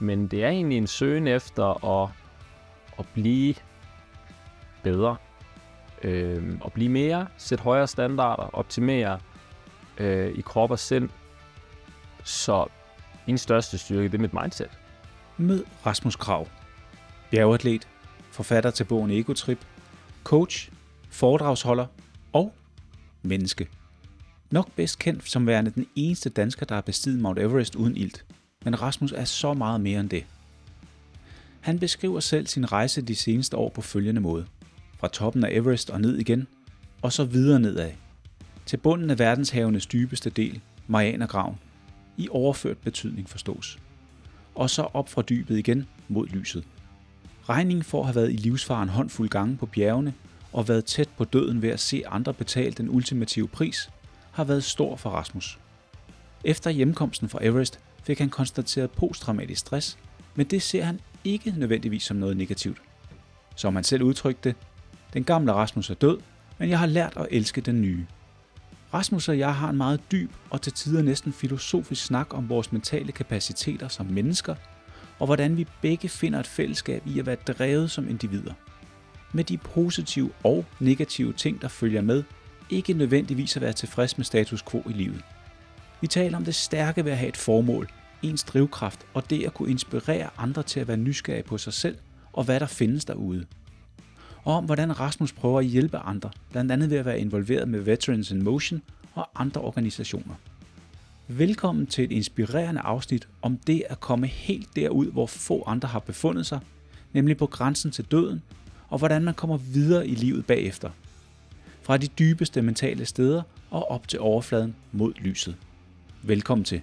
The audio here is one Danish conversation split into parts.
men det er egentlig en søgen efter at, at blive bedre. Øh, at blive mere, sætte højere standarder, optimere øh, i krop og sind. Så min største styrke, det er mit mindset. Mød Rasmus Krav, bjergatlet, forfatter til bogen Egotrip, coach, foredragsholder og menneske. Nok bedst kendt som værende den eneste dansker, der har bestiget Mount Everest uden ilt. Men Rasmus er så meget mere end det. Han beskriver selv sin rejse de seneste år på følgende måde. Fra toppen af Everest og ned igen, og så videre nedad. Til bunden af verdenshavenes dybeste del, Marianergraven, i overført betydning forstås. Og så op fra dybet igen mod lyset. Regningen for at have været i livsfaren håndfuld gange på bjergene og været tæt på døden ved at se andre betale den ultimative pris, har været stor for Rasmus. Efter hjemkomsten fra Everest fik han konstateret posttraumatisk stress, men det ser han ikke nødvendigvis som noget negativt. Som han selv udtrykte det, den gamle Rasmus er død, men jeg har lært at elske den nye. Rasmus og jeg har en meget dyb og til tider næsten filosofisk snak om vores mentale kapaciteter som mennesker, og hvordan vi begge finder et fællesskab i at være drevet som individer. Med de positive og negative ting, der følger med, ikke nødvendigvis at være tilfreds med status quo i livet. Vi taler om det stærke ved at have et formål, ens drivkraft og det at kunne inspirere andre til at være nysgerrige på sig selv og hvad der findes derude. Og om hvordan Rasmus prøver at hjælpe andre, blandt andet ved at være involveret med Veterans in Motion og andre organisationer. Velkommen til et inspirerende afsnit om det at komme helt derud, hvor få andre har befundet sig, nemlig på grænsen til døden, og hvordan man kommer videre i livet bagefter. Fra de dybeste mentale steder og op til overfladen mod lyset. Velkommen til.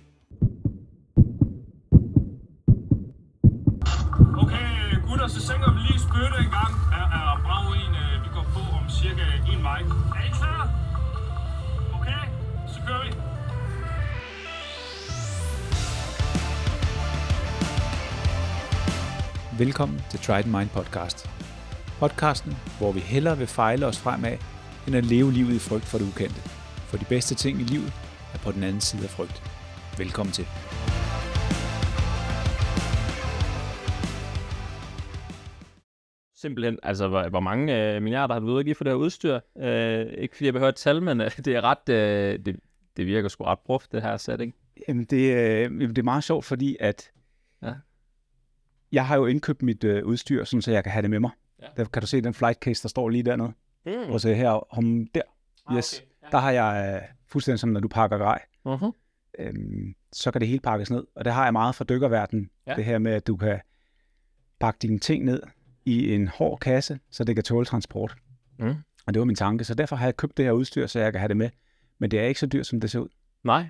Okay, gutter, så synger vi lige spytte en gang. Er, er brav en, øh, vi går på om cirka en vej. Er I klar? Okay, så kører vi. Velkommen til Try Mind podcast. Podcasten, hvor vi hellere vil fejle os fremad, end at leve livet i frygt for det ukendte. For de bedste ting i livet er på den anden side af frygt. Velkommen til. Simpelthen, altså hvor, hvor mange øh, milliarder har du ude at give for det her udstyr? Øh, ikke fordi jeg behøver et tal, men øh, det er ret, øh, det, det virker sgu ret brugt, det her setting. Jamen det, øh, jamen, det er meget sjovt, fordi at Ja. jeg har jo indkøbt mit øh, udstyr, sådan, så jeg kan have det med mig. Ja. Der kan du se den flight case, der står lige dernede. Mm. Og så her om der. Yes. Ja. Der har jeg øh, fuldstændig som, når du pakker grej. Uh-huh. øhm, så kan det hele pakkes ned. Og det har jeg meget fra dykkerverdenen. Ja. Det her med, at du kan pakke dine ting ned i en hård kasse, så det kan tåle transport. Mm. Og det var min tanke. Så derfor har jeg købt det her udstyr, så jeg kan have det med. Men det er ikke så dyrt, som det ser ud. Nej.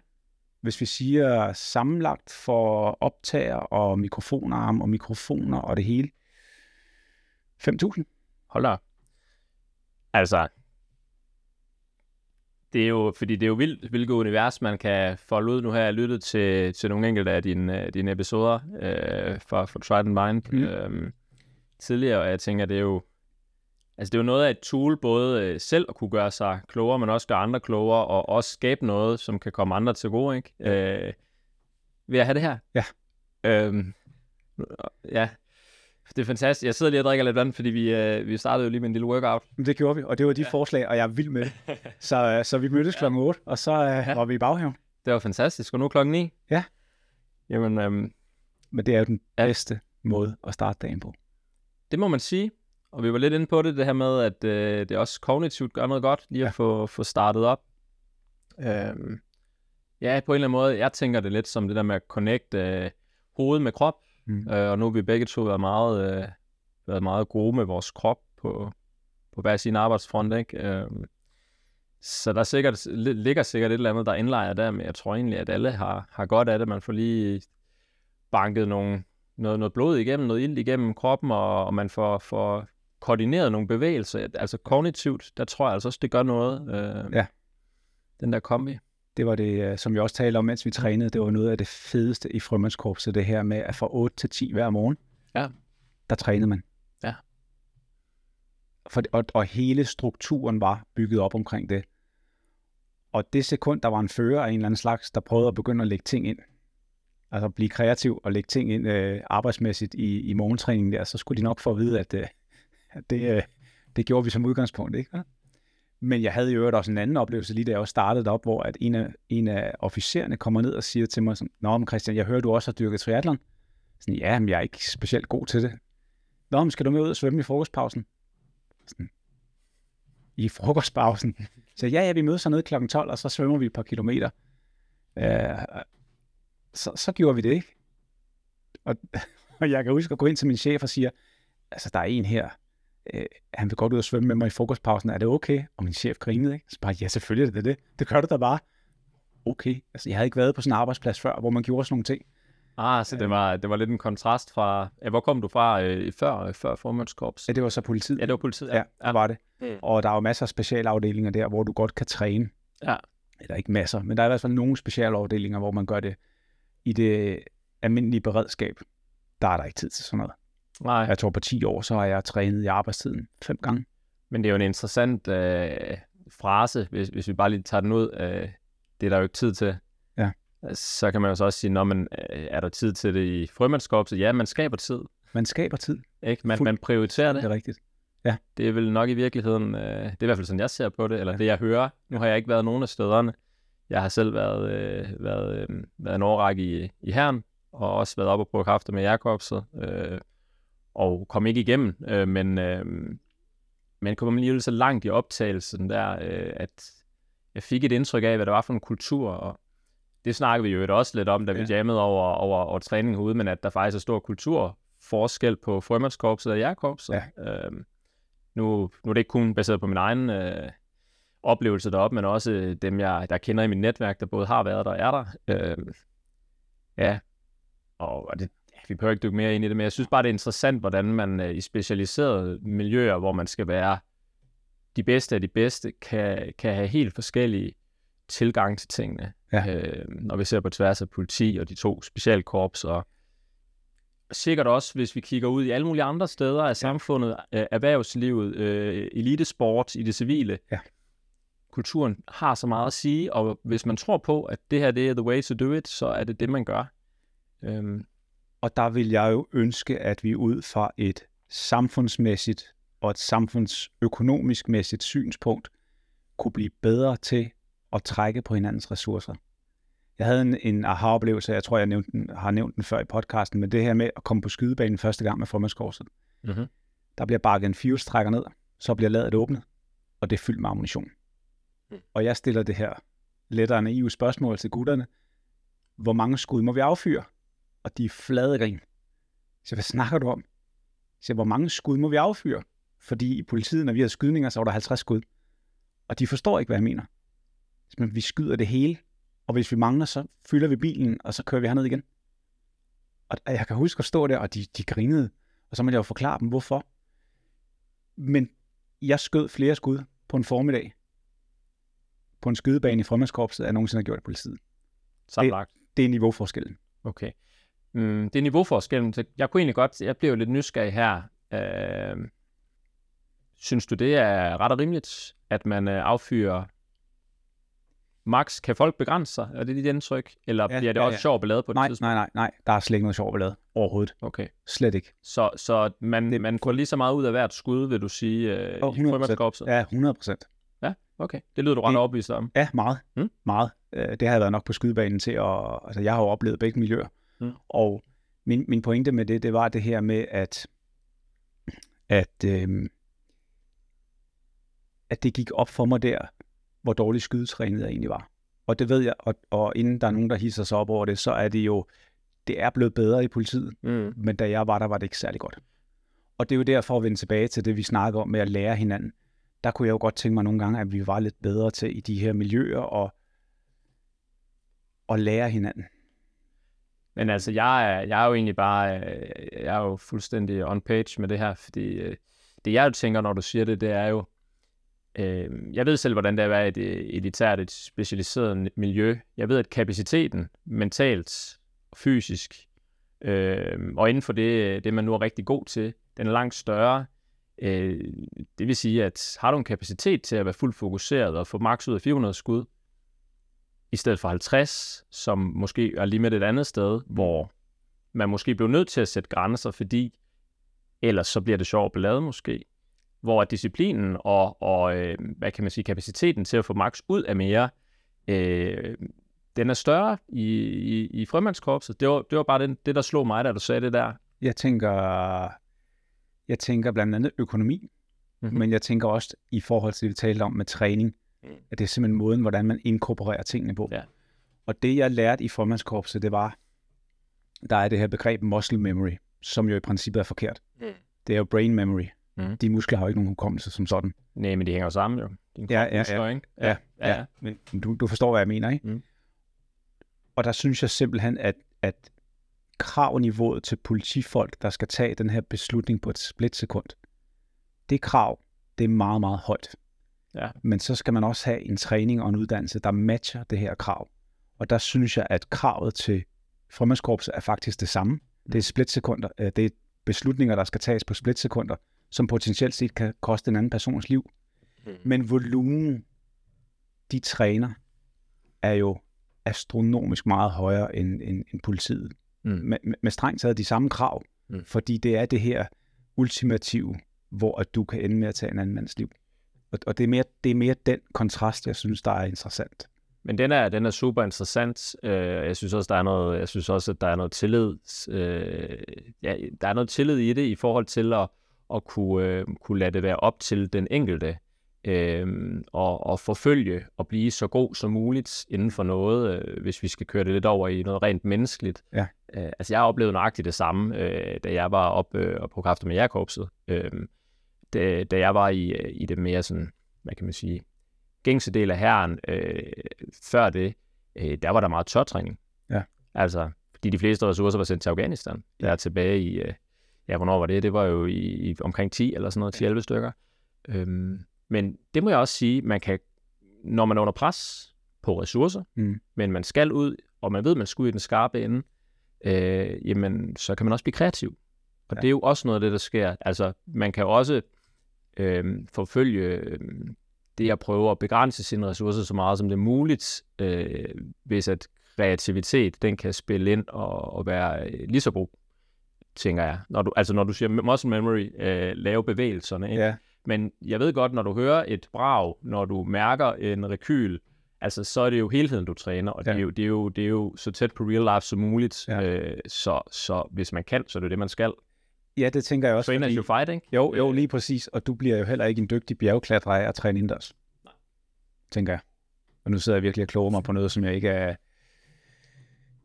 Hvis vi siger sammenlagt for optager og mikrofonarm og mikrofoner og det hele, 5.000. Hold da. Altså, det er jo, fordi det er jo vildt, hvilket univers man kan folde ud. Nu har jeg lyttet til, til nogle enkelte af dine, øh, dine episoder øh, for, for Trident Mind Mm. øh, tidligere, og jeg tænker, det er jo, altså det er jo noget af et tool, både øh, selv at kunne gøre sig klogere, men også gøre andre klogere, og også skabe noget, som kan komme andre til gode, ikke? Øh, vil jeg have det her? Ja. Øhm, ja, det er fantastisk. Jeg sidder lige og drikker lidt vand, fordi vi, øh, vi startede jo lige med en lille workout. Men det gjorde vi, og det var de ja. forslag, og jeg er vild med det. Så, øh, så vi mødtes klokken 8, og så øh, Ja. var vi i baghaven. Det var fantastisk. Og nu er klokken 9. Ja. Jamen, øhm, Men det er jo den Ja. bedste måde at starte dagen på. det må man sige. Og vi var lidt inde på det, det her med, at øh, det også kognitivt gør noget godt, lige at Ja. få, få startet op. Øhm, ja, på en eller anden måde, jeg tænker det lidt som det der med at connecte øh, hoved med krop. Mm. Øh, og nu har vi begge to været meget, øh, været meget gode med vores krop på, på hver sin arbejdsfront, ikke? Øh, så der er sikkert, li- ligger sikkert et eller andet, der indlejer der, men jeg tror egentlig, at alle har, har godt af det. Man får lige banket nogle, noget, noget blod igennem, noget ild igennem kroppen, og, og man får, får koordineret nogle bevægelser. Altså kognitivt, der tror jeg altså også, det gør noget. Øh, Ja. Den der kombi. Det var det, øh, som vi også talte om, mens vi trænede, det var noget af det fedeste i frømandskorpset, det her med, at fra 8 til 10 hver morgen, Ja. der trænede man. Ja. For, og, og hele strukturen var bygget op omkring det. Og det sekund, der var en fører af en eller anden slags, der prøvede at begynde at lægge ting ind, altså blive kreativ og lægge ting ind øh, arbejdsmæssigt i, i morgentræningen der, så skulle de nok få at vide, at, øh, at det, øh, det gjorde vi som udgangspunkt. Ikke? Men jeg havde jo øvrigt også en anden oplevelse, lige da jeg også startede op, hvor at en af, en af officererne kommer ned og siger til mig, sådan, Nå, men Christian, jeg hører, du også har dyrket triathlon. Sådan, ja, men jeg er ikke specielt god til det. Nå, men skal du med ud og svømme i frokostpausen? Sådan, I frokostpausen? Så ja, ja, vi mødes hernede kl. 12, og så svømmer vi et par kilometer. Øh, så, så gjorde vi det ikke. Og, og jeg kan huske at gå ind til min chef og sige, altså der er en her, øh, han vil godt ud og svømme med mig i frokostpausen, er det okay? Og min chef grinede, ikke? Så bare, ja selvfølgelig er det det, det gør du da bare. Okay, altså jeg havde ikke været på sådan en arbejdsplads før, hvor man gjorde sådan nogle ting. Ah, så det var, det var lidt en kontrast fra... Ja, hvor kom du fra øh, før, før formandskorps? Ja, det var så politiet. Ja, det var politiet. Ja, ja var det. Mm. Og der er jo masser af specialafdelinger der, hvor du godt kan træne. Ja. Eller ikke masser, men der er i hvert fald nogle specialafdelinger, hvor man gør det i det almindelige beredskab. Der er der ikke tid til sådan noget. Nej, Jeg tror på 10 år, så har jeg trænet i arbejdstiden fem gange. men det er jo en interessant øh, frase, hvis, hvis vi bare lige tager den ud. Øh, det er der jo ikke tid til. Ja. Så kan man jo så også sige, når man øh, er der tid til det i frømandskorpset? Ja, man skaber tid. Man skaber tid. Ikke? Man, Fuld- man prioriterer Det det. er rigtigt. Det er vel nok i virkeligheden, øh, det er i hvert fald sådan, jeg ser på det, eller Ja. det jeg hører. Nu har jeg ikke været nogen af stederne. Jeg har selv været, øh, været, øh, været en årrække i, i herren, og også været oppe og prøve kræfter med jærkorpset, øh, og kom ikke igennem, øh, men, øh, men kom alligevel så langt i optagelsen der, øh, at jeg fik et indtryk af, hvad det var for en kultur, og det snakker vi jo også lidt om, da vi Ja. jammede over, over, over træningen herude, men at der faktisk er stor kulturforskel på frømandskorpset og jærkorpset. Ja. Øhm, nu, nu er det ikke kun baseret på min egen øh, oplevelse deroppe, men også øh, dem, jeg der kender i mit netværk, der både har været der og er der. Øhm, ja, og det, vi behøver ikke dykke mere ind i det, men jeg synes bare, det er interessant, hvordan man øh, i specialiserede miljøer, hvor man skal være de bedste af de bedste, kan, kan have helt forskellige tilgang til tingene. Ja. Øh, når vi ser på tværs af politi og de to specialkorps, og sikkert også, hvis vi kigger ud i alle mulige andre steder af samfundet, øh, erhvervslivet, øh, elitesport, i det civile. Ja. Kulturen har så meget at sige, og hvis man tror på, at det her det er the way to do it, så er det det, man gør. Øhm, Og der vil jeg jo ønske, at vi ud fra et samfundsmæssigt og et samfundsøkonomisk mæssigt synspunkt kunne blive bedre til at trække på hinandens ressourcer. Jeg havde en, en aha-oplevelse, jeg tror, jeg nævnte den, har nævnt den før i podcasten, men det her med at komme på skydebanen første gang med formandskorset. mm-hmm. Der bliver bakket en fuse-trækker ned, så bliver ladet åbnet, og det er fyldt med ammunition. Mm. Og jeg stiller det her lettere naive spørgsmål til gutterne. Hvor mange skud må vi affyre? Og de er flade grin. Så hvad snakker du om? Så hvor mange skud må vi affyre? Fordi i politiet, når vi har skydninger, så var der 50 skud. Og de forstår ikke, hvad jeg mener. Men vi skyder det hele, og hvis vi mangler, så fylder vi bilen, og så kører vi herned igen. Og jeg kan huske at stå der, og de, de grinede. Og så måtte jeg jo forklare dem, hvorfor. Men jeg skød flere skud på en formiddag på en skydebane i frømandskorpset, jeg nogensinde har gjort i politiet. Sammenlagt. Det er niveauforskellen. Okay. Mm, det er niveauforskellen. Så jeg kunne egentlig godt, jeg blev lidt nysgerrig her. Øh, synes du, det er ret og rimeligt, at man øh, affyrer max? Kan folk begrænse sig? Er det dit indtryk? Eller Ja, bliver det ja, også ja. sjovt ballade på Nej, tidspunkt? nej, nej, nej. Der er slet ikke noget sjovt ballade. Overhovedet. Okay. Slet ikke. Så, så man, Det- det... man får lige så meget ud af hvert skud, vil du sige, øh, i 100%. frømandskorpset? Ja, 100 procent. ja. Okay. Det lyder du ret Det- overbevist om. Ja, meget. Mm. Meget. Øh, Det har jeg været nok på skydebanen til, og altså, jeg har jo oplevet begge miljøer. Mm. Og min, min pointe med det, det var det her med, at, at, øhm, at det gik op for mig der, hvor dårligt skydetrænet jeg egentlig var. Og det ved jeg, og, og inden der er nogen, der hisser sig op over det, så er det jo, det er blevet bedre i politiet, Mm. men da jeg var der, var det ikke særlig godt. Og det er jo derfor at vende tilbage til det, vi snakker om med at lære hinanden. Der kunne jeg jo godt tænke mig nogle gange, at vi var lidt bedre til i de her miljøer og, og lære hinanden. Men altså, jeg er, jeg er jo egentlig bare, øh, jeg er jo fuldstændig on page med det her, fordi øh, det jeg jo tænker, når du siger det, det er jo, øh, jeg ved selv, hvordan det er at være i et elitært, et specialiseret miljø. Jeg ved, at kapaciteten mentalt og fysisk, øh, og inden for det, det, man nu er rigtig god til, den er langt større. Øh, det vil sige, at har du en kapacitet til at være fuldt fokuseret og få maks ud af 400 skud, i stedet for 50, som måske er lige med et andet sted, hvor man måske bliver nødt til at sætte grænser, fordi ellers så bliver det sjovt ballade måske. Hvor disciplinen og, og øh, hvad kan man sige, kapaciteten til at få max ud af mere, øh, den er større i, i, i frømandskorpset. Det var, det var bare det, det, der slog mig, da du sagde det der. Jeg tænker, jeg tænker blandt andet økonomi, Mhm. mm-hmm. men jeg tænker også i forhold til det, vi talte om med træning, Mm. at det er simpelthen måden, hvordan man inkorporerer tingene på. Ja. Og det, jeg lærte i formandskorpset, det var, der er det her begreb muscle memory, som jo i princippet er forkert. Mm. Det er jo brain memory. Mm. De muskler har jo ikke nogen hukommelse som sådan. Nej, men de hænger jo sammen jo. Din Ja, ja, muskler, ja. Ikke? Ja, ja, ja. Men du, du forstår, hvad jeg mener, ikke? Mm. Og der synes jeg simpelthen, at, at kravniveauet til politifolk, der skal tage den her beslutning på et splitsekund, det krav, det er meget, meget højt. Ja. Men så skal man også have en træning og en uddannelse, der matcher det her krav. Og der synes jeg, at kravet til frømandskorpset er faktisk det samme. Det er splitsekunder. øh, Det er beslutninger, der skal tages på splitsekunder, som potentielt set kan koste en anden persons liv. Mm. Men volumen, de træner, er jo astronomisk meget højere end, end, end politiet. Mm. Med, med, med strengt taget de samme krav, Mm. fordi det er det her ultimative, hvor at du kan ende med at tage en anden mands liv. Og, og det, er mere, det er mere den kontrast, jeg synes, der er interessant. Men den er, den er super interessant. Øh, jeg synes også, der er noget, jeg synes også, at der er noget tillid. Øh, ja, der er noget tillid i det i forhold til at, at kunne, øh, kunne lade det være op til den enkelte. Øh, og, og forfølge og blive så god som muligt inden for noget, øh, hvis vi skal køre det lidt over i noget rent menneskeligt. Ja. Øh, altså jeg oplevede nøjagtigt det samme, øh, da jeg var oppe øh, på Kræfter med Jakobset. Øh, da, da jeg var i, øh, i det mere sådan, hvad kan man sige, gængse del af herren, øh, før det, øh, der var der meget tørtræning. Ja. Altså, fordi de fleste ressourcer var sendt til Afghanistan. Der er tilbage i, øh, ja, hvornår var det? Det var jo i, i omkring 10 eller sådan noget, 10-11 stykker. Øhm, men det må jeg også sige, man kan, når man er under pres på ressourcer, Mm. men man skal ud, og man ved, man skal ud i den skarpe ende, øh, jamen, så kan man også blive kreativ. Og Ja. det er jo også noget af det, der sker. Altså, man kan jo også øh, forfølge øh, det at prøve at begrænse sine ressourcer så meget som det er muligt, øh, hvis at kreativitet, den kan spille ind og, og være øh, lige så god, tænker jeg. Når du, altså når du siger muscle memory, øh, lave bevægelserne, ikke? Ja, Men jeg ved godt, når du hører et brag, når du mærker en rekyl, altså så er det jo helheden, du træner, og ja. det, er jo, det, er jo, det er jo så tæt på real life som muligt. Ja. Øh, så, så hvis man kan, så er det det, man skal. Ja det tænker jeg også. Train as you fight, ikke? Jo, jo, lige præcis. Og du bliver jo heller ikke en dygtig bjergklatrer af at træne indendørs. Nej. Tænker jeg. Og nu sidder jeg virkelig og kloger mig på noget, som jeg ikke er...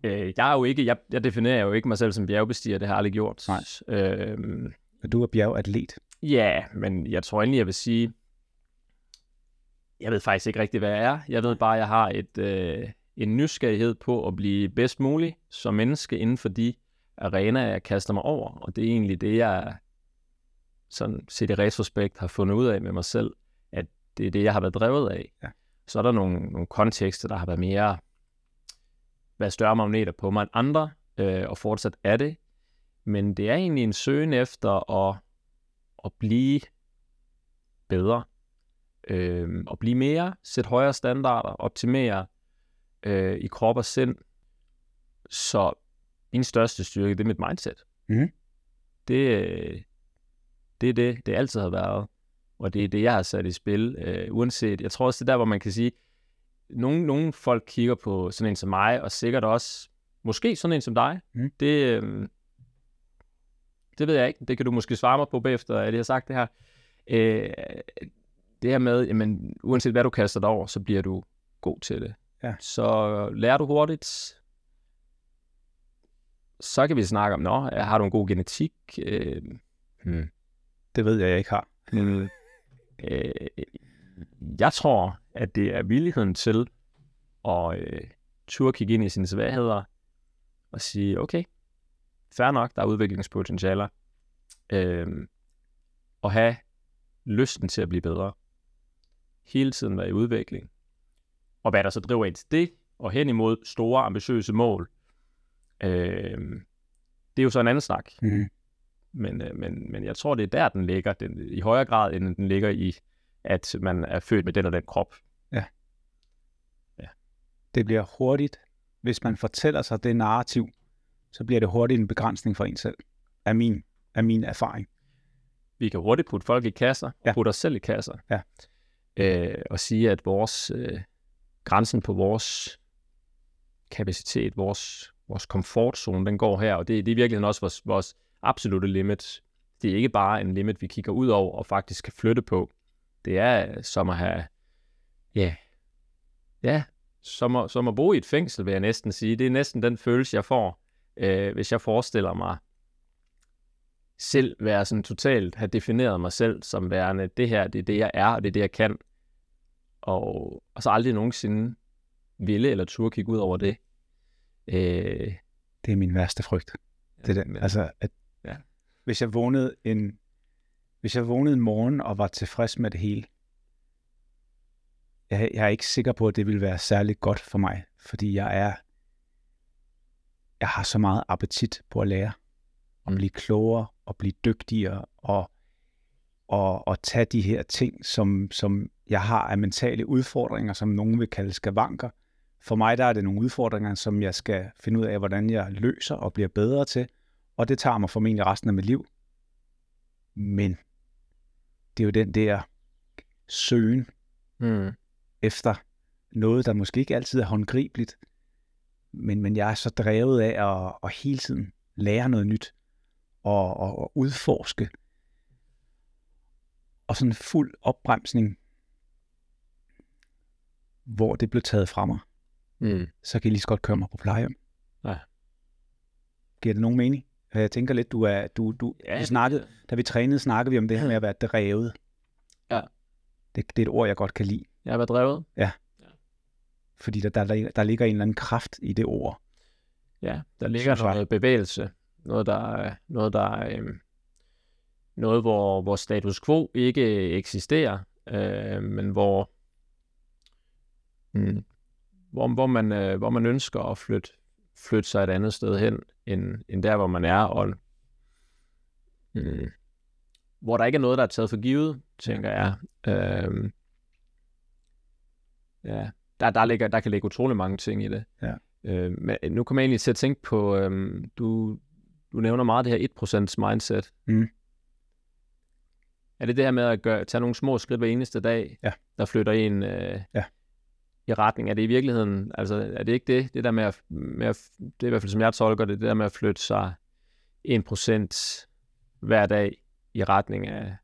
Øh, jeg er jo ikke, jeg, jeg definerer jo ikke mig selv som bjergbestiger, det har jeg aldrig gjort. Nej. Øhm, Du er bjergatlet. Ja, men jeg tror egentlig, jeg vil sige, jeg ved faktisk ikke rigtig, hvad jeg er. Jeg ved bare, at jeg har et, øh, en nysgerrighed på at blive bedst mulig som menneske inden for de arenaer, jeg kaster mig over. Og det er egentlig det, jeg sådan set i retrospekt har fundet ud af med mig selv, at det er det, jeg har været drevet af. Ja. Så er der nogle, nogle kontekster, der har været mere, været større magneter på mig end andre, øh, og fortsat er det. Men det er egentlig en søgen efter at at blive bedre, øh, at blive mere, sætte højere standarder, optimere øh, i krop og sind. Så min største styrke, det er mit mindset. Mhm. Det, øh, det er det, det altid har været. Og det er det, jeg har sat i spil, øh, uanset. Jeg tror også, det er der, hvor man kan sige, nogle, nogle folk kigger på sådan en som mig, og sikkert også, måske sådan en som dig. Mhm. Det, øh, det ved jeg ikke. Det kan du måske svare mig på bagefter, at jeg har sagt det her. Øh, det her med, jamen, uanset hvad du kaster dig over, så bliver du god til det. Ja. Så lærer du hurtigt, så kan vi snakke om, nå, har du en god genetik? Øh, hmm. Det ved jeg, jeg ikke har. Mm. Øh, jeg tror, at det er villigheden til at øh, turde kigge ind i sine svagheder og sige, okay, fair nok, der er udviklingspotentialer. Øh, og have lysten til at blive bedre. Hele tiden være i udvikling. Og hvad der så driver ind til det, og hen imod store, ambitiøse mål, øh, det er jo så en anden snak. Mm. Men, øh, men, men jeg tror, det er der, den ligger. Den, I højere grad, end den ligger i, at man er født med den og den krop. det bliver hurtigt, hvis man fortæller sig det narrativ, så bliver det hurtigt en begrænsning for en selv, er min, er min erfaring. Vi kan hurtigt putte folk i kasser, og Ja. putte os selv i kasser. Ja. Øh, og sige, at vores øh, grænsen på vores kapacitet, vores, vores komfortzone, den går her, og det, det er virkelig også vores, vores absolute limit. Det er ikke bare en limit, vi kigger ud over og faktisk kan flytte på. Det er øh, som at have, ja, ja, som at, som at bo i et fængsel, vil jeg næsten sige. Det er næsten den følelse, jeg får, øh, hvis jeg forestiller mig selv være sådan totalt, have defineret mig selv som værende, det her, det er det, jeg er, og det er det, jeg kan. Og, og så aldrig nogensinde ville eller turde kigge ud over det. Øh, Det er min værste frygt. Det er men- Altså, at Ja. hvis jeg vågnede en, hvis jeg vågnede en morgen og var tilfreds med det hele, jeg, jeg er ikke sikker på, at det ville være særlig godt for mig, fordi jeg er, jeg har så meget appetit på at lære, at blive klogere og blive dygtigere og, og, og tage de her ting, som, som jeg har af mentale udfordringer, som nogen vil kalde skavanker. For mig der er det nogle udfordringer, som jeg skal finde ud af, hvordan jeg løser og bliver bedre til, og det tager mig formentlig resten af mit liv. Men det er jo den der søgen mm, efter noget, der måske ikke altid er håndgribeligt, men, men jeg er så drevet af at, at hele tiden lære noget nyt og, og, og udforske. Og sådan en fuld opbremsning, hvor det blev taget fra mig, mm. så kan jeg lige så godt køre mig på plejehjem. Ja. Giver det nogen mening? Jeg tænker lidt, du er, du, du, Ja, ja, vi det- snakkede, da vi trænede, snakkede vi om det her med at være drevet. Ja. Det, det er et ord, jeg godt kan lide. Jeg har været drevet. Fordi der, der, der ligger en eller anden kraft i det ord. Ja, der ligger Synes noget bevægelse. Noget, der, er- noget, der er, øhm, noget, hvor, hvor status quo ikke eksisterer, øh, men hvor, mm, hvor, hvor, man, øh, hvor man ønsker at flytte, flytte sig et andet sted hen, end, end der, hvor man er, og mm, hvor der ikke er noget, der er taget for givet, tænker jeg. Øh, ja, der, der, ligger, der kan ligge utrolig mange ting i det. Ja. Øh, men nu kommer jeg egentlig til at tænke på, øhm, du, du nævner meget det her 1% mindset. Mm. Er det det her med at gøre, tage nogle små skridt hver eneste dag, Ja. der flytter en øh, Ja. I retning? Er det i virkeligheden, altså er det ikke det? Det der med at, med at det er i hvert fald som jeg tolker det, det der med at flytte sig 1% hver dag i retning af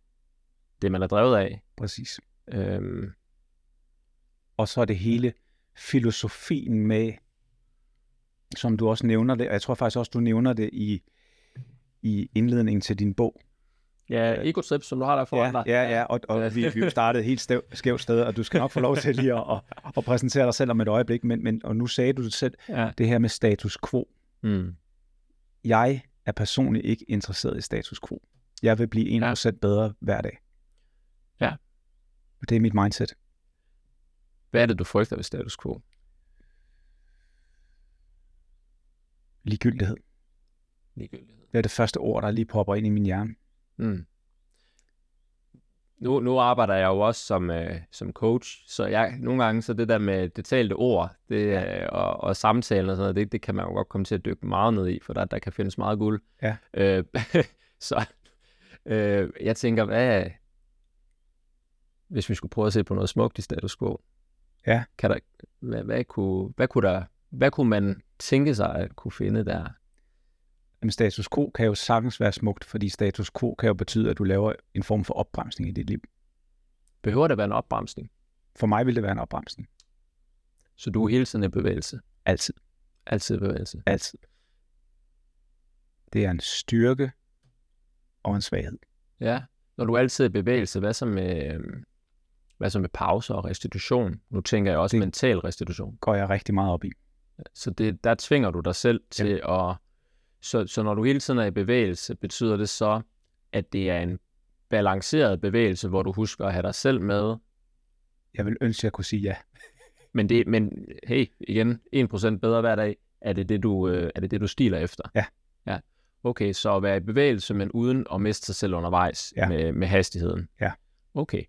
det, man er drevet af. Præcis. Øhm, Og så er det hele filosofien med, som du også nævner det, og jeg tror faktisk også, du nævner det i, i indledningen til din bog. Ja, egotrip, som du har der foran Ja, dig. ja, ja, og, og vi, vi startede helt stæv, skævt sted, og du skal nok få lov til lige at, at, at præsentere dig selv om et øjeblik, men, men og nu sagde du det selv, ja. det her med status quo. Mm. Jeg er personligt ikke interesseret i status quo. Jeg vil blive 1% ja. bedre hver dag. Ja. Det er mit mindset. Hvad er det, du frygter ved status quo? Ligegyldighed. Ligegyldighed. Det er det første ord, der lige popper ind i min hjerne. Mm. Nu, nu arbejder jeg jo også som, øh, som coach, så jeg, nogle gange så det der med det talte ord det, øh, og, og samtalen og sådan noget, det, det kan man jo godt komme til at dykke meget ned i, for der, der kan findes meget guld. Ja. Øh, så øh, jeg tænker, hvad hvis vi skulle prøve at se på noget smukt i status quo? Ja. Kan der, hvad, hvad, kunne, hvad, kunne der, hvad kunne man tænke sig at kunne finde der? Men status quo kan jo sagtens være smukt, fordi status quo kan jo betyde, at du laver en form for opbremsning i dit liv. Behøver der være en opbremsning? For mig vil det være en opbremsning. Så du er hele tiden i bevægelse? Altid. Altid i bevægelse? Altid. Det er en styrke og en svaghed. Ja. Når du altid er i bevægelse, hvad så med, hvad så med pauser og restitution? Nu tænker jeg også Det- mental restitution. Går jeg rigtig meget op i. Så det, der tvinger du dig selv til at... Så, så når du hele tiden er i bevægelse, betyder det så, at det er en balanceret bevægelse, hvor du husker at have dig selv med, Jeg vil ønske, at jeg kunne sige ja. men, det, men hey, igen, 1% bedre hver dag, er det det, du, øh, er det det, du stiler efter? Ja. Ja. Okay, så at være i bevægelse, men uden at miste sig selv undervejs Ja. med, med hastigheden. Ja. Okay.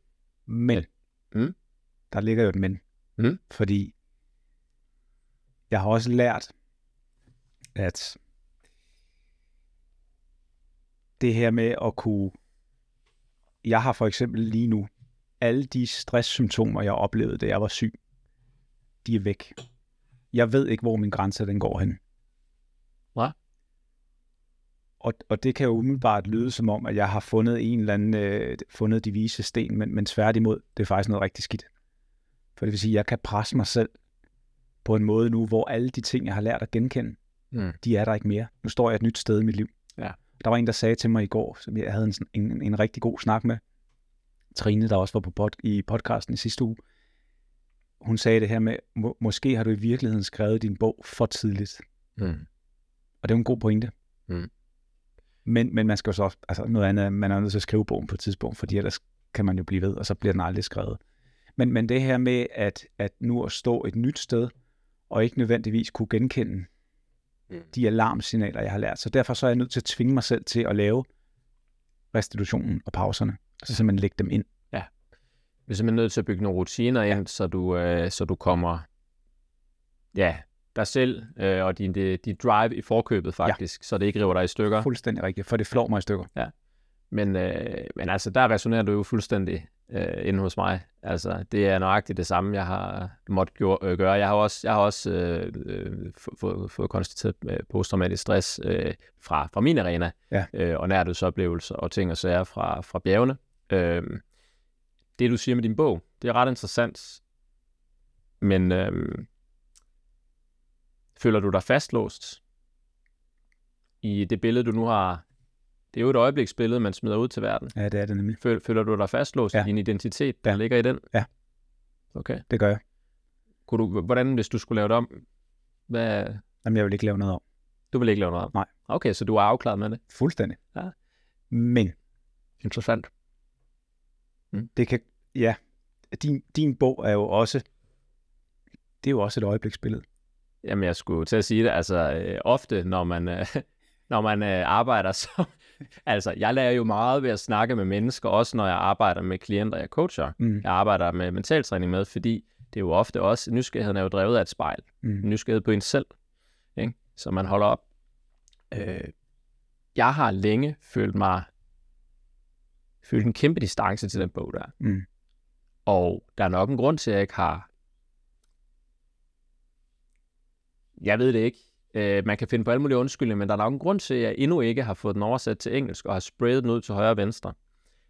Men, Mm. der ligger jo et men. Mm. Fordi jeg har også lært, at det her med at kunne... Jeg har for eksempel lige nu, alle de stresssymptomer, jeg oplevede, da jeg var syg, de er væk. Jeg ved ikke, hvor min grænse den går hen. Hvad? Og, og det kan jo umiddelbart lyde som om, at jeg har fundet en eller anden, øh, fundet de vise sten, men, men tværtimod, det er faktisk noget rigtig skidt. For det vil sige, at jeg kan presse mig selv på en måde nu, hvor alle de ting, jeg har lært at genkende, Mm. de er der ikke mere. Nu står jeg et nyt sted i mit liv. Ja. Der var en, der sagde til mig i går, som jeg havde en, en, en rigtig god snak med, Trine, der også var på pod, i podcasten i sidste uge. Hun sagde det her med, må, måske har du i virkeligheden skrevet din bog for tidligt. Mm. Og det er en god pointe. Mm. Men, men man skal jo så også, altså noget andet, man er nødt til at skrive bogen på et tidspunkt, fordi ellers kan man jo blive ved, og så bliver den aldrig skrevet. Men, men det her med, at, at nu at stå et nyt sted, og ikke nødvendigvis kunne genkende. De alarmsignaler, jeg har lært. Så derfor så er jeg nødt til at tvinge mig selv til at lave restitutionen og pauserne, og så simpelthen lægge dem ind. Vi er simpelthen nødt til at bygge nogle rutiner ind, så du, øh, så du kommer ja, dig selv øh, og din, det, dit drive i forkøbet faktisk, ja. så det ikke river dig i stykker. Fuldstændig rigtigt, for det flår mig i stykker. Men, øh, men altså, der resonerer du jo fuldstændig øh, inde hos mig. Altså, det er nøjagtigt det samme, jeg har måttet øh, gøre. Jeg har også, jeg har også øh, øh, få- fået, fået konstateret øh, posttraumatisk stress øh, fra, fra min arena, Ja. øh, og nærdødsoplevelser og ting og sager fra, fra bjergene. Øh, det, du siger med din bog, det er ret interessant. Men øh, føler du dig fastlåst i det billede, du nu har det er jo et øjebliksbillede, man smider ud til verden. Ja, det er det nemlig. Føl, føler du dig fastlåst ja. I din identitet, der Ja. ligger i den? Ja. Okay. Det gør jeg. Kunne du, hvordan, hvis du skulle lave det om, hvad, Jamen, jeg vil ikke lave noget om. du vil ikke lave noget om? Nej. Okay, så du er afklaret med det. Fuldstændig. Ja. Men Interessant. det kan, ja, din, din bog er jo også, det er jo også et øjebliksbillede. Jamen, jeg skulle til at sige det. Altså, øh, ofte, når man, øh, når man øh, arbejder, så... altså, jeg lærer jo meget ved at snakke med mennesker, også når jeg arbejder med klienter, jeg coacher. Mm. Jeg arbejder med mentaltræning med, fordi det er jo ofte også... Nysgerrigheden er jo drevet af et spejl. Mm. nysgerrighed på en selv. Ikke? Så man holder op. Øh, jeg har længe følt mig følt en kæmpe distance til den bog der. Mm. Og der er nok en grund til, at jeg ikke har... Jeg ved det ikke. Øh, man kan finde på alle mulige undskyldninger, men der er nok en grund til, at jeg endnu ikke har fået den oversat til engelsk og har sprayet den ud til højre og venstre.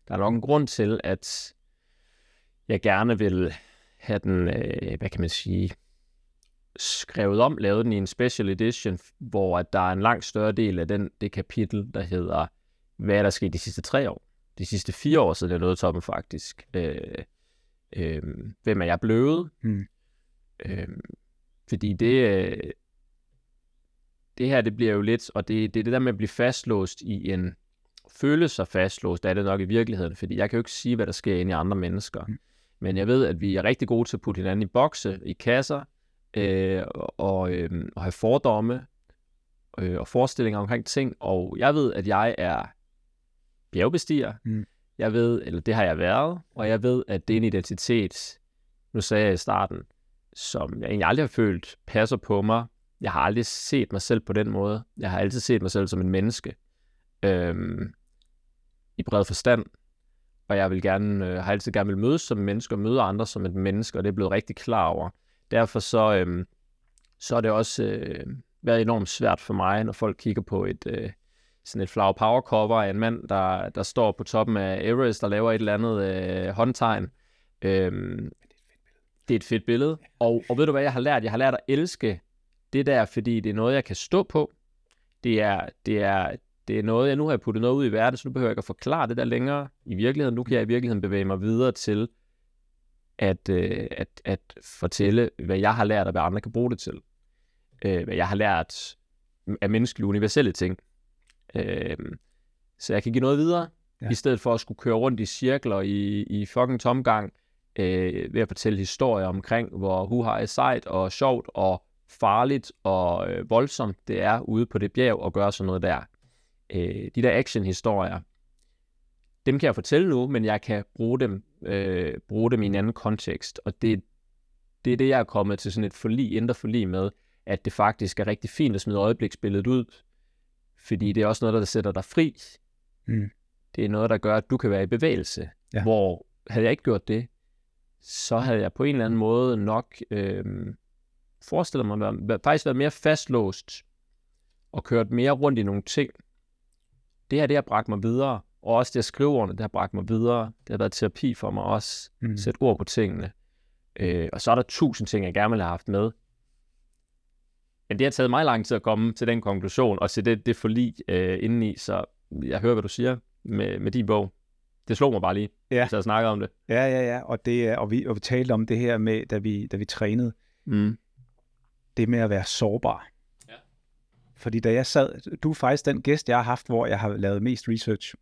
Der er nok en grund til, at jeg gerne vil have den, øh, hvad kan man sige, skrevet om, lavet den i en special edition, hvor at der er en langt større del af den, det kapitel, der hedder, hvad er der sket de sidste tre år? De sidste fire år siden jeg nåede toppen faktisk. Øh, øh, hvem er jeg blevet? Mm. Øh, fordi det, øh, det her, det bliver jo lidt, og det, det er det der med at blive fastlåst i en, føle sig fastlåst, er det nok i virkeligheden, fordi jeg kan jo ikke sige, hvad der sker inde i andre mennesker. Mm. Men jeg ved, at vi er rigtig gode til at putte hinanden i bokse, i kasser, øh, og, øh, og have fordomme øh, og forestillinger omkring ting. Og jeg ved, at jeg er bjergbestiger. Mm. Jeg ved, eller det har jeg været, og jeg ved, at det er en identitet, nu sagde jeg i starten, som jeg egentlig aldrig har følt passer på mig. Jeg har aldrig set mig selv på den måde. Jeg har altid set mig selv som en menneske. Øhm, I bred forstand. Og jeg vil gerne, øh, har altid gerne vil mødes som menneske og møde andre som et menneske, og det er blevet rigtig klar over. Derfor så, øhm, så er det også øh, været enormt svært for mig, når folk kigger på et, øh, sådan et flower power cover af en mand, der, der står på toppen af Everest og laver et eller andet øh, håndtegn. Øhm, det er et fedt billede. Og, og ved du hvad jeg har lært? Jeg har lært at elske det der, fordi det er noget, jeg kan stå på. Det er, det er, det er noget, jeg nu har puttet noget ud i verden, så nu behøver jeg ikke at forklare det der længere i virkeligheden. Nu kan jeg i virkeligheden bevæge mig videre til at, øh, at, at fortælle, hvad jeg har lært, og hvad andre kan bruge det til. Øh, hvad jeg har lært af menneskelige universelle ting. Øh, så jeg kan give noget videre, Ja. i stedet for at skulle køre rundt i cirkler i, i fucking tomgang, øh, ved at fortælle historier omkring, hvor hu har sejt og sjovt og farligt og øh, voldsomt det er ude på det bjerg og gøre sådan noget der. Øh, de der action-historier, dem kan jeg fortælle nu, men jeg kan bruge dem, øh, bruge dem i en anden kontekst. Og det, det er det, jeg er kommet til sådan et forlig, indre forlig med, at det faktisk er rigtig fint at smide øjebliksbilledet ud, fordi det er også noget, der sætter dig fri. Mm. Det er noget, der gør, at du kan være i bevægelse. Ja. Hvor havde jeg ikke gjort det, så havde jeg på en eller anden måde nok øh, forestillet mig, at være, faktisk været mere fastlåst og kørt mere rundt i nogle ting. Det her, det har bragt mig videre, og også det at skrive ordene, det har bragt mig videre. Det har været terapi for mig også, Mm. sætte ord på tingene. Øh, og så er der tusind ting, jeg gerne ville have haft med. Men det har taget mig lang tid at komme til den konklusion, og til det, det forlig øh, indeni, så jeg hører, hvad du siger med, med din bog. Det slog mig bare lige, Ja. så jeg snakker om det. Ja, ja, ja, og, det, er- og, vi, og vi talte om det her med, da vi, da vi trænede, Mm. Det med at være sårbar. Ja. Fordi da jeg sad, du er faktisk den gæst, jeg har haft, hvor jeg har lavet mest research.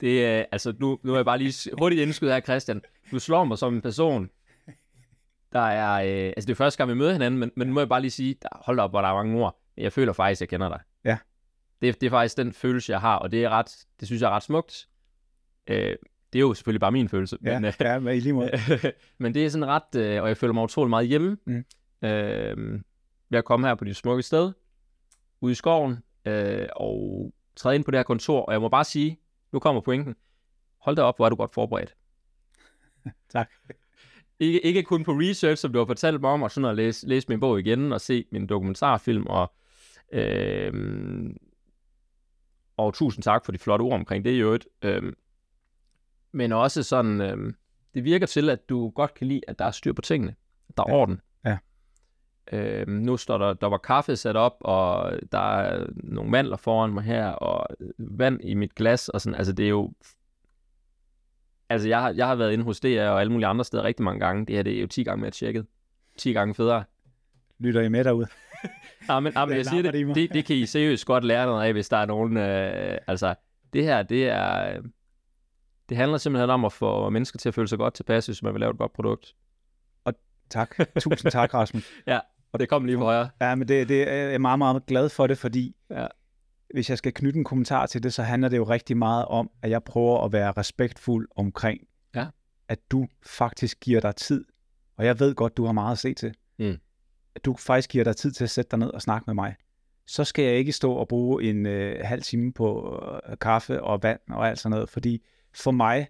Det er, altså nu, nu er jeg bare lige hurtigt indskyde her, Christian. Du slår mig som en person, der er, øh, altså det er første gang, vi møder hinanden, men, men nu må jeg bare lige sige, der, hold op, hvor der er mange ord. Men Jeg føler faktisk, jeg kender dig. Ja. Det, det er faktisk den følelse, jeg har, og det er ret, det synes jeg er ret smukt. Øh, det er jo selvfølgelig bare min følelse, Ja, men, øh, ja men i lige måde. men det er sådan ret, øh, og jeg føler mig utrolig meget hjemme. Mm. Øh, ved at komme her på dit smukke sted, ude i skoven, øh, og træde ind på det her kontor, og jeg må bare sige, nu kommer pointen. Hold da op, hvor er du godt forberedt. Tak. Ikke, ikke kun på research, som du har fortalt mig om, og sådan at læse, læse min bog igen, og se min dokumentarfilm, og, øh, og tusind tak for de flotte ord omkring det i øvrigt. Øh, men også sådan, øh, det virker til, at du godt kan lide, at der er styr på tingene. Der er Ja. orden. Ja. Øh, nu står der, der var kaffe sat op, og der er nogle mandler foran mig her, og vand i mit glas, og sådan, altså det er jo... Altså jeg har, jeg har været inde hos DR og alle mulige andre steder rigtig mange gange. Det her det er jo 10 gange mere tjekket. 10 gange federe. Lytter I med derude? Ja, men, ja, men jeg siger det det, det, det kan I seriøst godt lære noget af, hvis der er nogen... Øh, altså, det her, det er... Det handler simpelthen om at få mennesker til at føle sig godt tilpas, hvis man vil lave et godt produkt. Tak. Tusind tak, Rasmus. Og det kom lige på højre. Ja, men det, det er jeg meget, meget glad for det, fordi Ja. hvis jeg skal knytte en kommentar til det, så handler det jo rigtig meget om, at jeg prøver at være respektfuld omkring, Ja. at du faktisk giver dig tid. Og jeg ved godt, du har meget at se til. Mm. At du faktisk giver dig tid til at sætte dig ned og snakke med mig. Så skal jeg ikke stå og bruge en øh, halv time på øh, kaffe og vand og alt sådan noget, fordi for mig,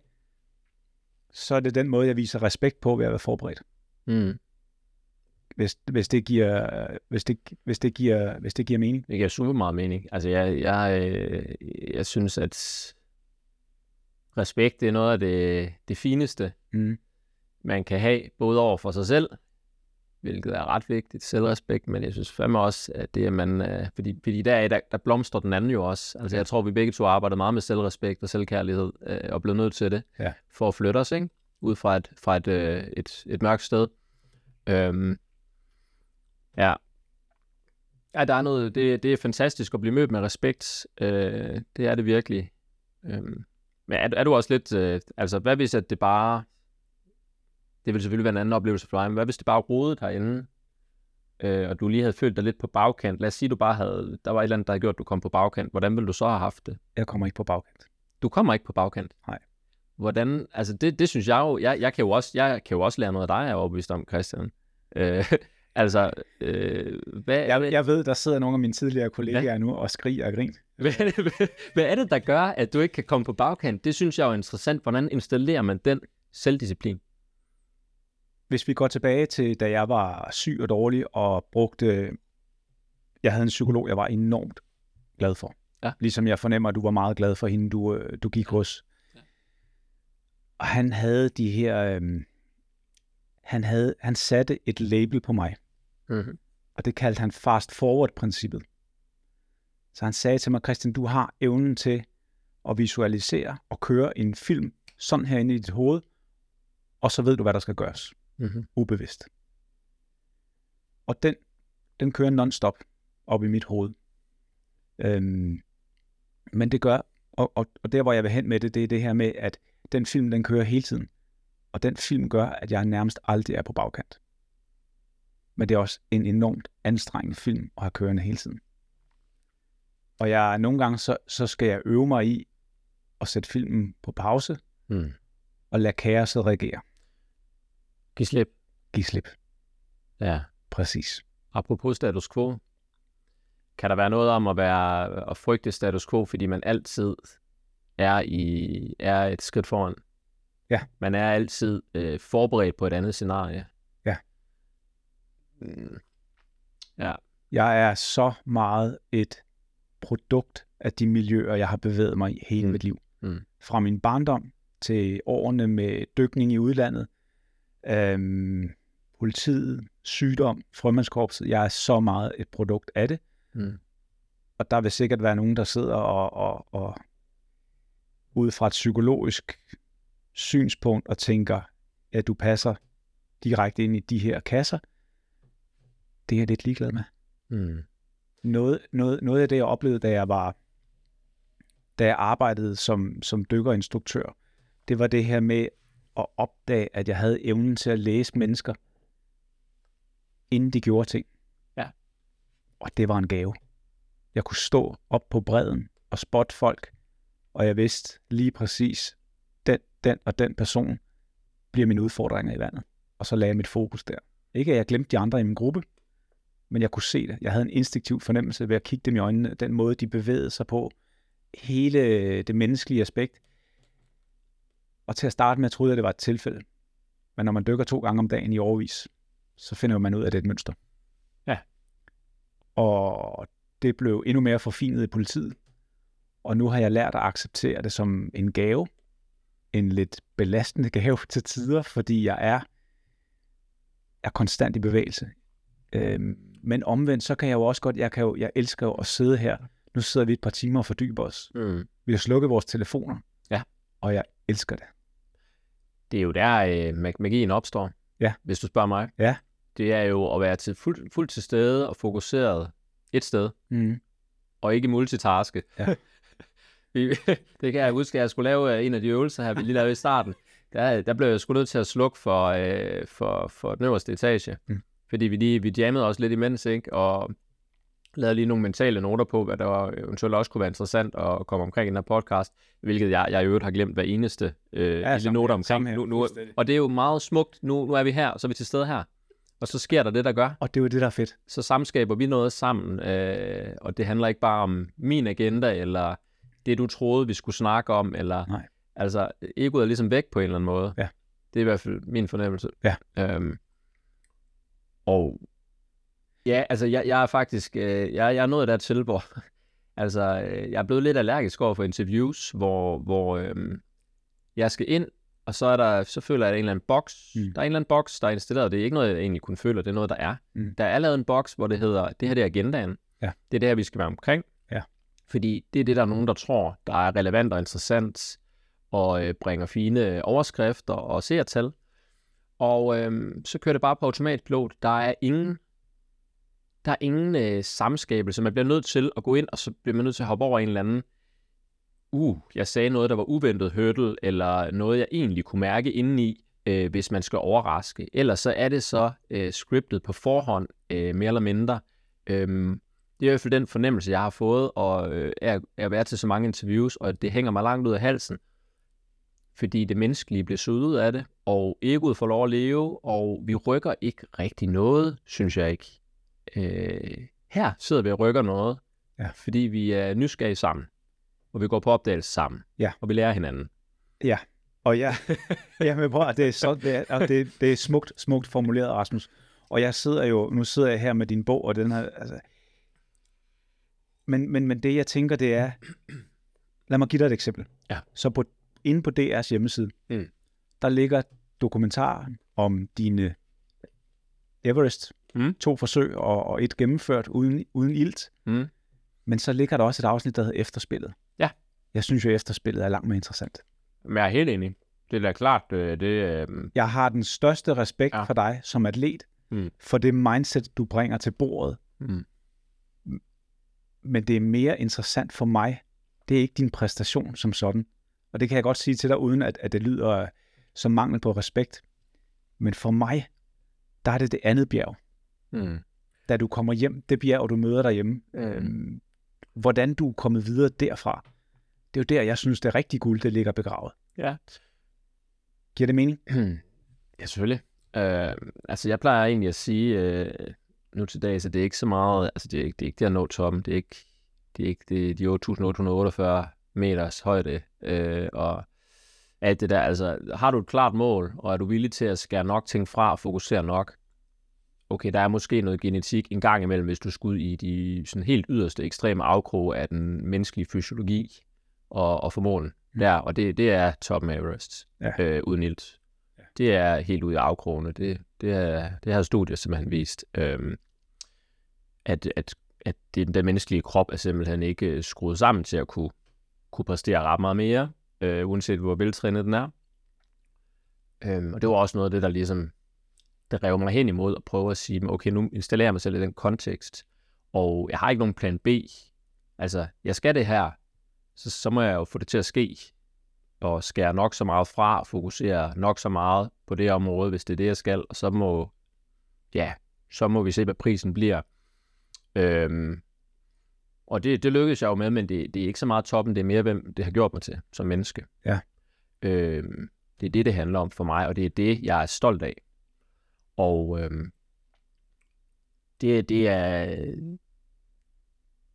så er det den måde, jeg viser respekt på ved at være forberedt Mm. Hvis, hvis, det giver, hvis, det, hvis, det giver, hvis det giver mening. Det giver super meget mening. Altså, jeg, jeg, øh, jeg synes, at respekt, det er noget af det, det fineste, Mm. man kan have, både over for sig selv, hvilket er ret vigtigt, selvrespekt, men jeg synes fandme også, at det er man, øh, fordi, fordi der, der, der blomstrer den anden jo også. Altså jeg tror, vi begge to har arbejdet meget med selvrespekt og selvkærlighed, øh, og blevet nødt til det, Ja. for at flytte os, ikke? Ud fra et, fra et, øh, et, et mørkt sted. Øhm, ja. Ja, der er noget, det, det er fantastisk at blive mødt med respekt. Øh, det er det virkelig. Øhm, men er, er du også lidt, øh, altså hvad hvis at det bare, det ville selvfølgelig være en anden oplevelse for dig, men hvad hvis det bare rodede herinde, øh, og du lige havde følt dig lidt på bagkant. Lad os sige, du bare havde, der var et eller andet, der havde gjort, at du kom på bagkant. Hvordan ville du så have haft det? Jeg kommer ikke på bagkant. Du kommer ikke på bagkant. Nej. Hvordan, altså det, det synes jeg jo, jeg, jeg, kan jo også, jeg kan jo også lære noget af dig, jeg er overbevist om, Christian. Øh, altså, øh, hvad, Jeg, jeg ved, der sidder nogle af mine tidligere kollegaer nu og skriger og grin. Hvad er, det, hvad, hvad er det, der gør, at du ikke kan komme på bagkant? Det synes jeg er jo interessant. Hvordan installerer man den selvdisciplin? Hvis vi går tilbage til, da jeg var syg og dårlig og brugte... Jeg havde en psykolog, jeg var enormt glad for. Ja. Ligesom jeg fornemmer, at du var meget glad for hende, du, øh, du gik hos. Og han havde de her... Øhm, han, havde, han satte et label på mig. Mm-hmm. og det kaldte han fast forward-princippet. Så han sagde til mig, Christian, du har evnen til at visualisere og køre en film sådan herinde i dit hoved, og så ved du, hvad der skal gøres, Mm-hmm. ubevidst. Og den, den kører non-stop op i mit hoved. Øhm, men det gør, og, og, og der hvor jeg vil hen med det, det er det her med, at den film, den kører hele tiden. Og den film gør, at jeg nærmest aldrig er på bagkant. Men det er også en enormt anstrengende film at have kørende hele tiden. Og jeg nogle gange, så, så skal jeg øve mig i at sætte filmen på pause Mm. og lade kaoset reagere. Giv slip. Giv slip. Ja. Præcis. apropos status quo, kan der være noget om at være at frygte status quo, fordi man altid er i er et skridt foran. Ja. Man er altid øh, forberedt på et andet scenarie. Ja. Mm. Ja. Jeg er så meget et produkt af de miljøer, jeg har bevæget mig i hele Mm. mit liv. Mm. Fra min barndom til årene med dykning i udlandet, øhm, politiet, sygdom, frømandskorpset. Jeg er så meget et produkt af det. Mm. Og der vil sikkert være nogen, der sidder og, og, og ud fra et psykologisk synspunkt og tænker, at du passer direkte ind i de her kasser. Det er jeg lidt ligeglad med. Mm. Noget, noget, noget af det, jeg oplevede, da jeg var da jeg arbejdede som, som dykkerinstruktør, det var det her med at opdage, at jeg havde evnen til at læse mennesker, inden de gjorde ting. Ja. Og det var en gave. Jeg kunne stå op på bredden og spotte folk, og jeg vidste lige præcis, den, den og den person bliver mine udfordringer i vandet. Og så lagde jeg mit fokus der. Ikke at jeg glemte de andre i min gruppe, men jeg kunne se det. Jeg havde en instinktiv fornemmelse ved at kigge dem i øjnene, den måde, de bevægede sig på, hele det menneskelige aspekt. Og til at starte med, troede jeg, det var et tilfælde. Men når man dykker to gange om dagen i overvis, så finder man ud af, at det er et mønster. Ja. Og det blev endnu mere forfinet i politiet. Og nu har jeg lært at acceptere det som en gave. En lidt belastende gave til tider, fordi jeg er, er konstant i bevægelse. Øhm, men omvendt, så kan jeg jo også godt, jeg, kan jo, jeg elsker jo at sidde her. Nu sidder vi et par timer og fordyber os. Mm. Vi har slukket vores telefoner. Ja. Og jeg elsker det. Det er jo der, øh, mag- magien opstår, Ja. hvis du spørger mig. Ja. Det er jo at være til fuld, fuldt til stede og fokuseret et sted, Mm. og ikke multitaske. Ja. Det kan jeg huske, at jeg skulle lave øh, en af de øvelser her, vi lige lavede i starten. Der, der blev jeg sgu nødt til at slukke for, øh, for, for den øverste etage. Mm. Fordi vi lige vi jammede også lidt imens, ikke? Og lavede lige nogle mentale noter på, hvad der var, eventuelt også kunne være interessant at komme omkring i den her podcast, hvilket jeg, jeg i øvrigt har glemt hver eneste øh, ja, lille her, omkring. her, Nu, nu, og det er jo meget smukt. Nu, nu er vi her, så er vi til stede her. Og så sker der det, der gør. Og det er jo det, der er fedt. Så samskaber vi noget sammen, øh, og det handler ikke bare om min agenda, eller det, du troede, vi skulle snakke om, eller... Nej. Altså, egoet er ligesom væk på en eller anden måde. Ja. Det er i hvert fald min fornemmelse. Ja. Øhm, og ja, altså, jeg, jeg er faktisk... Øh, jeg, jeg er nået dertil, hvor... altså, øh, jeg er blevet lidt allergisk over for interviews, hvor, hvor øh, jeg skal ind, og så, er der, så føler jeg, at der er en eller anden boks. Mm. Mm. Der er en eller anden boks, der er installeret. Det er ikke noget, jeg egentlig kun føler, det er noget, der er. Mm. Der er lavet en boks, hvor det hedder, det her det er agendaen. Ja. Det er det her, vi skal være omkring. Ja. Fordi det er det, der er nogen, der tror, der er relevant og interessant, og øh, bringer fine overskrifter og seertal. Og øh, så kører det bare på automatpilot. Der er ingen, der er ingen øh, samskabelse. Man bliver nødt til at gå ind, og så bliver man nødt til at hoppe over en eller anden uh, jeg sagde noget, der var uventet hurdle, eller noget, jeg egentlig kunne mærke indeni, øh, hvis man skal overraske. Ellers så er det så øh, scriptet på forhånd, øh, mere eller mindre. Øhm, det er i hvert fald den fornemmelse, jeg har fået, og øh, er at være til så mange interviews, og det hænger mig langt ud af halsen. Fordi det menneskelige bliver ud af det, og egoet får lov at leve, og vi rykker ikke rigtig noget, synes jeg ikke. Øh, her sidder vi og rykker noget, Ja. fordi vi er nysgerrige sammen, og vi går på opdagelse sammen, Ja. og vi lærer hinanden. Ja, og jeg med på, at det er, så, det er, og det, det er smukt, smukt formuleret, Rasmus. Og jeg sidder jo, nu sidder jeg her med din bog, og den her, altså, men, men, men det jeg tænker, det er, lad mig give dig et eksempel. Ja. Så på, inde på DR's hjemmeside, Mm. der ligger dokumentaren om dine Everest, Mm. to forsøg og, og et gennemført uden, uden ilt. Mm. Men så ligger der også et afsnit, der hedder Efterspillet. Ja. Jeg synes jo, at efterspillet er langt mere interessant. Men jeg er helt enig. Det er da klart, øh, det, øh, Jeg har den største respekt. Ja. for dig som atlet, Mm. for det mindset, du bringer til bordet. mm, Men det er mere interessant for mig. Det er ikke din præstation som sådan. Og det kan jeg godt sige til dig, uden at, at det lyder som mangel på respekt. Men for mig, der er det det andet bjerg. mm. Da du kommer hjem, det bjerg, du møder derhjemme. Øhm, hvordan du er kommet videre derfra. Det er jo der, jeg synes, det rigtige guld, det ligger begravet. Ja. Giver det mening? ja, selvfølgelig. Øh, altså, jeg plejer egentlig at sige, øh, nu til dag, så det er ikke så meget, altså det er ikke, det er ikke det at nå toppen, det er ikke, det er ikke det, de 8.848 meters højde, øh, og alt det der, altså har du et klart mål, og er du villig til at skære nok ting fra og fokusere nok, okay, der er måske noget genetik en gang imellem, hvis du skulle i de sådan helt yderste ekstreme afkroge af den menneskelige fysiologi og, og formålen mm. der, og det, det er toppen af Everest, ja. øh, uden ilt. Ja. Det er helt ude i afkrogene. Det, det, er, det har studier simpelthen vist, øhm, at, at, at det, den menneskelige krop er simpelthen ikke øh, skruet sammen til at kunne, kunne præstere ret meget mere, øh, uanset hvor veltrænet den er. Øhm, og det var også noget af det, der ligesom der rev mig hen imod at prøve at sige, okay, nu installerer jeg mig selv i den kontekst, og jeg har ikke nogen plan B. Altså, jeg skal det her, så, så må jeg jo få det til at ske, og skære nok så meget fra, fokusere nok så meget på det område, hvis det er det, jeg skal, og så må, ja, så må vi se, hvad prisen bliver. Øhm, og det, det lykkedes jeg jo med, men det, det er ikke så meget toppen, det er mere, hvem det har gjort mig til som menneske. Ja. Øhm, det er det, det handler om for mig, og det er det, jeg er stolt af. Og øhm, det, det er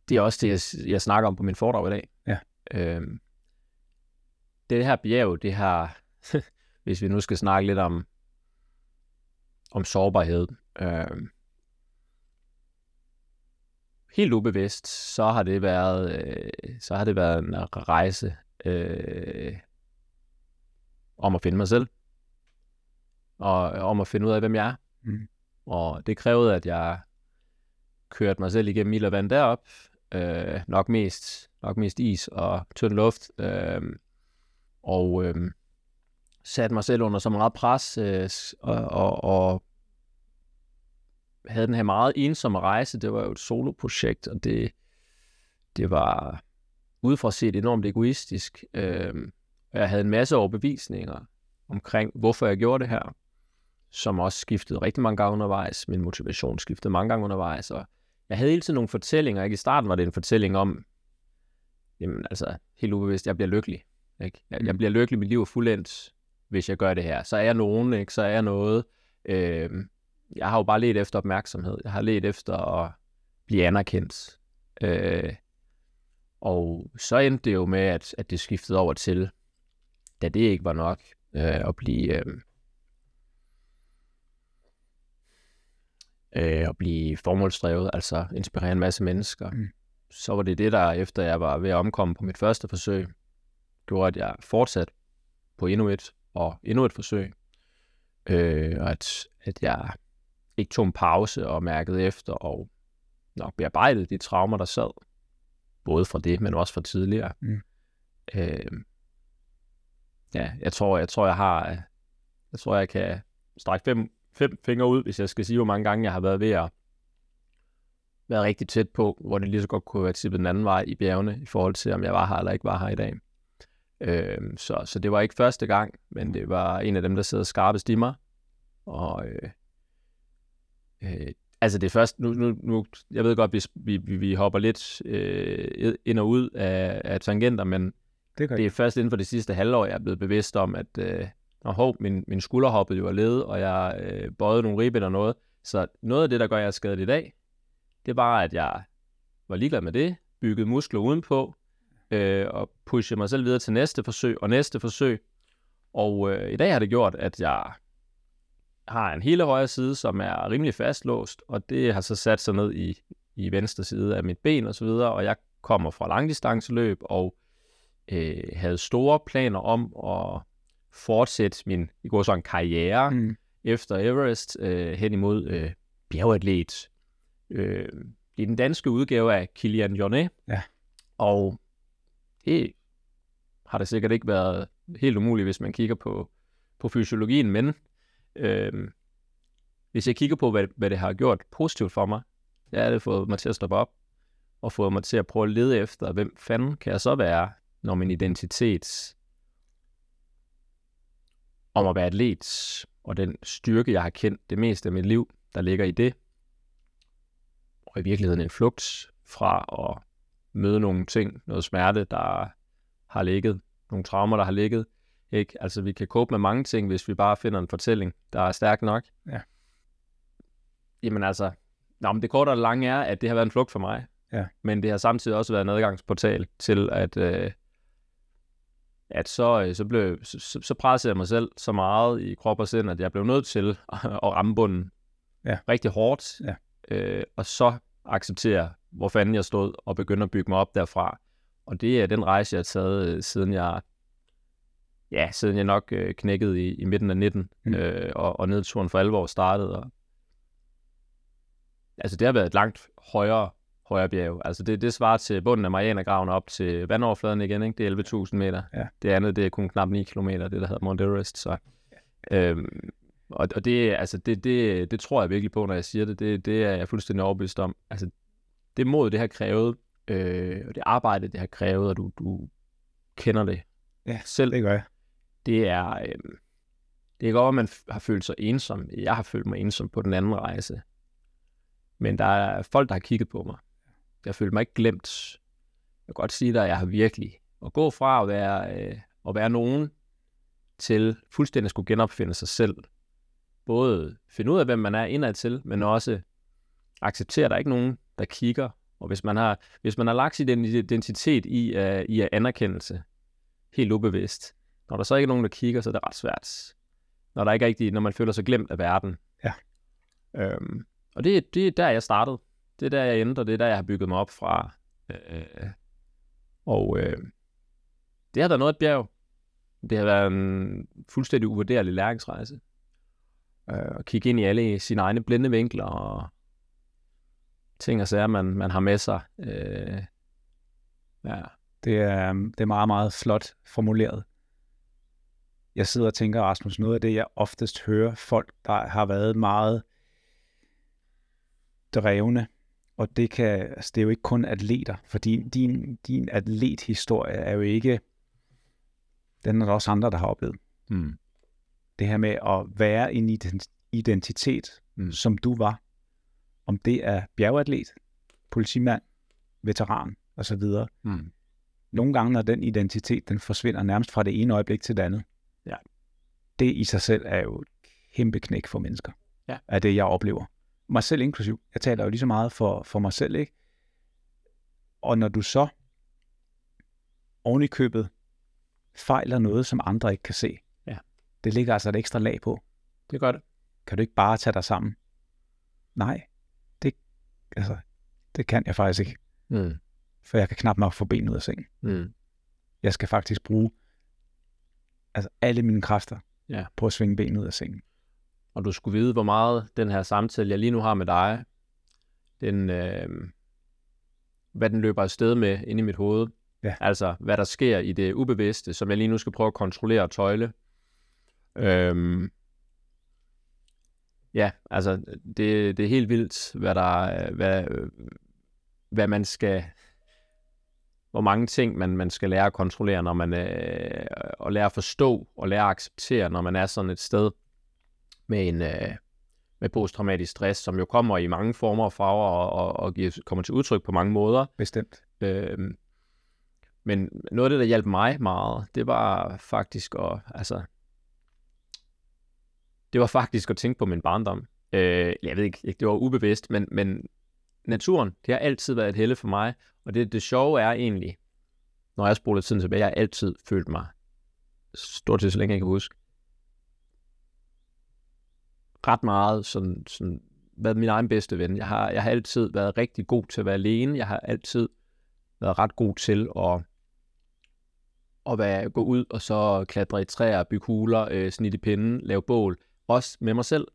det er også det, jeg, jeg snakker om på min foredrag i dag. Ja. Øhm, det her bjerg, det har, hvis vi nu skal snakke lidt om, om sårbarhed, øhm, helt ubevidst, så har det været, øh, så har det været en rejse øh, om at finde mig selv og om at finde ud af, hvem jeg er. Mm. Og det krævede, at jeg kørte mig selv igennem mild og vand derop. Øh, nok, mest, nok mest is og tynd luft. Øh, og øh, satte mig selv under så meget pres øh, og, og, og havde den her meget ensomme rejse. Det var jo et soloprojekt, og det, det var udefra set enormt egoistisk. Øh, jeg havde en masse overbevisninger omkring, hvorfor jeg gjorde det her som også skiftede rigtig mange gange undervejs. Min motivation skiftede mange gange undervejs, og jeg havde hele tiden nogle fortællinger. Ikke? I starten var det en fortælling om, jamen altså, helt ubevidst, jeg bliver lykkelig. Ikke? Jeg, jeg mm. bliver lykkelig, mit liv er fuldendt, hvis jeg gør det her. Så er jeg nogen, ikke? så er jeg noget. Øh, jeg har jo bare let efter opmærksomhed. Jeg har let efter at blive anerkendt. Øh, og så endte det jo med, at, at det skiftede over til, da det ikke var nok, øh, at blive... Øh, øh, at blive formålsdrevet, altså inspirere en masse mennesker. Mm. Så var det det, der efter jeg var ved at omkomme på mit første forsøg, gjorde, at jeg fortsatte på endnu et og endnu et forsøg. Øh, og at, at jeg ikke tog en pause og mærkede efter og nok bearbejdede de traumer, der sad. Både fra det, men også fra tidligere. Mm. Øh, ja, jeg tror, jeg tror, jeg har, jeg tror, jeg kan strække fem fem fingre ud, hvis jeg skal sige, hvor mange gange jeg har været ved at være rigtig tæt på, hvor det lige så godt kunne være tippet den anden vej i bjergene, i forhold til, om jeg var her eller ikke var her i dag. Øh, så, så det var ikke første gang, men det var en af dem, der sidder skarpest i mig. Og øh, øh, altså det er først, nu, nu, nu jeg ved godt, vi, vi, vi hopper lidt øh, ind og ud af, af tangenter, men det, det er først inden for det sidste halvår, jeg er blevet bevidst om, at, øh, og hov, min, min skulder hoppede jo af led, og jeg øh, bøjede nogle ribben og noget. Så noget af det, der gør, jeg er skadet i dag, det er bare, at jeg var ligeglad med det, byggede muskler udenpå, øh, og pushede mig selv videre til næste forsøg og næste forsøg. Og øh, i dag har det gjort, at jeg har en hele højre side, som er rimelig fastlåst, og det har så sat sig ned i, i venstre side af mit ben og så videre, og jeg kommer fra langdistanceløb og øh, havde store planer om at fortsætte min i går sådan karriere mm. efter Everest øh, hen imod øh, bjergatlet. Øh, det er den danske udgave af Kilian Jornet. Ja. Og det har det sikkert ikke været helt umuligt, hvis man kigger på, på fysiologien, men Øhm, hvis jeg kigger på, hvad, hvad det har gjort positivt for mig, det har det fået mig til at stoppe op, og fået mig til at prøve at lede efter, hvem fanden kan jeg så være, når min identitet om at være atlet, og den styrke, jeg har kendt det meste af mit liv, der ligger i det, og i virkeligheden en flugt fra at møde nogle ting, noget smerte, der har ligget, nogle traumer, der har ligget. Ikke? Altså, vi kan kåbe med mange ting, hvis vi bare finder en fortælling, der er stærk nok. Ja. Jamen altså, Nå, men det korte og lange er, at det har været en flugt for mig. Ja. Men det har samtidig også været en adgangsportal til, at, øh, at så, øh, så, blev, så, så, så pressede jeg mig selv så meget i krop og sind, at jeg blev nødt til at, at ramme bunden Ja. rigtig hårdt. Ja. Øh, og så acceptere, hvor fanden jeg stod, og begynde at bygge mig op derfra. Og det er den rejse, jeg har taget, øh, siden jeg ja, siden jeg nok øh, knækkede i, i midten af 19, Mm. øh, og, og nedturen for alvor startede. Og, altså det har været et langt højere, højere bjerg. Altså det, det svarer til bunden af Marianergraven op til vandoverfladen igen, ikke? Det er 11.000 meter. Ja. Det andet, det er kun knap 9 km, det der hedder Mount Everest. Så, øhm, og, og det, altså det, det, det tror jeg virkelig på, når jeg siger det. Det, det er jeg fuldstændig overbevist om. Altså det mod, det har krævet, øh, og det arbejde, det har krævet, og du, du kender det Ja, selv Det gør jeg det er, øh, det er godt, at man har følt sig ensom. Jeg har følt mig ensom på den anden rejse. Men der er folk, der har kigget på mig. Jeg har følt mig ikke glemt. Jeg kan godt sige dig, at jeg har virkelig at gå fra at være, øh, at være nogen til fuldstændig at skulle genopfinde sig selv. Både finde ud af, hvem man er indad til, men også acceptere, at der er ikke nogen, der kigger. Og hvis man har, hvis man har lagt sin identitet i, uh, i anerkendelse, helt ubevidst, når der så ikke er nogen, der kigger, så er det ret svært. Når der ikke er rigtig, når man føler sig glemt af verden. Ja. Øhm, og det, det er der, jeg startede. Det er der, jeg endte, og det er der, jeg har bygget mig op fra. Øh, og øh, det har været noget af et bjerg. Det har været en fuldstændig uvurderlig læringsrejse. Øh, at kigge ind i alle sine egne blinde vinkler og ting og sager, man, man har med sig. Øh, ja, Det er, det er meget, meget flot formuleret. Jeg sidder og tænker, Rasmus, noget af det, jeg oftest hører folk, der har været meget drevne, og det, kan, altså det er jo ikke kun atleter, for din, din, din atlethistorie er jo ikke, den er der også andre, der har oplevet. mm. Det her med at være en ident- identitet, Mm. som du var, om det er bjergatlet, politimand, veteran osv., Mm. nogle gange, når den identitet, den forsvinder nærmest fra det ene øjeblik til det andet. Det i sig selv er jo et kæmpe knæk for mennesker. Ja. Af det, jeg oplever. Mig selv inklusiv. Jeg taler jo lige så meget for, for mig selv, ikke? Og når du så oven i købet fejler noget, som andre ikke kan se, Ja. det ligger altså et ekstra lag på. Det gør det. Kan du ikke bare tage dig sammen? Nej, det, altså, det kan jeg faktisk ikke. Mm. For jeg kan knap nok få benet ud af sengen. Mm. Jeg skal faktisk bruge altså alle mine kræfter Ja. på at svinge benet ud af sengen. og du skulle vide, hvor meget den her samtale, jeg lige nu har med dig, den, øh, hvad den løber afsted med inde i mit hoved. Ja. Altså, hvad der sker i det ubevidste, som jeg lige nu skal prøve at kontrollere og tøjle. Øhm, ja, altså, det, det er helt vildt, hvad der, er- hvad, øh, hvad man skal, hvor mange ting man, man skal lære at kontrollere, når man, øh, og lære at forstå og lære at acceptere, når man er sådan et sted med en øh, med posttraumatisk stress, som jo kommer i mange former og farver og, og, og giver, kommer til udtryk på mange måder. Bestemt. Øh, men noget af det, der hjalp mig meget, det var faktisk at, altså, det var faktisk at tænke på min barndom. Øh, jeg ved ikke, det var ubevidst, men, men naturen, det har altid været et helle for mig, og det, det sjove er egentlig, når jeg spoler tiden tilbage, jeg har altid følt mig, stort set så længe jeg kan huske, ret meget sådan, sådan været min egen bedste ven. Jeg har, jeg har altid været rigtig god til at være alene. Jeg har altid været ret god til at, at være, gå ud og så klatre i træer, bygge huler, øh, snit i pinden, lave bål. Også med mig selv.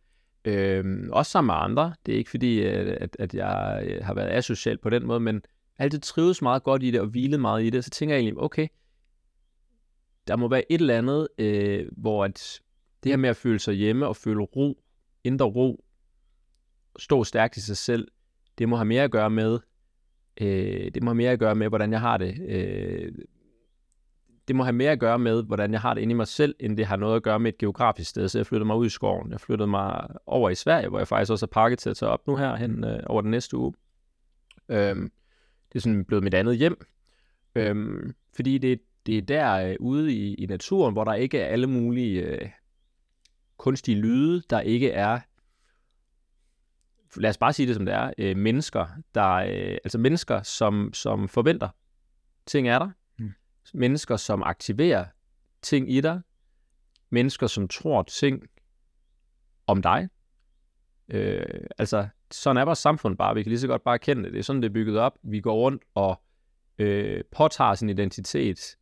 Øh, også sammen med andre. Det er ikke fordi, øh, at, at jeg øh, har været asocial på den måde, men altid trives meget godt i det og hvilet meget i det. Så tænker jeg egentlig, okay, der må være et eller andet, øh, hvor at det her med at føle sig hjemme og føle ro, indre ro, stå stærkt i sig selv, det må have mere at gøre med, øh, det må have mere at gøre med, hvordan jeg har det. Øh, det må have mere at gøre med, hvordan jeg har det inde i mig selv, end det har noget at gøre med et geografisk sted. Så jeg flyttede mig ud i skoven. Jeg flyttede mig over i Sverige, hvor jeg faktisk også har pakket til at tage op nu her hen øh, over den næste uge. Øhm, det er sådan blevet mit andet hjem. Øhm, fordi det, det er der øh, ude i, i naturen, hvor der ikke er alle mulige øh, kunstige lyde, der ikke er lad os bare sige det som det er, øh, mennesker, der, øh, altså mennesker, som, som forventer ting er der, mennesker, som aktiverer ting i dig, mennesker, som tror ting om dig. Øh, altså, sådan er vores samfund bare. Vi kan lige så godt bare erkende det. Det er sådan, det er bygget op. Vi går rundt og øh, påtager sin identitet.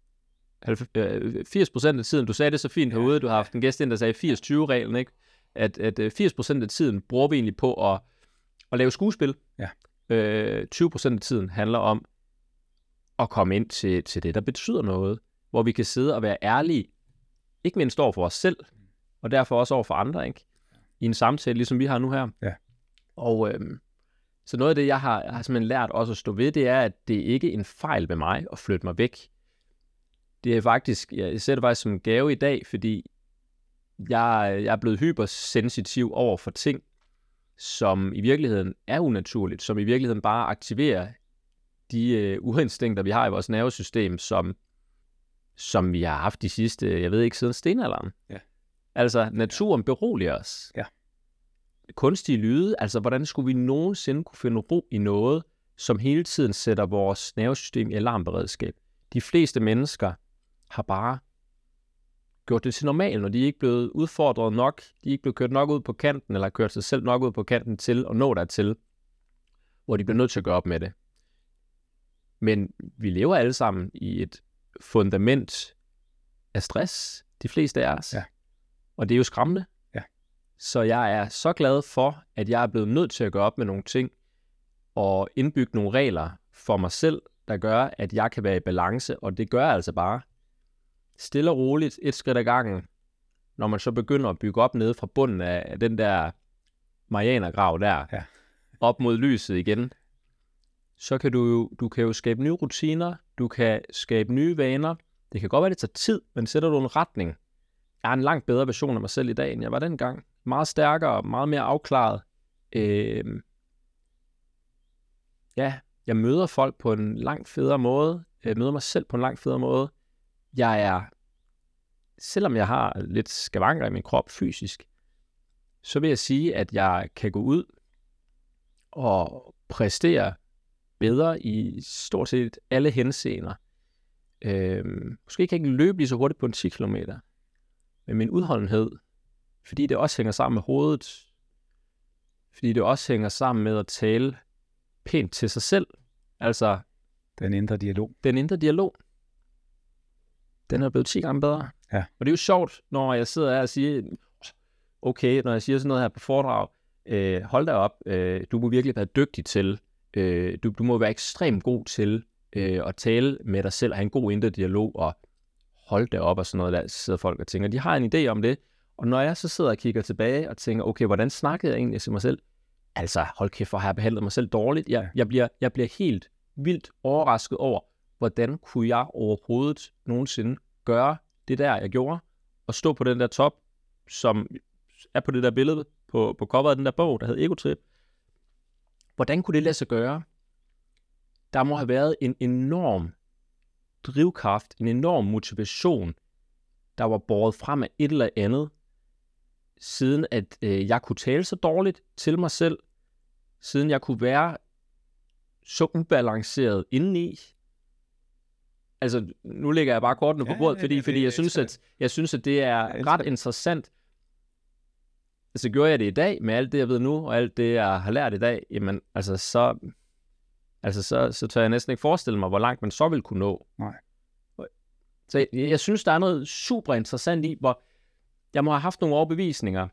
Halv- øh, 80% af tiden, du sagde det så fint herude, du har haft en gæst ind, der sagde 80-20-reglen, ikke? At, at øh, 80% af tiden bruger vi egentlig på at, at lave skuespil. Ja. Øh, 20% af tiden handler om at komme ind til, til det, der betyder noget, hvor vi kan sidde og være ærlige, ikke mindst over for os selv, og derfor også over for andre, ikke? I en samtale, ligesom vi har nu her. Ja. Og øhm, så noget af det, jeg har, jeg har simpelthen lært også at stå ved, det er, at det ikke er en fejl med mig at flytte mig væk. Det er faktisk, jeg ser det faktisk som en gave i dag, fordi jeg, jeg er blevet hypersensitiv over for ting, som i virkeligheden er unaturligt, som i virkeligheden bare aktiverer de øh, urinstinkter, vi har i vores nervesystem, som, som vi har haft de sidste, jeg ved ikke, siden stenalderen. Ja. Altså, naturen beroliger os. Ja. Kunstige lyde, altså hvordan skulle vi nogensinde kunne finde ro i noget, som hele tiden sætter vores nervesystem i alarmberedskab? De fleste mennesker har bare gjort det til normalt, når de er ikke blevet udfordret nok, de er ikke blevet kørt nok ud på kanten, eller kørt sig selv nok ud på kanten til at nå dertil, hvor de bliver nødt til at gøre op med det. Men vi lever alle sammen i et fundament af stress, de fleste af os. Ja. Og det er jo skræmmende. Ja. Så jeg er så glad for, at jeg er blevet nødt til at gøre op med nogle ting, og indbygge nogle regler for mig selv, der gør, at jeg kan være i balance, og det gør jeg altså bare stille og roligt, et skridt ad gangen, når man så begynder at bygge op nede fra bunden af den der Marianergrav der, Ja. op mod lyset igen, så kan du jo, du kan jo skabe nye rutiner, du kan skabe nye vaner. Det kan godt være, det tager tid, men sætter du en retning. Jeg er en langt bedre version af mig selv i dag, end jeg var dengang. Meget stærkere, meget mere afklaret. Øh, ja, jeg møder folk på en langt federe måde. Jeg møder mig selv på en langt federe måde. Jeg er, selvom jeg har lidt skavanker i min krop fysisk, så vil jeg sige, at jeg kan gå ud og præstere bedre i stort set alle henseender. Øhm, måske kan jeg ikke løbe lige så hurtigt på en 10 km, men min udholdenhed, fordi det også hænger sammen med hovedet, fordi det også hænger sammen med at tale pænt til sig selv, altså Den indre dialog. den indre dialog, den er blevet 10 gange bedre. Ja. Og det er jo sjovt, når jeg sidder her og siger, okay, når jeg siger sådan noget her på foredrag, øh, hold da op, øh, du må virkelig være dygtig til, øh, du, du må være ekstremt god til øh, at tale med dig selv, have en god indre dialog, og hold da op og sådan noget, der sidder folk og tænker, de har en idé om det, og når jeg så sidder og kigger tilbage og tænker, okay, hvordan snakkede jeg egentlig til mig selv? Altså, hold kæft, for har jeg behandlet mig selv dårligt. Jeg, jeg, bliver, jeg bliver helt vildt overrasket over, hvordan kunne jeg overhovedet nogensinde gøre det der, jeg gjorde, og stå på den der top, som er på det der billede på, på coveret af den der bog, der hed Egotrip. Hvordan kunne det lade sig gøre? Der må have været en enorm drivkraft, en enorm motivation, der var båret frem af et eller andet, siden at øh, jeg kunne tale så dårligt til mig selv, siden jeg kunne være så ubalanceret indeni. Altså, nu lægger jeg bare kortene på Ja, bordet, ja, fordi, ja, fordi jeg, synes, at, jeg synes, at det er ret interessant. Altså, gjorde jeg det i dag med alt det, jeg ved nu, og alt det, jeg har lært i dag, jamen, altså, så, altså, så, så tør jeg næsten ikke forestille mig, hvor langt man så vil kunne nå. Nej. Så jeg, jeg synes, der er noget super interessant i, hvor jeg må have haft nogle overbevisninger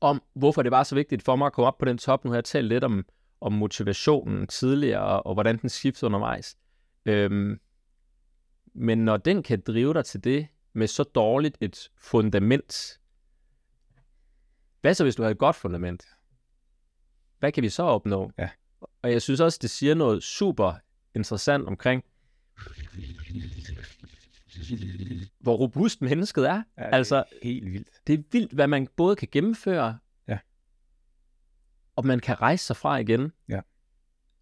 om, hvorfor det var så vigtigt for mig at komme op på den top. Nu har jeg talt lidt om, om motivationen tidligere, og, og hvordan den skifter undervejs. Øhm, men når den kan drive dig til det med så dårligt et fundament, hvad så hvis du har et godt fundament? Hvad kan vi så opnå? Ja. Og jeg synes også, det siger noget super interessant omkring, hvor robust mennesket er. Ja, altså, det er helt vildt. det er vildt, hvad man både kan gennemføre, Ja. og man kan rejse sig fra igen. Ja.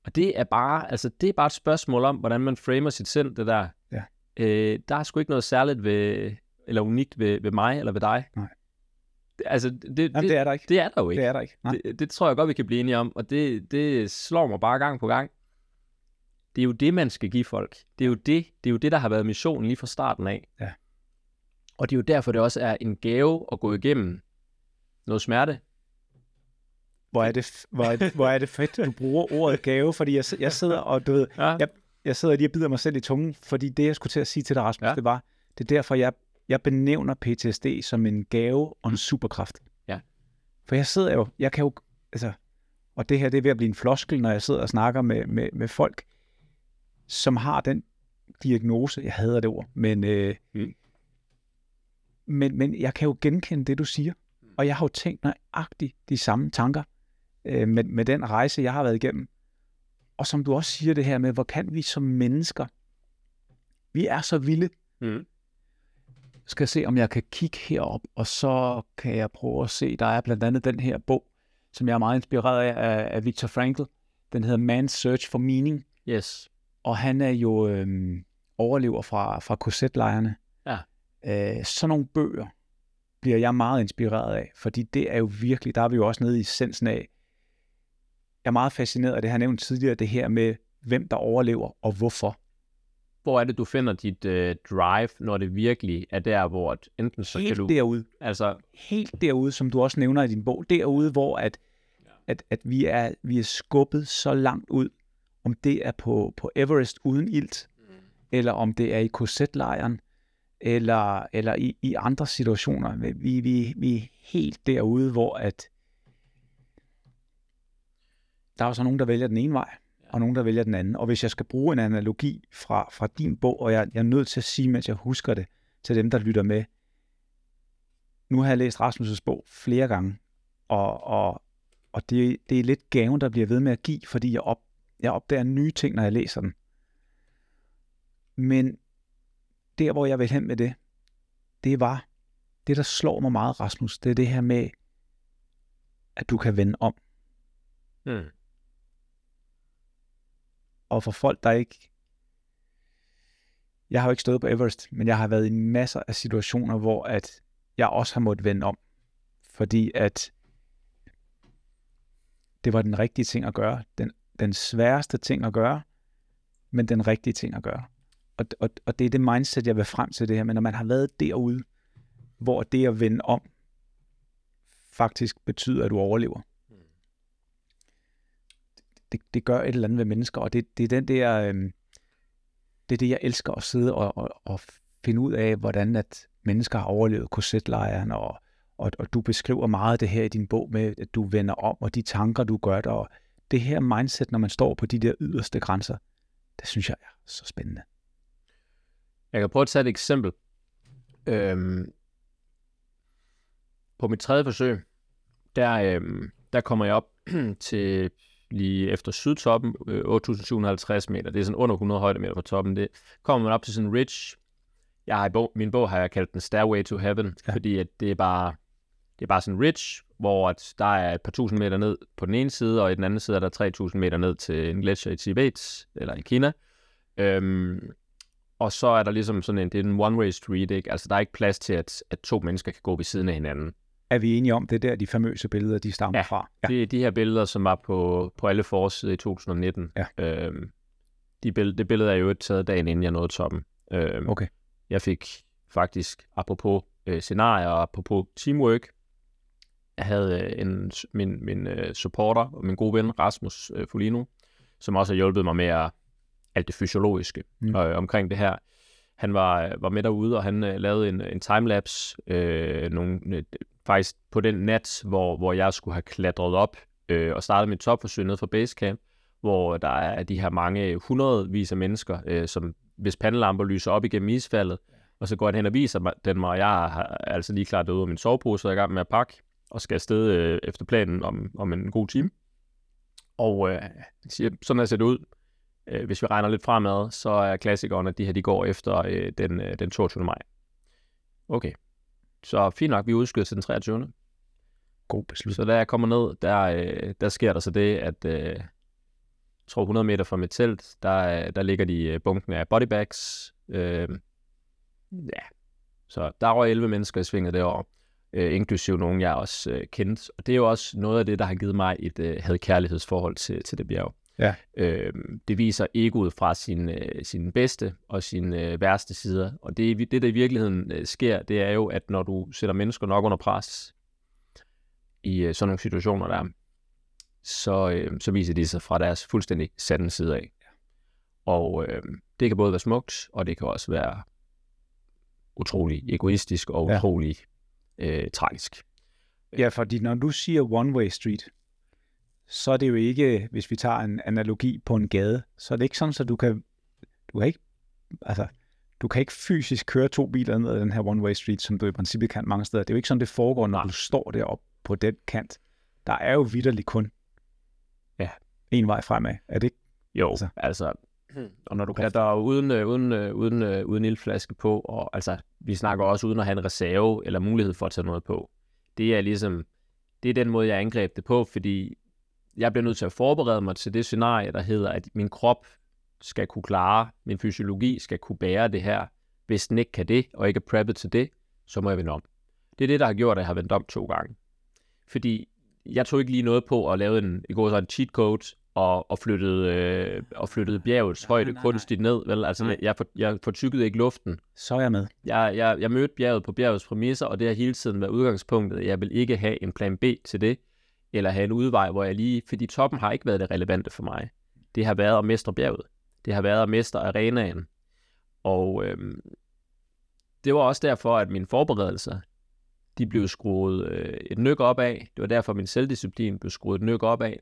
Og det er bare, altså det er bare et spørgsmål om, hvordan man framer sit sind, det der. Ja. Øh, der er sgu ikke noget særligt ved, eller unikt ved, ved mig eller ved dig. Nej. Altså, det, det, Jamen, det er der ikke. det er der jo ikke. Det er der ikke. Nej. Det, det tror jeg godt, vi kan blive enige om, og det, det slår mig bare gang på gang. Det er jo det, man skal give folk. Det er jo det, det, er jo det der har været missionen lige fra starten af. Ja. Og det er jo derfor, det også er en gave at gå igennem noget smerte. Hvor er, det, hvor, er det, hvor er det fedt, du bruger ordet gave, fordi jeg, jeg sidder og, du ved, Ja. jeg, jeg sidder lige og bider mig selv i tungen, fordi det, jeg skulle til at sige til dig, Rasmus, ja. det var, det er derfor, jeg, jeg benævner PTSD som en gave og en superkraft. Ja. For jeg sidder jo, jeg kan jo, altså, og det her, det er ved at blive en floskel, når jeg sidder og snakker med, med, med folk, som har den diagnose, jeg hader det ord, men, øh, Mm. men, men jeg kan jo genkende det, du siger, og jeg har jo tænkt nøjagtigt de samme tanker øh, med, med den rejse, jeg har været igennem. Og som du også siger det her med, hvor kan vi som mennesker, vi er så vilde. Mm. Skal se, om jeg kan kigge herop, og så kan jeg prøve at se, der er blandt andet den her bog, som jeg er meget inspireret af, af, Viktor Frankl. Den hedder Man's Search for Meaning, Yes. og han er jo øhm, overlever fra, fra korsetlejrene. Ja. Øh, sådan nogle bøger bliver jeg meget inspireret af, fordi det er jo virkelig, der er vi jo også nede i essensen af, jeg er meget fascineret af det, her nævnt tidligere, det her med, hvem der overlever og hvorfor. Hvor er det, du finder dit øh, drive, når det virkelig er der, hvor at enten så Helt kan du... derude, Altså, helt derude, som du også nævner i din bog, derude, hvor at, at, at vi, er, vi er skubbet så langt ud, om det er på, på Everest uden ilt, eller om det er i korsetlejren, eller, eller i, i andre situationer. Vi, vi, vi er helt derude, hvor at der er så nogen, der vælger den ene vej, og nogen, der vælger den anden. Og hvis jeg skal bruge en analogi fra, fra din bog, og jeg, jeg er nødt til at sige, mens jeg husker det, til dem, der lytter med, nu har jeg læst Rasmus' bog flere gange, og, og, og det, det er lidt gaven, der bliver ved med at give, fordi jeg, op, jeg opdager nye ting, når jeg læser den. Men der, hvor jeg vil hen med det, det var, det der slår mig meget, Rasmus, det er det her med, at du kan vende om. mm. Og for folk, der ikke... Jeg har jo ikke stået på Everest, men jeg har været i masser af situationer, hvor at jeg også har måttet vende om. Fordi at det var den rigtige ting at gøre. Den, den sværeste ting at gøre, men den rigtige ting at gøre. Og, og, og det er det mindset, jeg vil frem til det her. Men når man har været derude, hvor det at vende om faktisk betyder, at du overlever. Det, det gør et eller andet ved mennesker, og det, det er den der... øh, det er det, jeg elsker at sidde og, og, og finde ud af, hvordan at mennesker har overlevet korsetlejren, og, og, og du beskriver meget det her i din bog med, at du vender om, og de tanker, du gør dig, og det her mindset, når man står på de der yderste grænser, det synes jeg er så spændende. Jeg kan prøve at tage et eksempel. Øhm, på mit tredje forsøg, der, øhm, der kommer jeg op til lige efter sydtoppen, øh, 8.750 meter. Det er sådan under 100 højdemeter fra toppen. Det kommer man op til sådan en ridge. Jeg har i bog, min bog har jeg kaldt den Stairway to Heaven, ja. fordi at det er bare det er bare sådan en ridge, hvor at der er et par tusind meter ned på den ene side, og i den anden side er der 3.000 meter ned til en gletsjer i Tibet, eller i Kina. Øhm, og så er der ligesom sådan en, det er en one-way street, ikke? Altså, der er ikke plads til, at, at to mennesker kan gå ved siden af hinanden. Er vi enige om, det er der, de famøse billeder, de stammer Ja, fra? Ja. Det er de her billeder, som var på, på alle forsider i 2019. Ja. Øhm, de bill- det billede er jo taget dagen inden jeg nåede toppen. Øhm, Okay. Jeg fik faktisk, apropos øh, scenarier og apropos teamwork, jeg havde øh, en, min, min øh, supporter og min gode ven, Rasmus øh, Folino, som også har hjulpet mig med at, alt det fysiologiske Mm. mm. øh, omkring det her. Han var, var med derude, og han øh, lavede en, en timelapse, øh, nogle, øh, faktisk på den nat, hvor, hvor jeg skulle have klatret op øh, og startet mit topforsøg ned fra Basecamp, hvor der er de her mange hundredvis af mennesker, øh, som hvis pandelamper lyser op igennem isfaldet, og så går han hen og viser mig, den mig, og jeg har altså lige klart ud af min sovepose, og er i gang med at pakke, og skal afsted øh, efter planen om, om en god time. Og øh, siger, sådan her ser det ud. Øh, hvis vi regner lidt fremad, så er klassikeren, at de her de går efter øh, den, øh, den 22. maj. Okay. Så fint nok, vi udskyder til den 23. God beslutning. Så da jeg kommer ned, der, øh, der sker der så det, at øh, jeg tror 100 meter fra mit telt, der, øh, der ligger de bunken af bodybags. Øh, ja, så der var 11 mennesker i svinget derovre. øh, inklusive nogen, jeg også øh, kendte. Og det er jo også noget af det, der har givet mig et øh, had-kærlighedsforhold til, til det bjerg. Ja. Øh, det viser egoet fra sin, øh, sin bedste og sin øh, værste sider. Og det, det, der i virkeligheden øh, sker, det er jo, at når du sætter mennesker nok under pres i øh, sådan nogle situationer der, så, øh, så viser de sig fra deres fuldstændig sande side af. Og øh, det kan både være smukt, og det kan også være utrolig egoistisk og Ja. utrolig øh, tragisk. Ja, fordi når du siger one-way street, så er det jo ikke, hvis vi tager en analogi på en gade, så er det ikke sådan, så du kan, du kan ikke, altså, du kan ikke fysisk køre to biler ned ad den her one-way street, som du i princippet kan mange steder. Det er jo ikke sådan, det foregår, når du står deroppe på den kant. Der er jo vidderligt kun Ja. en vej fremad. Er det ikke? Jo, Altså. altså, altså og når du kan der uden, øh, uden, øh, uden, øh, uden ildflaske på, og altså, vi snakker også uden at have en reserve eller mulighed for at tage noget på. Det er ligesom, det er den måde, jeg angreb det på, fordi jeg bliver nødt til at forberede mig til det scenarie, der hedder, at min krop skal kunne klare, min fysiologi skal kunne bære det her. Hvis den ikke kan det, og ikke er preppet til det, så må jeg vende om. Det er det, der har gjort, at jeg har vendt om to gange. Fordi jeg tog ikke lige noget på at lave en, i går så en cheat code, og, og, flyttede, øh, og flyttede bjergets Nej, højde nej, nej. kunstigt ned. Vel? Altså, Nej. jeg, for, jeg fortykkede ikke luften. Så er jeg med. Jeg, jeg, jeg mødte bjerget på bjergets præmisser, og det har hele tiden været udgangspunktet. Jeg vil ikke have en plan B til det, eller have en udvej, hvor jeg lige... Fordi toppen har ikke været det relevante for mig. Det har været at mestre bjerget. Det har været at mestre arenaen. Og øhm, det var også derfor, at mine forberedelser, de blev skruet øh, et nyk op af. Det var derfor, min selvdisciplin blev skruet et nyk op af.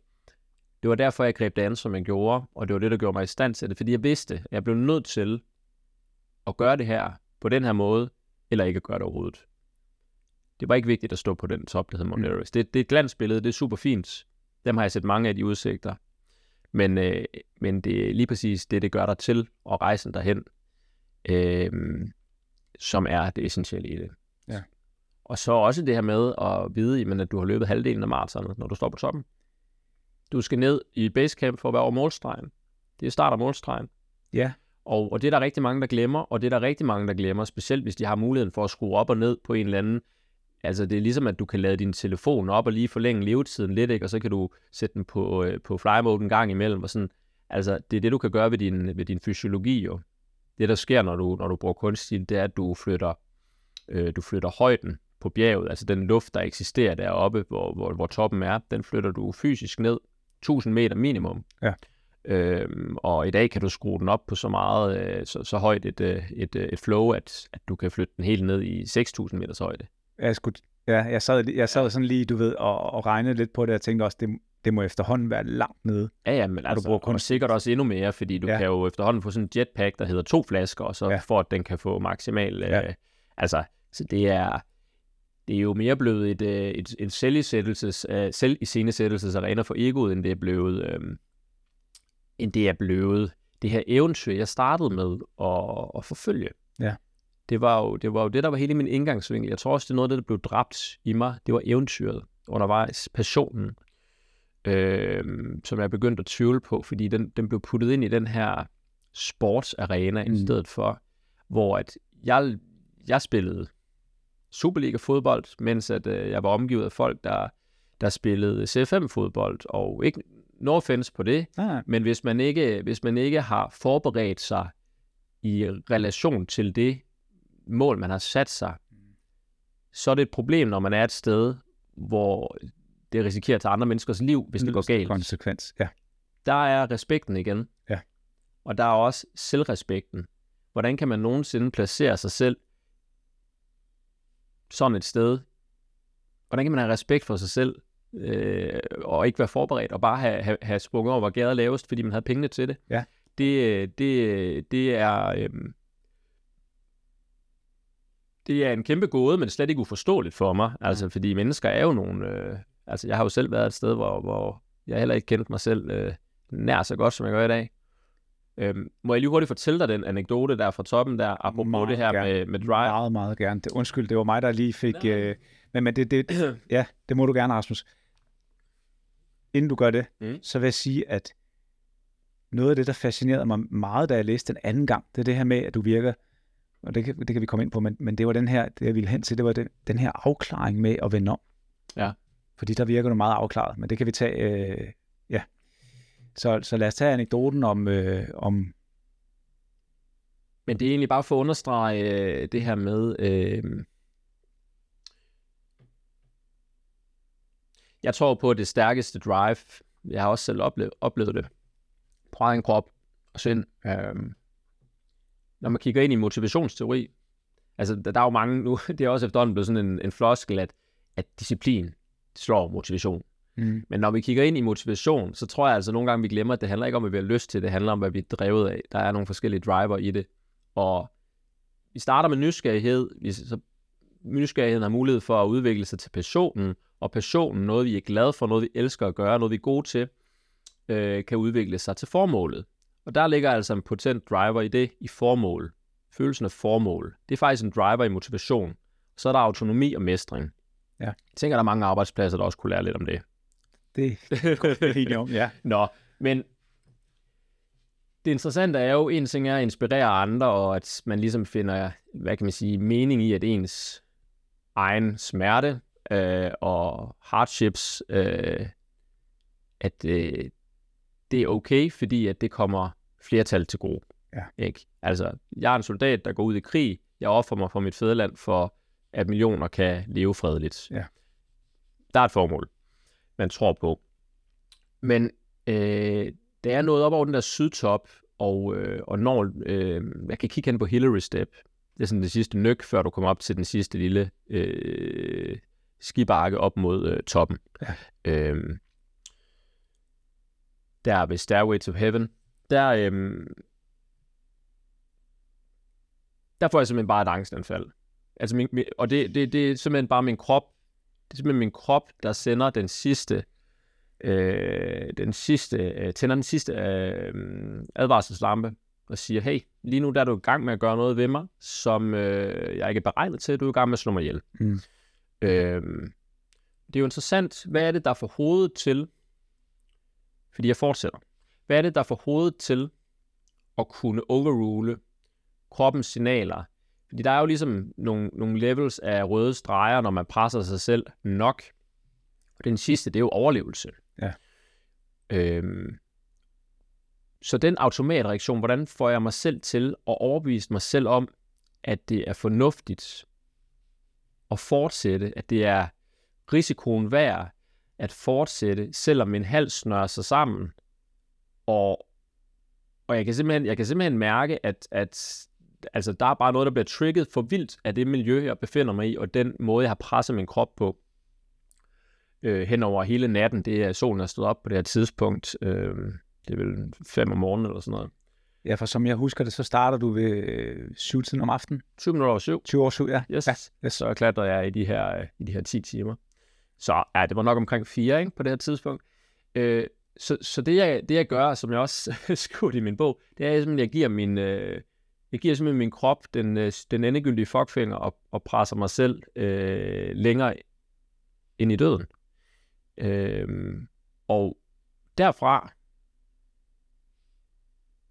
Det var derfor, jeg greb det an, som jeg gjorde, og det var det, der gjorde mig i stand til det, fordi jeg vidste, at jeg blev nødt til at gøre det her på den her måde, eller ikke at gøre det overhovedet. Det var ikke vigtigt at stå på den top, der hedder Mount Mm. Everest. Det, det er et glansbillede, det er super fint. Dem har jeg set mange af de udsigter. Men, øh, men det er lige præcis det, det gør dig til, og rejsen derhen, øh, som er det essentielle i det. Ja. Og så også det her med at vide, jamen, at du har løbet halvdelen af maratonet, når du står på toppen. Du skal ned i basecamp for at være over målstregen. Det er start af målstregen. Ja. Og, og det er der rigtig mange, der glemmer, og det er der rigtig mange, der glemmer, specielt hvis de har muligheden for at skrue op og ned på en eller anden. Altså det er ligesom, at du kan lade din telefon op og lige forlænge levetiden lidt, ikke? og så kan du sætte den på, øh, på fly mode en gang imellem. Og sådan. Altså det er det, du kan gøre ved din, ved din fysiologi jo. Det, der sker, når du, når du bruger kunstig, det er, at du flytter, øh, du flytter højden på bjerget, altså den luft, der eksisterer deroppe, hvor, hvor, hvor toppen er, den flytter du fysisk ned 1000 meter minimum. Ja. Øhm, og i dag kan du skrue den op på så meget, øh, så, så højt et, øh, et, øh, et flow, at, at du kan flytte den helt ned i 6000 meters højde. Jeg, skulle, ja, jeg, sad, jeg sad sådan lige, du ved, og, og regnede lidt på det, og tænkte også, det, det må efterhånden være langt nede. Ja, ja, men du altså, bruger og kunstig sikkert også endnu mere, fordi du Ja. kan jo efterhånden få sådan en jetpack, der hedder to flasker, og så Ja. for at den kan få maksimal... Øh, Ja. Altså, så det er, det er jo mere blevet et, øh, et, en selvisættelses, øh, selviscenesættelsesarena for egoet, end det er blevet, øh, end det er blevet det her eventyr, jeg startede med at, at forfølge. Det var, jo, det var jo det, der var hele min indgangsvinkel. Jeg tror også, det er noget af det, der blev dræbt i mig. Det var eventyret undervejs, passionen, øh, som jeg begyndte at tvivle på, fordi den, den blev puttet ind i den her sportsarena Mm. i stedet for, hvor at jeg, jeg spillede Superliga-fodbold, mens at, øh, jeg var omgivet af folk, der, der spillede CFM-fodbold, og ikke no offense på det, Nej, men hvis man ikke, hvis man ikke har forberedt sig i relation til det mål, man har sat sig, så er det et problem, når man er et sted, hvor det risikerer at tage andre menneskers liv, hvis det går galt. Konsekvens, ja. Der er respekten igen. Ja. Og der er også selvrespekten. Hvordan kan man nogensinde placere sig selv sådan et sted? Hvordan kan man have respekt for sig selv, øh, og ikke være forberedt, og bare have, have, have sprunget over, hvor gader er lavest, fordi man havde pengene til det? Ja. Det, det, det er... Øhm, det er en kæmpe gåde, men slet ikke uforståeligt for mig. Altså, fordi mennesker er jo nogle... Øh, altså, jeg har jo selv været et sted, hvor, hvor jeg heller ikke kendte mig selv øh, nær så godt, som jeg gør i dag. Øhm, må jeg lige hurtigt fortælle dig den anekdote der fra toppen der, apropos Meget det her gerne. med, med drive? Meget, meget gerne. Det, undskyld, det var mig, der lige fik... Nej. Øh, men men det, det, ja, det må du gerne, Rasmus. Inden du gør det, Mm. så vil jeg sige, at noget af det, der fascinerede mig meget, da jeg læste den anden gang, det er det her med, at du virker og det kan, det kan vi komme ind på, men, men det var den her, det jeg ville hen til, det var den, den her afklaring med at vende om. Ja. Fordi der virker du meget afklaret, men det kan vi tage, øh, ja. Så, så lad os tage anekdoten om, øh, om Men det er egentlig bare for at understrege øh, det her med... Øh, jeg tror på, det stærkeste drive, jeg har også selv oplevet, oplevet det, på egen krop og sind. Øh, når man kigger ind i motivationsteori, altså der, der er jo mange nu, det er også efterhånden blevet sådan en, en floskel, at, at disciplin slår motivation. mm, Men når vi kigger ind i motivation, så tror jeg altså nogle gange, vi glemmer, at det handler ikke om, at vi har lyst til det. Handler om, hvad vi er drevet af. Der er nogle forskellige driver i det. Og vi starter med nysgerrighed. Vi, så nysgerrigheden har mulighed for at udvikle sig til passionen. Og passionen, noget vi er glade for, noget vi elsker at gøre, noget vi er gode til, øh, kan udvikle sig til formålet. Og der ligger altså en potent driver i det, i formål. Følelsen af formål. Det er faktisk en driver i motivation. Så er der autonomi og mestring. Ja. Jeg tænker, der er mange arbejdspladser, der også kunne lære lidt om det. det er enig om, ja. Nå, men det interessante er jo, en ting er at inspirere andre, og at man ligesom finder, hvad kan man sige, mening i, at ens egen smerte øh, og hardships, øh, at øh, det er okay, fordi at det kommer flertal til gode. Ja. Ikke? Altså, jeg er en soldat, der går ud i krig. Jeg offrer mig for mit fædreland for, at millioner kan leve fredeligt. Ja. Der er et formål, man tror på. Men øh, der er noget op over den der sydtop, og, øh, og når, øh, jeg kan kigge hen på Hillary Step, det er sådan det sidste nyk, før du kommer op til den sidste lille øh, skibakke op mod øh, toppen. Ja. Øh, der ved Stairway to Heaven, der, øh, der får jeg simpelthen bare et angstanfald. Altså min, min, og det, det, det er simpelthen bare min krop, det er simpelthen min krop, der sender den sidste øh, den sidste, øh, tænder den sidste øh, advarselslampe og siger, hey, lige nu der er du i gang med at gøre noget ved mig, som øh, jeg ikke er beregnet til, du er i gang med at slå mig ihjel. Mm. Øh, det er jo interessant, hvad er det, der får hovedet til, fordi jeg fortsætter, hvad er det, der får hovedet til at kunne overrule kroppens signaler? Fordi der er jo ligesom nogle, nogle levels af røde streger, når man presser sig selv nok. Og den sidste, det er jo overlevelse. Ja. Øhm, så den automatreaktion, hvordan får jeg mig selv til at overbevise mig selv om, at det er fornuftigt at fortsætte, at det er risikoen værd at fortsætte, selvom min hals snører sig sammen. Og, og jeg, kan simpelthen, jeg kan simpelthen mærke, at, at altså, der er bare noget, der bliver trigget for vildt af det miljø, jeg befinder mig i, og den måde, jeg har presset min krop på øh, hen over hele natten. Det er, solen er stået op på det her tidspunkt. Øh, det er vel fem om morgenen eller sådan noget. Ja, for som jeg husker det, så starter du ved øh, syvtiden om aftenen. 20 minutter over syv. 20 år syv, ja. Yes. Ja, yes. Så klatrer jeg i de her, øh, i de her 10 timer. Så ja, det var nok omkring 4 ikke, på det her tidspunkt. Øh, så så det, jeg, det jeg gør, som jeg også skriver i min bog, det er simpelthen, at jeg giver min, øh, jeg giver simpelthen min krop den, øh, den endegyldige fuckfinger og, og presser mig selv øh, længere ind i døden. Øh, og derfra,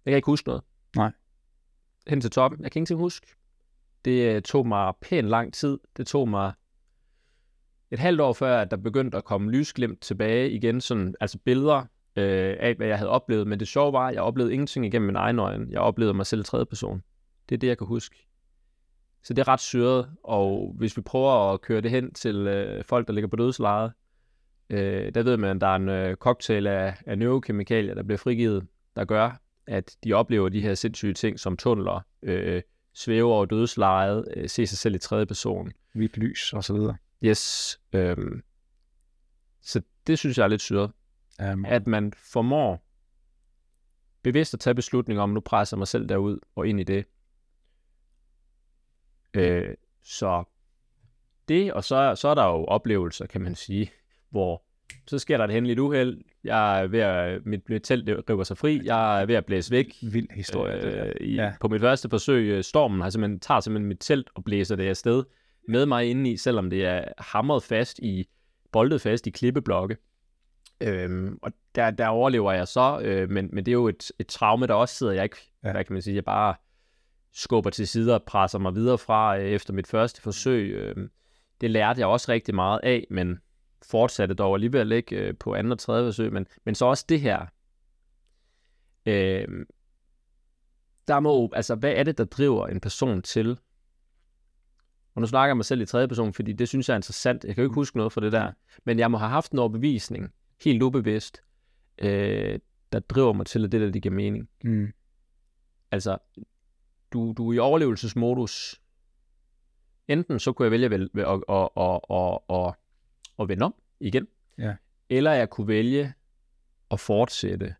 jeg kan ikke huske noget. Nej. Hen til toppen, jeg kan ingenting huske. Det øh, tog mig pænt lang tid. Det tog mig et halvt år før, at der begyndte at komme lysglimt tilbage igen, sådan, altså billeder øh, af, hvad jeg havde oplevet. Men det sjove var, at jeg oplevede ingenting igennem min egen øjne. Jeg oplevede mig selv i tredje person. Det er det, jeg kan huske. Så det er ret syret, og hvis vi prøver at køre det hen til øh, folk, der ligger på dødslejet, øh, der ved man, at der er en øh, cocktail af, af neurokemikalier, der bliver frigivet, der gør, at de oplever de her sindssyge ting som tunneler, øh, svæver over dødslejet, øh, se sig selv i tredje person. hvidt lys og så videre. Yes. Øh, så det synes jeg er lidt syret, Um, at man formår bevidst at tage beslutninger om, nu presser mig selv derud og ind i det. Øh, så det, og så, så er der jo oplevelser, kan man sige, hvor så sker der et hændeligt uheld. Jeg er ved at, mit, mit telt river sig fri. Jeg er ved at blæse væk. vild historie. Øh, i, Ja. På mit første forsøg, øh, stormen har simpelthen, tager simpelthen mit telt og blæser det afsted med mig indeni, selvom det er hamret fast i, boldet fast i klippeblokke. Øhm, og der, der overlever jeg så, øh, men, men det er jo et, et traume, der også sidder jeg ikke, Ja. hvad kan man sige, jeg bare skubber til side og presser mig videre fra øh, efter mit første forsøg. Øh, det lærte jeg også rigtig meget af, men fortsatte dog alligevel ikke øh, på andet og tredje forsøg. Men, men så også det her. Øh, der må, altså, hvad er det, der driver en person til? Og nu snakker jeg mig selv i tredje person, fordi det synes jeg er interessant. Jeg kan jo ikke huske noget for det der. Men jeg må have haft en overbevisning, helt ubevidst, øh, der driver mig til, at det der, det giver mening. Mm. Altså, du, du er i overlevelsesmodus. Enten så kunne jeg vælge at, at, at, at, at, at, at vende om igen, Ja. eller jeg kunne vælge at fortsætte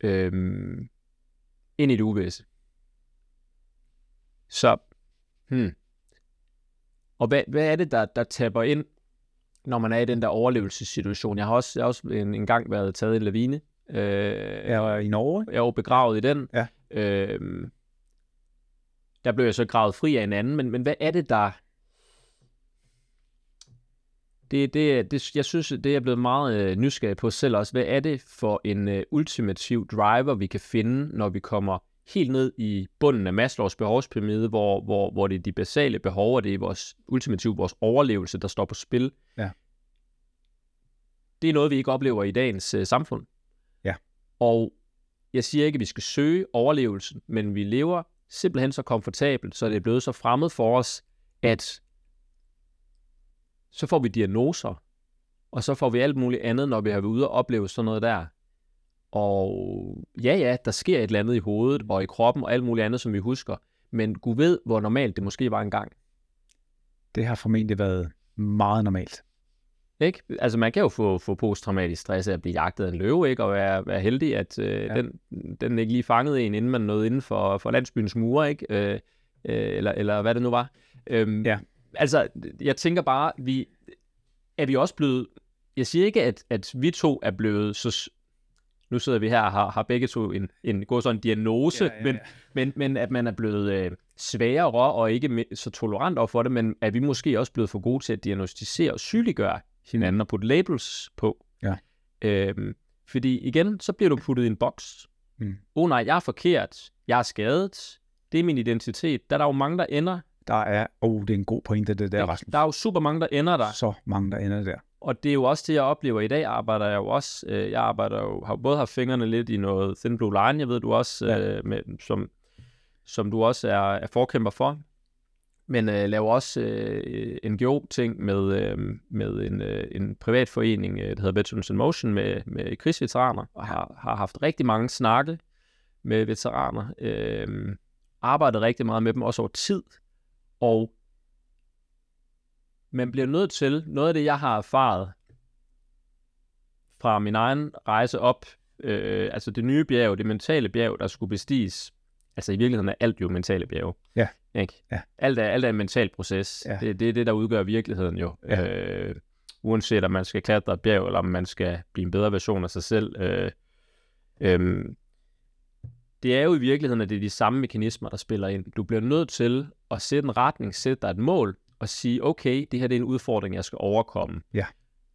øhm, ind i det uvisse. Så, hmm. Og hvad, hvad er det, der, der tapper ind, når man er i den der overlevelsessituation? Jeg har også, jeg har også en, en gang været taget i en lavine. Øh, Jeg er i Norge, jeg var begravet i den. Ja. Øhm, der blev jeg så gravet fri af en anden, men, men hvad er det, der... Det, det, det, jeg synes, det er jeg blevet meget øh, nysgerrig på selv også. Hvad er det for en øh, ultimativ driver, vi kan finde, når vi kommer helt ned i bunden af Maslows behovspyramide, hvor, hvor, hvor det er de basale behov, og det er vores ultimative, vores overlevelse, der står på spil. Ja. Det er noget, vi ikke oplever i dagens øh, samfund. Ja. Og jeg siger ikke, at vi skal søge overlevelsen, men vi lever simpelthen så komfortabelt, så det er blevet så fremmed for os, at så får vi diagnoser, og så får vi alt muligt andet, når vi har været ude og opleve sådan noget der. Og ja, ja, der sker et eller andet i hovedet og i kroppen og alt muligt andet, som vi husker. Men Gud ved, hvor normalt det måske var engang. Det har formentlig været meget normalt. Ikke? Altså man kan jo få, få posttraumatisk stress af at blive jagtet af en løve, ikke? og være, være heldig, at øh, Ja. den, den ikke lige fangede en, inden man nåede inden for, for landsbyens mure, ikke? Øh, øh, eller, eller hvad det nu var. Øhm, Ja. Altså, jeg tænker bare, vi, er vi også blevet... Jeg siger ikke, at, at vi to er blevet så... Nu sidder vi her og har, har begge to en, en god sådan diagnose, Ja, ja, Men, ja. men, men at man er blevet øh, sværere og ikke så tolerant over for det, men er vi måske også blevet for gode til at diagnostisere og sygeliggøre hinanden og putte labels på. Ja. Øhm, fordi igen, så bliver du puttet i en boks. Mm. Oh nej, jeg er forkert. Jeg er skadet. Det er min identitet. Der er der jo mange, der ender. Der er, oh, det er en god pointe, det der? Rasmus. Der er jo super mange, der ender der. Så mange, der ender der. Og det er jo også det, jeg oplever i dag. Arbejder jeg jo også. Øh, jeg arbejder jo, har både haft fingrene lidt i noget Thin Blue Line, jeg ved du også, Ja. øh, med, som, som du også er, er forkæmper for. Men øh, laver også øh, NGO-ting med, øh, med en, øh, en privat forening, øh, der hedder Veterans in Motion, med, med krigsveteraner, og har, har haft rigtig mange snakke med veteraner. Øh, arbejdet rigtig meget med dem, også over tid. Og man bliver nødt til, noget af det, jeg har erfaret fra min egen rejse op, øh, altså det nye bjerg, det mentale bjerg, der skulle bestiges, altså i virkeligheden er alt jo mentale bjerge. Ja. Ikke? Ja. Alt, er, alt er en mental proces. Ja. Det, det er det, der udgør virkeligheden jo. Ja. Øh, uanset om man skal klatre et bjerg, eller om man skal blive en bedre version af sig selv. Øh, øh, det er jo i virkeligheden, at det er de samme mekanismer, der spiller ind. Du bliver nødt til at sætte en retning, sætte dig et mål, og sige, okay, det her det er en udfordring, jeg skal overkomme. Ja.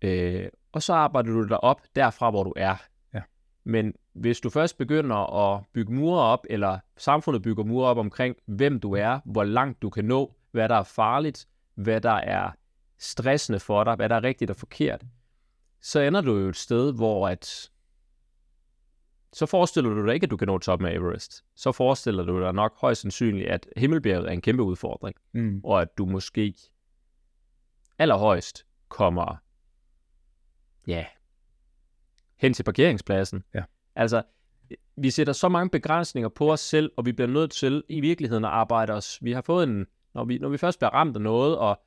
Øh, og så arbejder du dig op derfra, hvor du er. Ja. Men hvis du først begynder at bygge mure op, eller samfundet bygger mure op omkring, hvem du er, hvor langt du kan nå, hvad der er farligt, hvad der er stressende for dig, hvad der er rigtigt og forkert, så ender du jo et sted, hvor at så forestiller du dig ikke, at du kan nå toppen af Everest. Så forestiller du dig nok højst sandsynligt, at Himmelbjerget er en kæmpe udfordring, Mm. og at du måske allerhøjst kommer ja, hen til parkeringspladsen. Ja. Altså, vi sætter så mange begrænsninger på os selv, og vi bliver nødt til i virkeligheden at arbejde os. Vi har fået en, når vi, når vi først bliver ramt af noget, og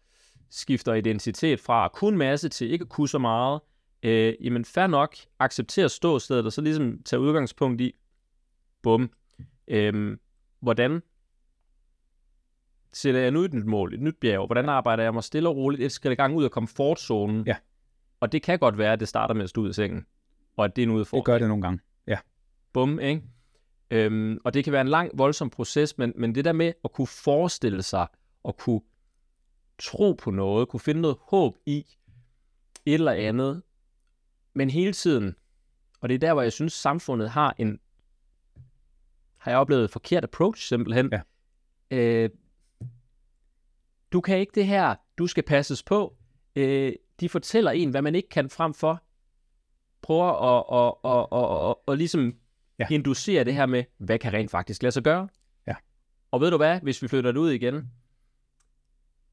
skifter identitet fra at kunne masse til ikke at kunne så meget, øh, jamen fair nok, acceptere ståstedet, og så ligesom tage udgangspunkt i, bum, øh, hvordan sætter jeg nu et nyt mål, et nyt bjerg, hvordan arbejder jeg mig stille og roligt, et skridt gang ud af komfortzonen, Ja. og det kan godt være, at det starter med at stå ud af sengen, og at det er en udfordring. Det gør det nogle gange. Ja. Bum, ikke? Øhm, og det kan være en lang, voldsom proces, men, men det der med at kunne forestille sig, og kunne tro på noget, kunne finde noget håb i et eller andet, men hele tiden, og det er der, hvor jeg synes, samfundet har en har jeg oplevet et forkert approach simpelthen. Ja. Øh, du kan ikke det her, du skal passes på. Øh, de fortæller en, hvad man ikke kan frem for. Prøver at, at, at, at, at, at ligesom ja. inducere det her med, hvad kan rent faktisk lade sig gøre. Ja. Og ved du hvad, hvis vi flytter det ud igen,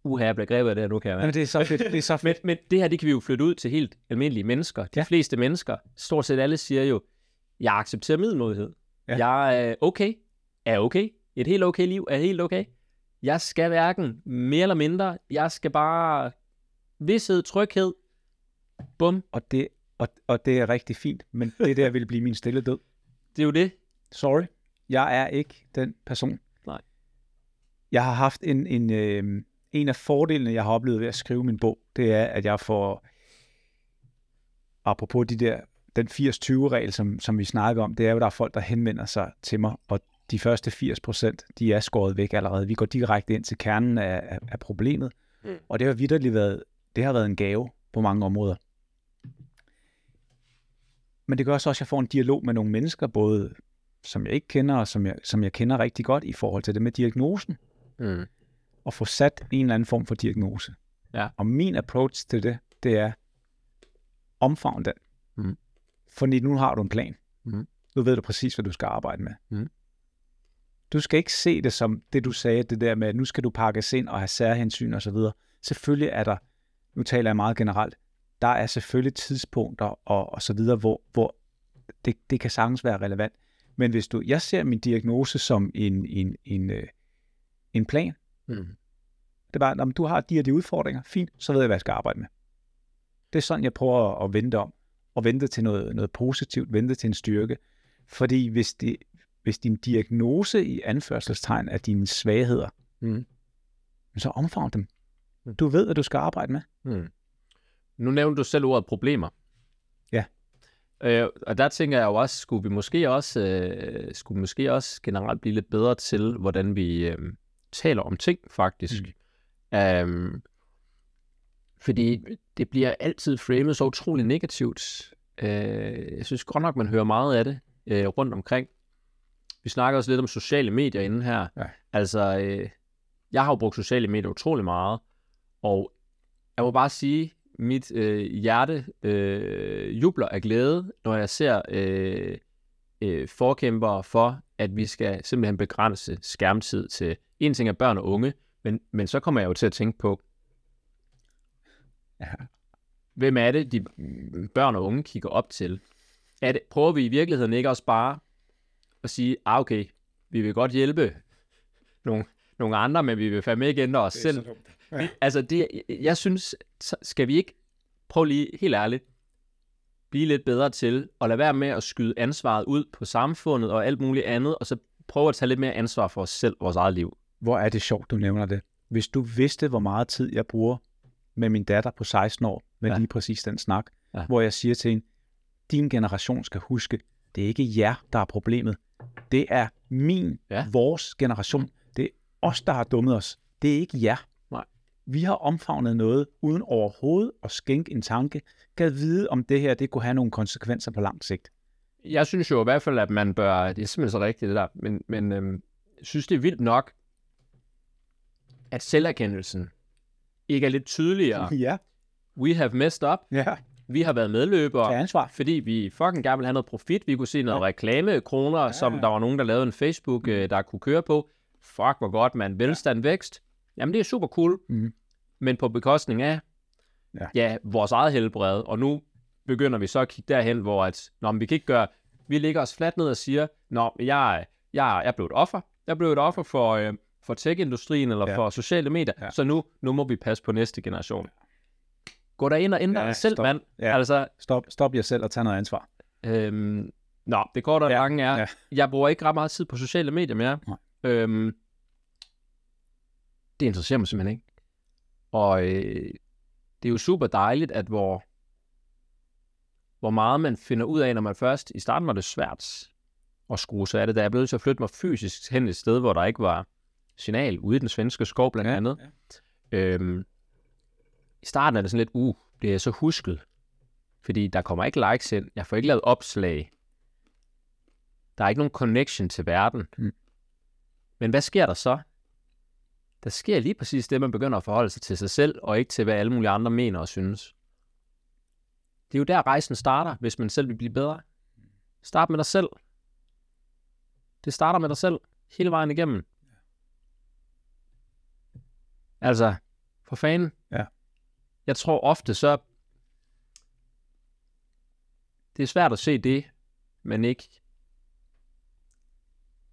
uha, jeg bliver grebet af det her nu, kan jeg. Jamen, det er så fedt. Det er så Men, fedt. men det her, det kan vi jo flytte ud til helt almindelige mennesker. De Ja. fleste mennesker, stort set alle, siger jo, jeg accepterer middelmodighed. Ja. Jeg er okay, er okay. Et helt okay liv er helt okay. Jeg skal hverken mere eller mindre. Jeg skal bare vidshed, tryghed. Bum. Og det, og, og det er rigtig fint, men det der vil blive min stille død. Det er jo det. Sorry, jeg er ikke den person. Nej. Jeg har haft en, en, øh, en af fordelene, jeg har oplevet ved at skrive min bog, det er, at jeg får, apropos de der, den 80-20-regel, som, som vi snakker om, det er jo, der er folk, der henvender sig til mig, og de første 80 procent, de er skåret væk allerede. Vi går direkte ind til kernen af, af, af problemet, mm. Mm. og det har vidderligt været, det har været en gave på mange områder. Men det gør så også, at jeg får en dialog med nogle mennesker, både som jeg ikke kender, og som jeg, som jeg kender rigtig godt i forhold til det med diagnosen, Mm. Og få sat en eller anden form for diagnose. Ja. Og min approach til det, det er, omfavn den. Mhm. Fordi nu har du en plan. Mhm. Nu ved du præcis, hvad du skal arbejde med. Mhm. Du skal ikke se det som det, du sagde, det der med, at nu skal du pakkes ind og have særhensyn osv. Selvfølgelig er der, nu taler jeg meget generelt, der er selvfølgelig tidspunkter og, og så videre, hvor, hvor det, det kan sagtens være relevant. Men hvis du, jeg ser min diagnose som en, en, en, øh, en plan. Mm. Det bare, om du har de her de udfordringer, fint, så ved jeg, hvad jeg skal arbejde med. Det er sådan, jeg prøver at vente om. Og vente til noget, noget positivt, vente til en styrke. Fordi hvis, det, hvis din diagnose i anførselstegn er dine svagheder, Mm. så omfavn dem. Mm. Du ved, hvad du skal arbejde med. Mm. Nu nævnte du selv ordet problemer. Ja. Øh, og der tænker jeg jo også, skulle vi måske også, øh, skulle vi måske også generelt blive lidt bedre til, hvordan vi øh, taler om ting, faktisk. Mm. Um, fordi det bliver altid framet så utrolig negativt. Uh, jeg synes godt nok, man hører meget af det uh, rundt omkring. Vi snakker også lidt om sociale medier inden her. Ja. Altså, uh, jeg har jo brugt sociale medier utrolig meget, og jeg må bare sige, mit øh, hjerte øh, jubler af glæde, når jeg ser øh, øh, forkæmpere for, at vi skal simpelthen begrænse skærmtid til en ting er børn og unge, men, men så kommer jeg jo til at tænke på, Ja. hvem er det, de børn og unge kigger op til? Er det, prøver vi i virkeligheden ikke også bare at sige, ah okay, vi vil godt hjælpe nogle, nogle andre, men vi vil fandme ikke ændre os selv. Ja. Altså, det, jeg synes, skal vi ikke prøve lige helt ærligt, blive lidt bedre til at lade være med at skyde ansvaret ud på samfundet og alt muligt andet, og så prøve at tage lidt mere ansvar for os selv, vores eget liv. Hvor er det sjovt, du nævner det. Hvis du vidste, hvor meget tid jeg bruger med min datter på 16 år, med ja. Lige præcis den snak, ja. Hvor jeg siger til hende, din generation skal huske, det er ikke jer, der er problemet. Det er min, ja. Vores generation. Det er os, der har dummet os. Det er ikke jer. Nej. Vi har omfavnet noget, uden overhovedet at skænke en tanke, kan vide, om det her det kunne have nogle konsekvenser på lang sigt. Jeg synes jo i hvert fald, at man bør, det er simpelthen så rigtigt det der, men, men øhm, synes, det er vildt nok, at selverkendelsen ikke er lidt tydeligere. Ja, We have messed up. ja. Vi har været medløbere. Tag ansvar. fordi vi fucking gerne vil have noget profit. Vi kunne se noget ja. reklamekroner, ja. som der var nogen, der lavede en Facebook, mm. der kunne køre på. Fuck, hvor godt, man. Velstand, vækst. Jamen, det er super cool. Mm. Men på bekostning af, Ja. ja. ja, vores eget helbred. Og nu begynder vi så at kigge derhen, hvor at, nå, men vi kan ikke gøre, vi ligger os fladt ned og siger, nå, jeg, jeg, jeg blev et offer. Jeg blev et offer for, øh, for tech-industrien eller Ja. for sociale medier. Ja. Så nu, nu må vi passe på næste generation. Gå der ind og ændre Ja, selv, stop. mand. Ja. Altså, Stop, stop jer selv og tag noget ansvar. Øhm, nå, det korte og Ja, lange er, ja. ja. jeg bruger ikke ret meget tid på sociale medier mere. Nej. Øhm, det interesserer mig simpelthen ikke. Og øh, det er jo super dejligt, at hvor, hvor meget man finder ud af, når man først... I starten var det svært at skrue sig af det, da jeg blev nødt til at flytte mig fysisk hen et sted, hvor der ikke var signal, ude i den svenske skov blandt andet. Ja. Øhm, I starten er det sådan lidt, uh, det er så husket. Fordi der kommer ikke likes ind. Jeg får ikke lavet opslag. Der er ikke nogen connection til verden. Mm. Men hvad sker der så? Der sker lige præcis det, man begynder at forholde sig til sig selv, og ikke til, hvad alle mulige andre mener og synes. Det er jo der, rejsen starter, hvis man selv vil blive bedre. Start med dig selv. Det starter med dig selv, hele vejen igennem. Altså, for fanden. Ja. Jeg tror ofte så... Det er svært at se det, man ikke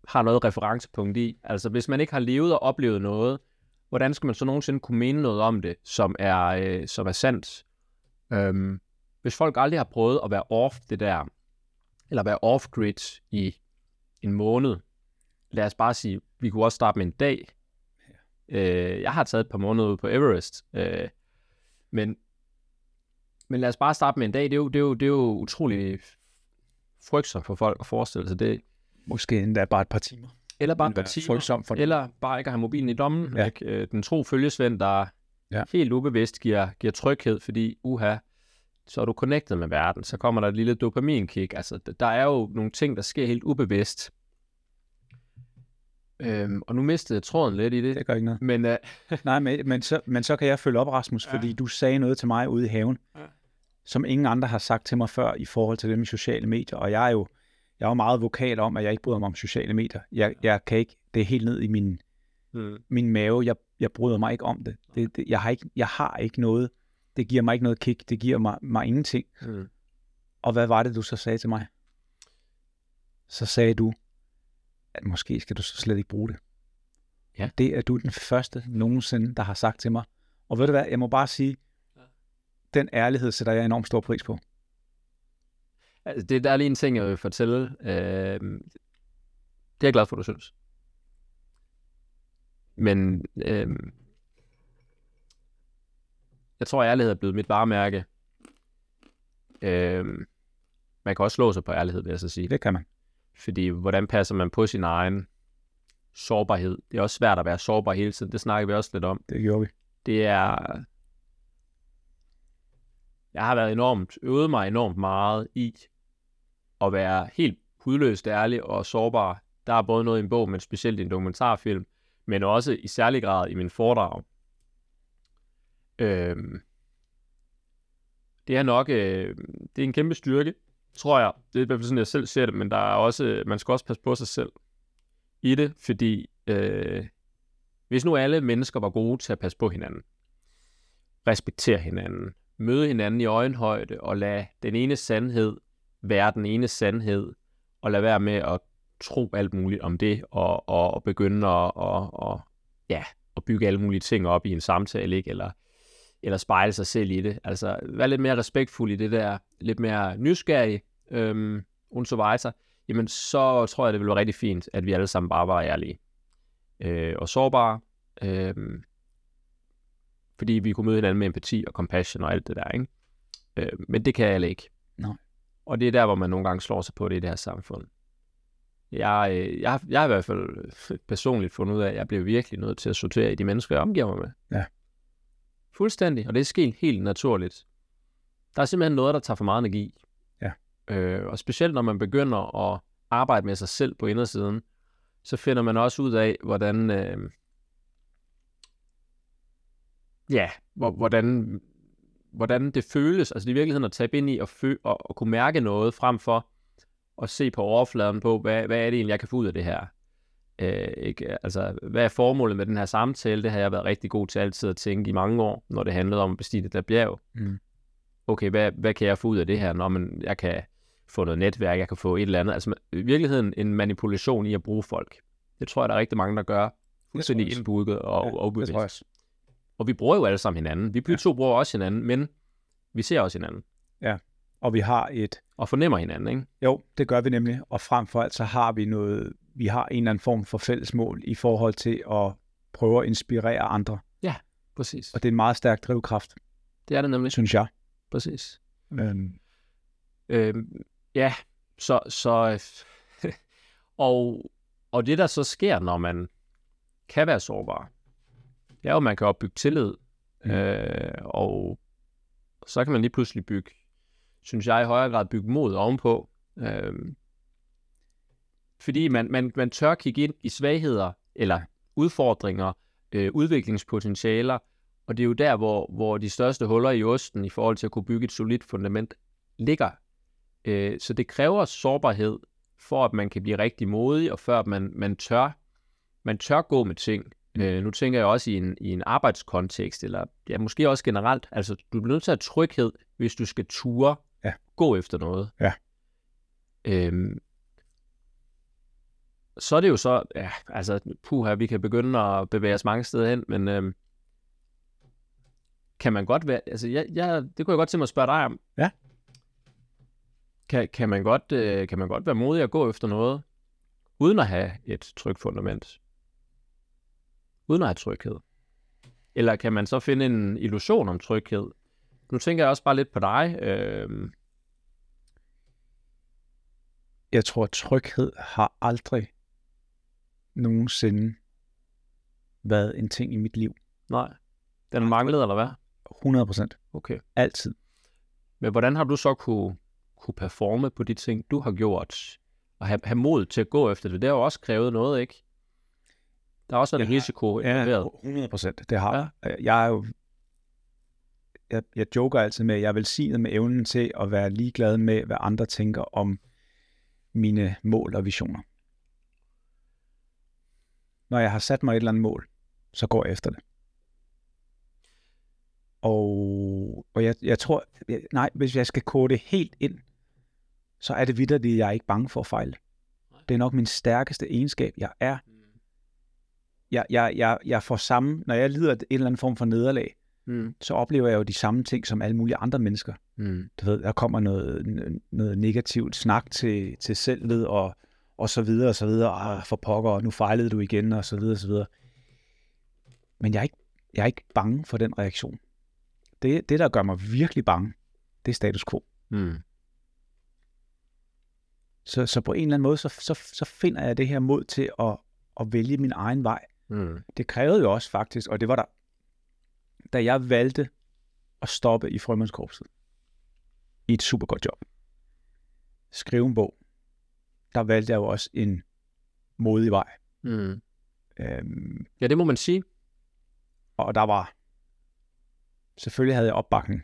har noget referencepunkt i. Altså, hvis man ikke har levet og oplevet noget, hvordan skal man så nogensinde kunne mene noget om det, som er, øh, som er sandt? Øhm, hvis folk aldrig har prøvet at være off det der, eller være off-grid i en måned, lad os bare sige, vi kunne også starte med en dag. Øh, jeg har taget et par måneder ud på Everest, øh, men, men lad os bare starte med en dag. Det er jo, det er jo, det er jo utrolig frygtsomt for folk at forestille sig det. Måske endda bare et par timer. Eller bare et par timer. frygtsomt for dem. Eller bare ikke at have mobilen i lommen. Ja. Ikke? Øh, Den tro følgesvend, der Ja. helt ubevidst giver, giver tryghed, fordi uha, så er du connected med verden. Så kommer der et lille dopaminkick. Altså, der er jo nogle ting, der sker helt ubevidst. Øhm, og nu mistede jeg tråden lidt i det. Det gør ikke noget. Men øh, Nej, men, men, så, men så kan jeg følge op, Rasmus, ja. Ja. fordi du sagde noget til mig ude i haven, ja. Ja. som ingen andre har sagt til mig før i forhold til det med sociale medier. Og jeg er jo jeg er jo meget vokal om, at jeg ikke bryder mig om sociale medier. Jeg, jeg kan ikke, det er helt ned i min, hmm, min mave. Jeg, jeg bryder mig ikke om det. det, det jeg, har ikke, jeg har ikke noget. Det giver mig ikke noget kick. Det giver mig, mig ingenting. hmm. Og hvad var det, du så sagde til mig? Så sagde du, at måske skal du så slet ikke bruge det. Ja. Det er du den første nogensinde, der har sagt til mig. Og ved du hvad, jeg må bare sige, den ærlighed sætter jeg enormt stor pris på. Altså, det, der er lige en ting, jeg vil fortælle. Øh, det er jeg glad for, du synes. Men øh, jeg tror, ærlighed er blevet mit varemærke. Øh, man kan også slå sig på ærlighed, vil jeg så sige. Det kan man. Fordi hvordan passer man på sin egen sårbarhed? Det er også svært at være sårbar hele tiden. Det snakker vi også lidt om. Det gjorde vi. Det er... Jeg har været enormt, øvet mig enormt meget i at være helt hudløst ærlig og sårbar. Der er både noget i en bog, men specielt i en dokumentarfilm, men også i særlig grad i min foredrag. Øhm, det er nok øh, det er en kæmpe styrke, tror jeg. Det er i hvert fald sådan, jeg selv ser det, men der er også, man skal også passe på sig selv i det, fordi øh, hvis nu alle mennesker var gode til at passe på hinanden, respektere hinanden, møde hinanden i øjenhøjde og lade den ene sandhed være den ene sandhed, og lade være med at tro alt muligt om det, og, og, og begynde at, og, og, ja, at bygge alle mulige ting op i en samtale, ikke? Eller, eller spejle sig selv i det. Altså, være lidt mere respektfuld i det der, lidt mere nysgerrig, øhm, weiter, jamen så tror jeg, det ville være rigtig fint, at vi alle sammen bare var ærlige øh, og sårbare, øh, fordi vi kunne møde hinanden med empati og compassion og alt det der, ikke? Øh, men det kan alle ikke. Nej. Og det er der, hvor man nogle gange slår sig på det i det her samfund. Jeg, øh, jeg, har- jeg har i hvert fald personligt fundet ud af, at jeg bliver virkelig nødt til at sortere i de mennesker, jeg omgiver mig med. Ja. Fuldstændig, og det er sket helt naturligt. Der er simpelthen noget, der tager for meget energi. Ja. Øh, og specielt når man begynder at arbejde med sig selv på indersiden, så finder man også ud af, hvordan, øh, ja, hvor, hvordan, hvordan det føles, altså i virkeligheden at tabe ind i og, fø, og, og kunne mærke noget, frem for at se på overfladen på, hvad, hvad er det egentlig, jeg kan få ud af det her. Øh, ikke? Altså, hvad er formålet med den her samtale? Det har jeg været rigtig god til altid at tænke i mange år, når det handlede om at bestige det der bjerg. Mm. Okay, hvad, hvad kan jeg få ud af det her? Når man, jeg kan få noget netværk, jeg kan få et eller andet. Altså i virkeligheden en manipulation i at bruge folk. Det tror jeg, der er rigtig mange, der gør. Fuldstændig også. indbygget og, Ja, og ubevidst. Og vi bruger jo alle sammen hinanden. Vi ja. to bruger også hinanden, men vi ser også hinanden. Og vi har et, Og fornemmer hinanden, ikke? jo, det gør vi nemlig, og frem for alt så har vi noget, vi har en eller anden form for fælles mål i forhold til at prøve at inspirere andre. Præcis. Og det er en meget stærk drivkraft, Det er det nemlig. synes jeg. Præcis. Øhm, Øhm, ja, så... så og, og det, der så sker, når man kan være sårbar, det er jo, at man kan opbygge tillid. Mm. Øh, og så kan man lige pludselig bygge, synes jeg i højere grad, bygge mod ovenpå. Øhm, fordi man, man, man tør kigge ind i svagheder, eller udfordringer, øh, udviklingspotentialer, og det er jo der, hvor, hvor de største huller i osten i forhold til at kunne bygge et solidt fundament ligger. Øh, så det kræver sårbarhed, for at man kan blive rigtig modig, og før at man, man, tør, man tør gå med ting. Øh, nu tænker jeg også i en, i en arbejdskontekst, eller ja, måske også generelt. Altså, du bliver nødt til at have tryghed, hvis du skal ture Ja. gå efter noget. Ja. Øhm, så er det jo så, ja, altså, puha, vi kan begynde at bevæge os mange steder hen, men øhm, kan man godt være, altså, jeg, jeg, det kunne jeg godt tænke mig at spørge dig om. Ja. Kan, kan, man godt, øh, kan man godt være modig at gå efter noget, uden at have et trygt fundament? Uden at have tryghed? Eller kan man så finde en illusion om tryghed? Nu tænker jeg også bare lidt på dig. Øh, Jeg tror, tryghed har aldrig nogensinde været en ting i mit liv. nej. Den manglede, eller hvad? 100 procent. Okay. Altid. Men hvordan har du så kunne, kunne performe på de ting, du har gjort? Og have, have mod til at gå efter det. Det har jo også krævet noget, ikke? Der er også en risiko involveret. 100 procent. Det har ja. Jeg er jo... Jeg, jeg joker altid med, at jeg er velsignet med evnen til at være ligeglad med, hvad andre tænker om mine mål og visioner. Når jeg har sat mig et eller andet mål, så går jeg efter det. Og, og jeg, jeg tror, jeg, nej, hvis jeg skal kode det helt ind, så er det vidderligt, at jeg er ikke bange for at fejle. Det er nok min stærkeste egenskab. Jeg er jeg, jeg, jeg, jeg får samme, når jeg lider en eller anden form for nederlag, Mm. så oplever jeg jo de samme ting som alle mulige andre mennesker. Mm. Du ved, der kommer noget, noget negativt snak til, til selvet, og, og så videre, og så videre, ah, for pokker, og nu fejlede du igen, og så videre, og så videre. Men jeg er ikke, jeg er ikke bange for den reaktion. Det, det, der gør mig virkelig bange, det er status quo. Mm. Så, så på en eller anden måde, så, så, så finder jeg det her mod til at, at vælge min egen vej. Mm. Det krævede jo også faktisk, og det var der, da jeg valgte at stoppe i frømandskorpset, i et super godt job, skrive en bog, der valgte jeg jo også en modig vej. Mm. Øhm, Ja, det må man sige. og der var, selvfølgelig havde jeg opbakning,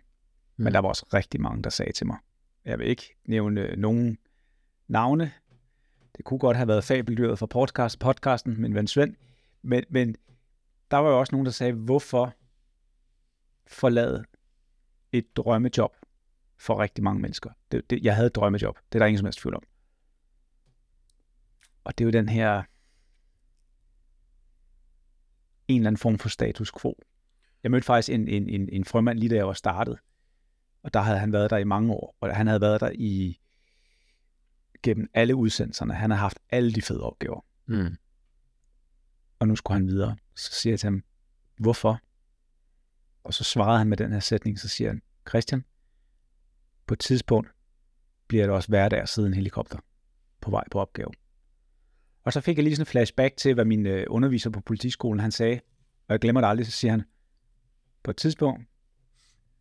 mm. men der var også rigtig mange, der sagde til mig, jeg vil ikke nævne nogen navne, det kunne godt have været fabeldyret fra podcast, podcasten, min ven Svend, men, men der var jo også nogen, der sagde, hvorfor forlade et drømmejob for rigtig mange mennesker. Det, det, jeg havde et drømmejob, det er der ingen som helst tvivl om. Og det er jo den her en eller anden form for status quo. Jeg mødte faktisk en, en, en, en frømand lige da jeg var startet, og der havde han været der i mange år, og han havde været der i gennem alle udsendelserne. Han har haft alle de fede opgaver, Mm. og nu skulle han videre. Så siger jeg til ham, hvorfor? Og så svarede han med den her sætning, så siger han, Christian, på et tidspunkt bliver det også hverdag at sidde en helikopter på vej på opgave. Og så fik jeg lige sådan en flashback til, hvad min øh, underviser på politiskolen, han sagde, og jeg glemmer det aldrig, så siger han, på et tidspunkt,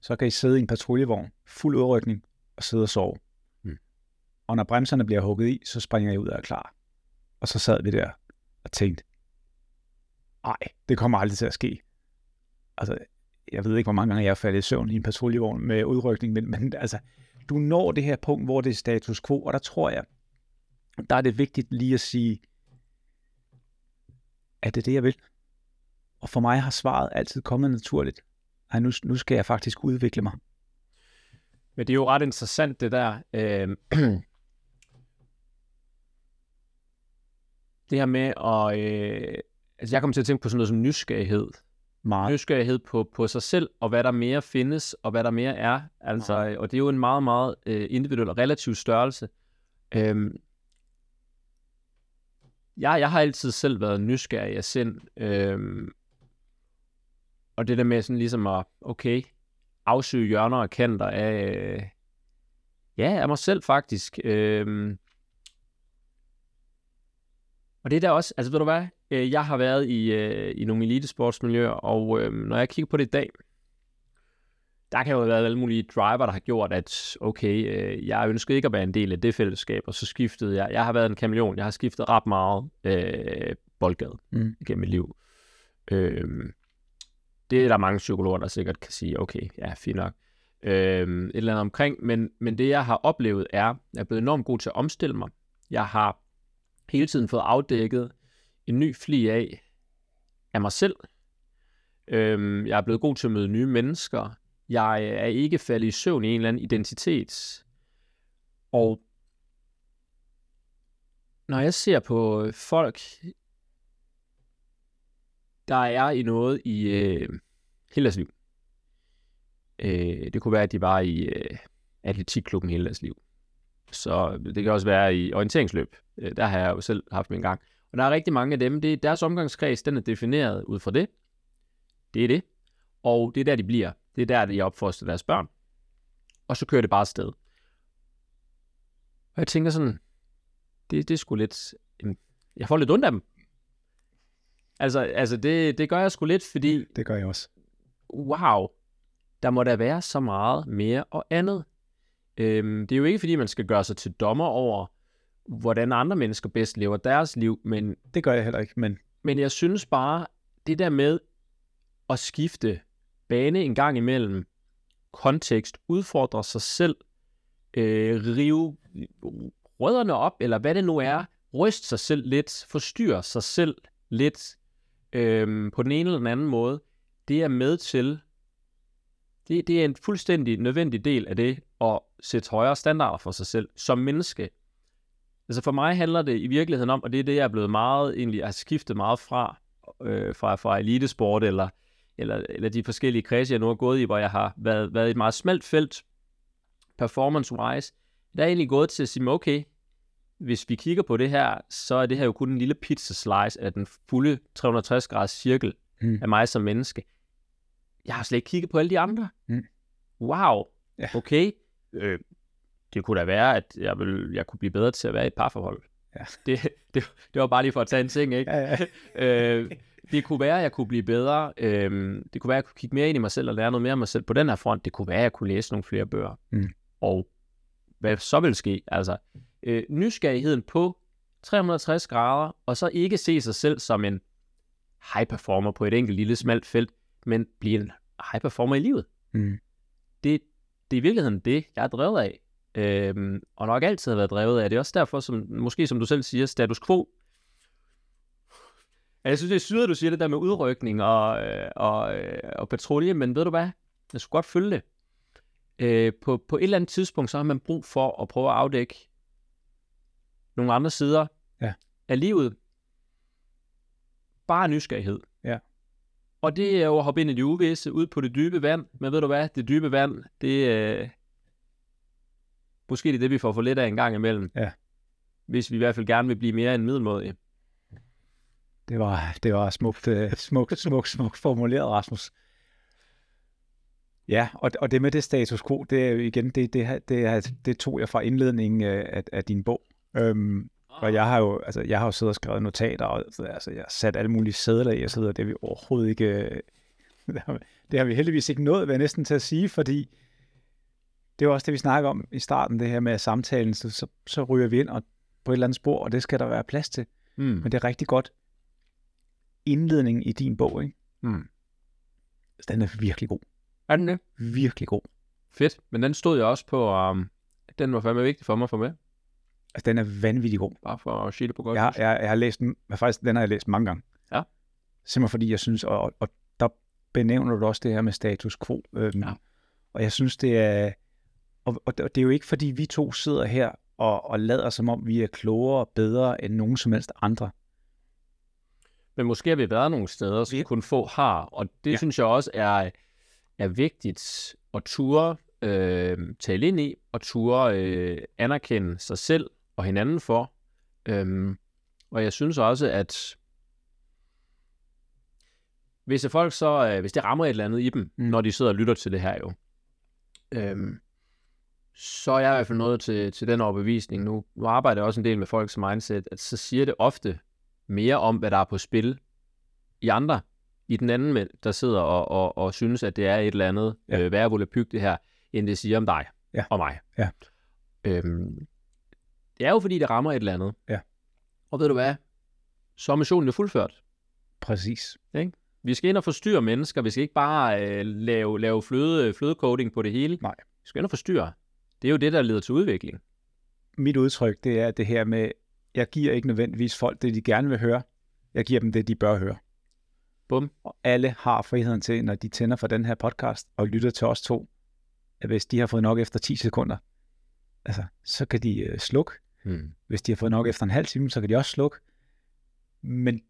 så kan I sidde i en patruljevogn, fuld udrykning, og sidde og sove. Mm. Og når bremserne bliver hugget i, så springer jeg ud og er klar. Og så sad vi der og tænkte, nej, det kommer aldrig til at ske. Altså, jeg ved ikke, hvor mange gange jeg har faldet i søvn i en patruljevogn med udrykning, men, men altså, du når det her punkt, hvor det er status quo, og der tror jeg, der er det vigtigt lige at sige, at det er det, jeg vil. Og for mig har svaret altid kommet naturligt. Ej, nu, nu skal jeg faktisk udvikle mig. Men det er jo ret interessant, det der. Øh, det her med at... Øh, altså, jeg kommer til at tænke på sådan noget som nysgerrighed. Meget. Nysgerrighed på, på sig selv, og hvad der mere findes, og hvad der mere er. Altså, og det er jo en meget, meget øh, individuel og relativ størrelse. Øh, jeg, jeg har altid selv været nysgerrig af sind. Øhm, og det der med sådan ligesom at, okay, afsøge hjørner og kanter af, øh, ja, af mig selv faktisk. Øhm, og det er der også, altså ved du hvad, øh, jeg har været i, øh, i nogle elitesportsmiljøer, og øh, når jeg kigger på det i dag, der kan jo have været alle mulige driver, der har gjort, at okay, øh, jeg ønskede ikke at være en del af det fællesskab, og så skiftede jeg. Jeg har været en kameleon, jeg har skiftet ret meget øh, boldgade Mm. gennem mit liv. Øh, det er der mange psykologer, der sikkert kan sige, okay, ja, fint nok. Øh, et eller andet omkring, men, men det jeg har oplevet er, at jeg er blevet enormt god til at omstille mig. Jeg har hele tiden fået afdækket en ny fli af, af mig selv. Øhm, jeg er blevet god til at møde nye mennesker. Jeg er ikke faldet i søvn i en eller anden identitet. Og når jeg ser på folk, der er i noget i øh, hele deres liv. Øh, det kunne være, at de var i øh, atletikklubben hele deres liv. Så det kan også være i orienteringsløb. Øh, der har jeg jo selv haft min gang. Og der er rigtig mange af dem, det, deres omgangskreds, den er defineret ud fra det. Det er det. Og det er der, de bliver. Det er der, de opfostrer deres børn. Og så kører det bare afsted. Og jeg tænker sådan, det, det er sgu lidt... Jeg får lidt ondt af dem. Altså, altså det, det gør jeg sgu lidt, fordi Det gør jeg også. wow, der må der være så meget mere og andet. Øhm, det er jo ikke, fordi man skal gøre sig til dommer over, hvordan andre mennesker bedst lever deres liv, men, Det gør jeg heller ikke, men men jeg synes bare, det der med at skifte bane en gang imellem, kontekst, udfordre sig selv, øh, rive rødderne op, eller hvad det nu er, ryste sig selv lidt, forstyrre sig selv lidt øh, på den ene eller den anden måde, det er med til, det, det er en fuldstændig nødvendig del af det at sætte højere standarder for sig selv som menneske. Altså for mig handler det i virkeligheden om, og det er det, jeg er blevet meget, egentlig har skiftet meget fra, øh, fra, fra elitesport, eller, eller, eller de forskellige kredse, jeg nu har gået i, hvor jeg har været, været et meget smalt felt, performance-wise, der er egentlig gået til at sige, okay, hvis vi kigger på det her, så er det her jo kun en lille pizza slice af den fulde 360 graders cirkel Mm. af mig som menneske. Jeg har slet ikke kigget på alle de andre. Mm. Wow, Ja. okay. Øh, det kunne da være, at jeg, vil, jeg kunne blive bedre til at være i et parforhold. Ja. Det, det, det var bare lige for at tage en ting, ikke? ja, ja. øh, det kunne være, at jeg kunne blive bedre. Øh, det kunne være, at jeg kunne kigge mere ind i mig selv og lære noget mere om mig selv på den her front. Det kunne være, at jeg kunne læse nogle flere bøger. Mm. Og hvad så vil ske? Altså, øh, nysgerrigheden på 360 grader, og så ikke se sig selv som en high performer på et enkelt lille smalt felt, men blive en high performer i livet. Mm. Det, det er i virkeligheden det, jeg er drevet af. Øhm, og nok altid har været drevet af. Det er også derfor, som, måske som du selv siger, status quo. Jeg synes, det er syret, du siger det der med udrykning og, øh, og, øh, og patrulje, men ved du hvad? Jeg skulle godt følge det. Øh, på, på et eller andet tidspunkt, så har man brug for at prøve at afdække nogle andre sider Ja. af livet. Bare nysgerrighed. Ja. Og det er jo at hoppe ind i det uvisse, ud på det dybe vand. Men ved du hvad? Det dybe vand, det er... Øh, måske det er det, vi får for lidt af en gang imellem. Ja. Hvis vi i hvert fald gerne vil blive mere end middelmådige. Det var, det var smukt, øh, smukt, smukt, smukt formuleret, Rasmus. Ja, og, og det med det status quo, det er jo igen, det, det, det, det tog jeg fra indledningen af, af din bog. Øhm, og jeg har jo, altså, jeg har jo siddet og skrevet notater, og altså, jeg har sat alle mulige sædler i, og så videre. det er vi overhovedet ikke, øh, det har- det har vi heldigvis ikke nået, hvad næsten til at sige, fordi det er jo også det, vi snakker om i starten, det her med samtalen, så, så, så ryger vi ind og på et eller andet spor, og det skal der være plads til. Mm. Men det er rigtig godt. Indledningen i din bog, ikke? Mm. den er virkelig god. Er den det? Virkelig god. Fedt. Men den stod jeg også på, um, den var fandme vigtig for mig at få med. Altså, den er vanvittig god. Bare for at sige det på godt Jeg, jeg, jeg har læst den, men faktisk, den har jeg læst mange gange. Ja. Simpelthen fordi jeg synes, og, og, og der benævner du også det her med status quo. Øhm, Ja. Og jeg synes, det er, og, og det er jo ikke fordi vi to sidder her og, og lader som om, vi er klogere og bedre end nogen som helst andre. Men måske har vi været nogle steder, som kun få har, og det Ja. synes jeg også er, er vigtigt at ture øh, tale ind i, og ture øh, anerkende sig selv og hinanden for. Øhm, og jeg synes også, at hvis folk så, øh, hvis det rammer et eller andet i dem, mm. når de sidder og lytter til det her jo, øhm, så er jeg i hvert fald nået til, til den overbevisning nu. Nu arbejder jeg også en del med folks mindset, at så siger det ofte mere om, hvad der er på spil i andre i den anden mænd, der sidder og, og, og synes, at det er et eller andet Ja. øh, værre volapyk, det her, end det siger om dig Ja. og mig. Ja. Øhm, det er jo fordi, det rammer et eller andet. Ja. Og ved du hvad? Så er missionen jo fuldført. Præcis. Vi skal ind og forstyrre mennesker. Vi skal ikke bare øh, lave, lave fløde, flødecoating på det hele. Nej. Vi skal ind og forstyrre. Det er jo det, der leder til udvikling. Mit udtryk, det er det her med, jeg giver ikke nødvendigvis folk det, de gerne vil høre. Jeg giver dem det, de bør høre. Bum. Og alle har friheden til, når de tænder for den her podcast og lytter til os to, at hvis de har fået nok efter 10 sekunder, altså, så kan de øh, slukke. Hmm. Hvis de har fået nok efter en halv time, så kan de også slukke. Men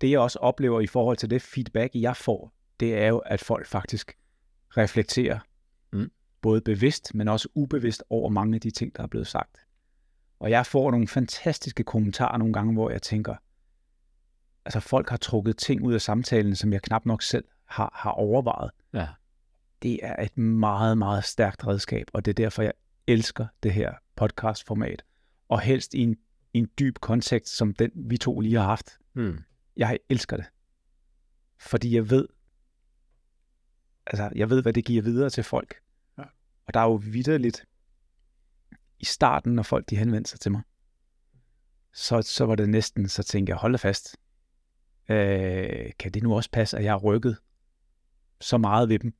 det jeg også oplever i forhold til det feedback, jeg får, det er jo, at folk faktisk reflekterer Mm. både bevidst, men også ubevidst over mange af de ting, der er blevet sagt. Og jeg får nogle fantastiske kommentarer nogle gange, hvor jeg tænker, altså folk har trukket ting ud af samtalen, som jeg knap nok selv har, har overvejet. Ja. Det er et meget, meget stærkt redskab, og det er derfor, jeg elsker det her podcastformat. Og helst i en, i en dyb kontekst, som den vi to lige har haft. Hmm. Jeg elsker det. Fordi jeg ved, altså jeg ved, hvad det giver videre til folk. Ja. Og der er jo vidderligt, i starten, når folk de henvendte sig til mig, så, så var det næsten, så tænkte jeg, hold da fast. Øh, kan det nu også passe, at jeg har rykket så meget ved dem?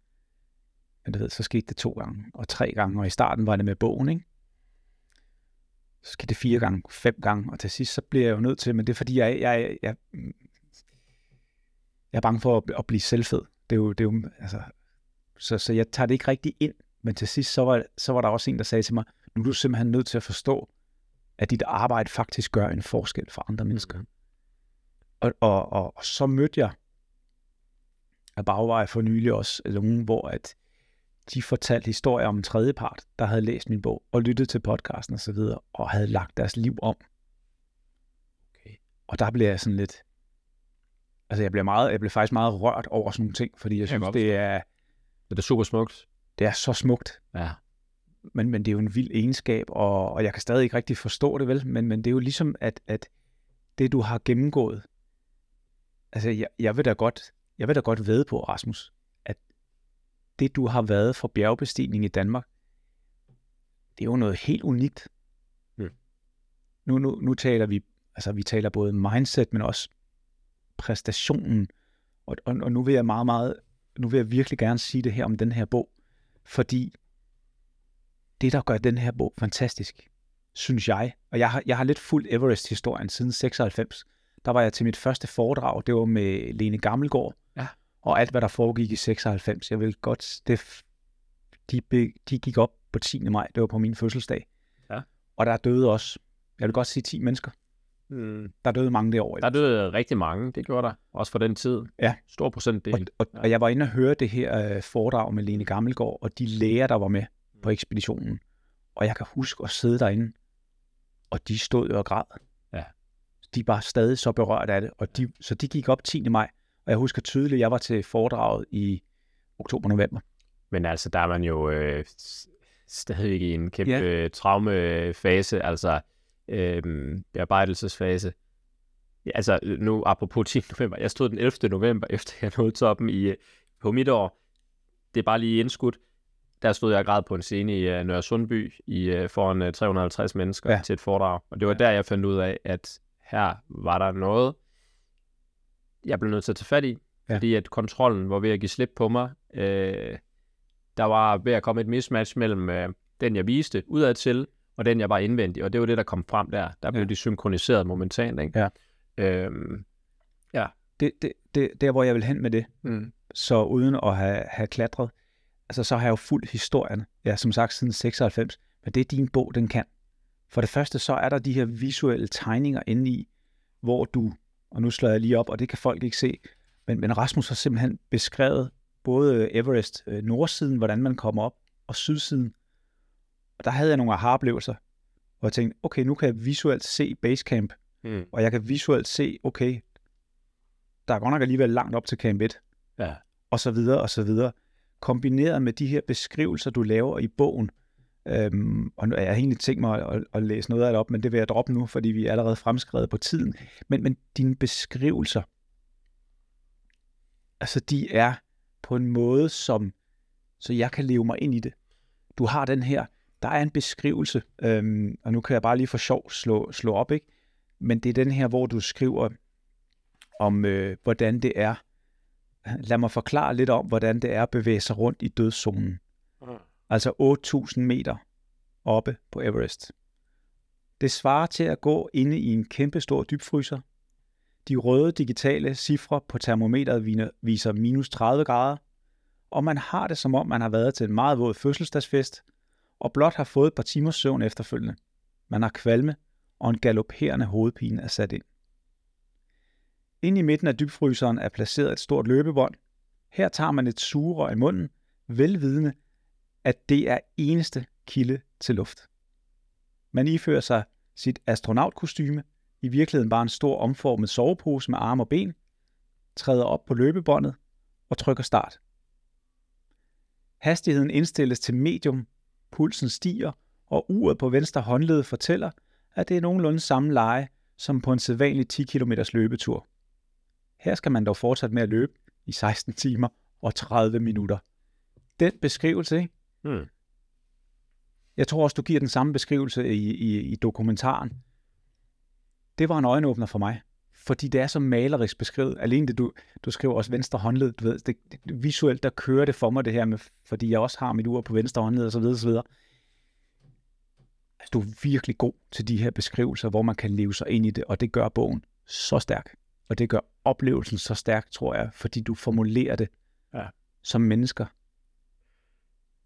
Men du ved, så skete det to gange, og tre gange, og i starten var det med bogen, ikke? Så skete det fire gange, fem gange, og til sidst, så bliver jeg jo nødt til, men det er fordi, jeg, jeg, jeg, jeg er bange for at, at blive selvfed. Det er jo, det er jo altså, så, så jeg tager det ikke rigtig ind, men til sidst, så var, så var der også en, der sagde til mig, nu er du simpelthen nødt til at forstå, at dit arbejde faktisk gør en forskel for andre mennesker. Mhm. Og, og, og, og så mødte jeg af bagvej for nylig også nogen, hvor at de fortalte historier om en tredjepart, der havde læst min bog og lyttet til podcasten og så videre, og havde lagt deres liv om. Okay. Og der blev jeg sådan lidt, altså jeg blev, meget, jeg blev faktisk meget rørt over sådan nogle ting, fordi jeg synes, godt det er, Det er super smukt. det er så smukt, Ja. Men, men det er jo en vild egenskab, og, og jeg kan stadig ikke rigtig forstå det vel, men, men det er jo ligesom, at, at det du har gennemgået, altså jeg, jeg vil da godt, jeg vil da godt ved på, Rasmus, at det du har været for bjergbestigning i Danmark, det er jo noget helt unikt. Mm. Nu, nu, nu taler vi, altså vi taler både mindset, men også præstationen, og, og, og nu vil jeg meget, meget, nu vil jeg virkelig gerne sige det her om den her bog, fordi det, der gør den her bog fantastisk, synes jeg, og jeg har, jeg har lidt fuldt Everest-historien siden 96. Der var jeg til mit første foredrag, det var med Lene Gammelgaard, Ja. og alt, hvad der foregik i 96. Jeg vil godt, det, de, be, de gik op på 10. maj, det var på min fødselsdag. Ja. Og der døde også, jeg vil godt sige 10 mennesker. Hmm. Der døde mange det år. Der døde rigtig mange, det gjorde der. Også for den tid. Ja. Stor procentdel. Og, og, Ja. og jeg var inde og høre det her øh, foredrag med Lene Gammelgaard, og de læger, der var med på ekspeditionen. Og jeg kan huske at sidde derinde, og de stod jo og græd. Ja. De var stadig så berørt af det, og de, så de gik op 10. maj. Og jeg husker tydeligt, at jeg var til foredraget i oktober-november. Men altså, der er man jo øh, s- stadigvæk i en kæmpe Ja. ja. traumefase, altså øh, bearbejdelsesfase. Ja, altså, nu apropos 10. november, jeg stod den 11. november, efter jeg nåede toppen i, øh, på mit år. Det er bare lige indskudt. Der stod jeg og græd på en scene i uh, Nørre Sundby i, uh, foran uh, 350 mennesker Ja. ja. til et foredrag. Og det var Ja. der, jeg fandt ud af, at her var der noget, jeg blev nødt til at tage fat i, Ja. fordi at kontrollen var ved at give slip på mig. Øh, der var ved at komme et mismatch mellem øh, den, jeg viste udad til, og den, jeg var indvendig. Og det var det, der kom frem der. Der blev Ja. ja. de synkroniseret momentant. Ikke? Ja. Øhm, Det, det, det, der, hvor jeg vil hen med det, mm, så uden at have, have klatret, altså så har jeg jo fuldt historien, ja, som sagt siden 96, men det er din bog, den kan. For det første, så er der de her visuelle tegninger inde i, hvor du, og nu slår jeg lige op, og det kan folk ikke se, men, men Rasmus har simpelthen beskrevet både Everest, øh, nordsiden, hvordan man kommer op, og sydsiden. Og der havde jeg nogle aha-oplevelser, hvor jeg tænkte, okay, nu kan jeg visuelt se Basecamp, mm, og jeg kan visuelt se, okay, der er godt nok alligevel langt op til Camp 1, ja. og så videre, og så videre. Kombineret med de her beskrivelser, du laver i bogen, øhm, og nu- jeg har egentlig tænkt mig at, at, at læse noget af det op, men det vil jeg droppe nu, fordi vi er allerede fremskrevet på tiden. Men, men dine beskrivelser altså de er på en måde, som så jeg kan leve mig ind i det. Du har den her, der er en beskrivelse, øhm, og nu kan jeg bare lige for sjov slå, slå op, ikke? Men det er den her, hvor du skriver om, øh, hvordan det er. Lad mig forklare lidt om, hvordan det er at bevæge sig rundt i dødszonen. Altså 8.000 meter oppe på Everest. Det svarer til at gå inde i en kæmpe stor dybfryser. De røde digitale cifre på termometeret viser minus 30 grader, og man har det som om, man har været til en meget våd fødselsdagsfest, og blot har fået et par timers søvn efterfølgende. Man har kvalme, og en galopperende hovedpine er sat ind. Ind i midten af dybfryseren er placeret et stort løbebånd. Her tager man et sugerør i munden, velvidende, at det er eneste kilde til luft. Man ifører sig sit astronautkostyme, i virkeligheden bare en stor omformet sovepose med arme og ben, træder op på løbebåndet og trykker start. Hastigheden indstilles til medium, pulsen stiger, og uret på venstre håndled fortæller, at det er nogenlunde samme leje som på en sædvanlig 10 km løbetur. Her skal man dog fortsætte med at løbe i 16 timer og 30 minutter. Den beskrivelse, ikke? Hmm. Jeg tror også, du giver den samme beskrivelse i, i, i dokumentaren. Det var en øjenåbner for mig, fordi det er så malerisk beskrevet. Alene det, du, du skriver også venstre håndled, du ved, det, det, visuelt, der kører det for mig det her med, fordi jeg også har mit ur på venstre håndled og så videre, og så videre. Altså, du er virkelig god til de her beskrivelser, hvor man kan leve sig ind i det, og det gør bogen så stærk. Og det gør oplevelsen så stærk, tror jeg, fordi du formulerer det Ja. som mennesker.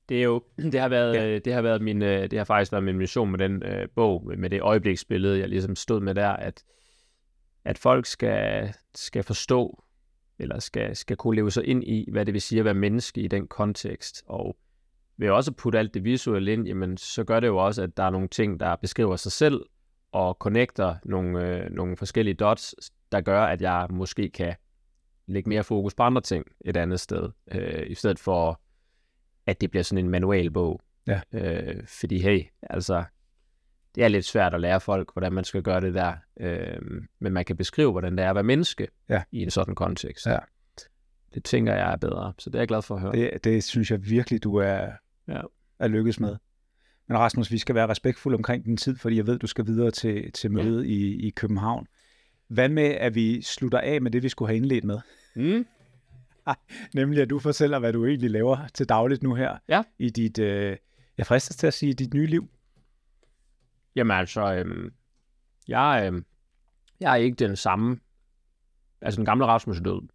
Det er jo, det har været, Ja. ja. det har været min, øh, det har faktisk været min mission med den øh, bog, med- med det øjebliksbillede, jeg ligesom stod med der, at, at folk skal, skal forstå, eller skal, skal kunne leve sig ind i, hvad det vil sige at være menneske i den kontekst. Og ved også at putte alt det visuelle ind, jamen, så gør det jo også, at der er nogle ting, der beskriver sig selv, og connecter nogle, øh, nogle forskellige dots, der gør, at jeg måske kan lægge mere fokus på andre ting et andet sted, øh, i stedet for at det bliver sådan en manualbog. Ja. Øh, fordi hey, altså, det er lidt svært at lære folk, hvordan man skal gøre det der. Øh, men man kan beskrive, hvordan det er at være menneske Ja. i en sådan kontekst. Ja. Det tænker jeg er bedre, så det er jeg glad for at høre. Det, det synes jeg virkelig, du er, Ja. er lykkes med. Men Rasmus, vi skal være respektfulde omkring din tid, fordi jeg ved, du skal videre til, til mødet ja. i, i København. Hvad med, at vi slutter af med det, vi skulle have indledt med? Mm. Nemlig, at du fortæller, hvad du egentlig laver til dagligt nu her Ja. i dit, øh, jeg fristes til at sige, dit nye liv. Jamen altså, øhm, jeg, øhm, jeg er ikke den samme, altså den gamle Rasmus er død.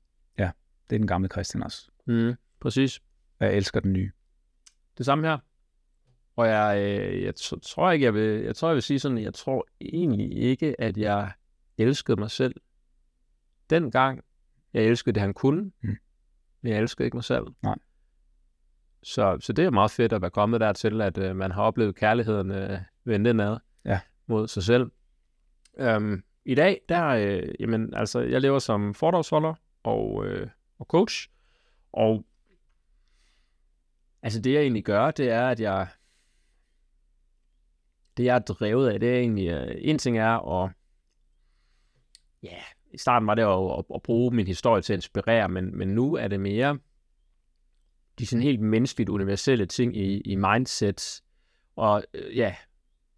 Det er den gamle Christian også. Mm. Præcis. Jeg elsker den nye. det samme her. Og jeg, øh, jeg t- tror ikke, jeg vil, jeg tror, jeg vil sige sådan, jeg tror egentlig ikke, at jeg elskede mig selv. Dengang, jeg elskede det, han kunne, Mm. men jeg elskede ikke mig selv. Nej. Så, så det er meget fedt at være kommet dertil, at øh, man har oplevet kærligheden øh, vende indad Ja. mod sig selv. Øhm, I dag, der, øh, jamen, altså, jeg lever som foredragsholder og, øh, og coach, og Altså det, jeg egentlig gør, det er, at jeg... Det, jeg er drevet af, det er egentlig... øh, En ting er at... Ja, i starten var det at, at, at bruge min historie til at inspirere, men, men nu er det mere de sådan helt menneskeligt universelle ting i, i mindset. Og øh, ja,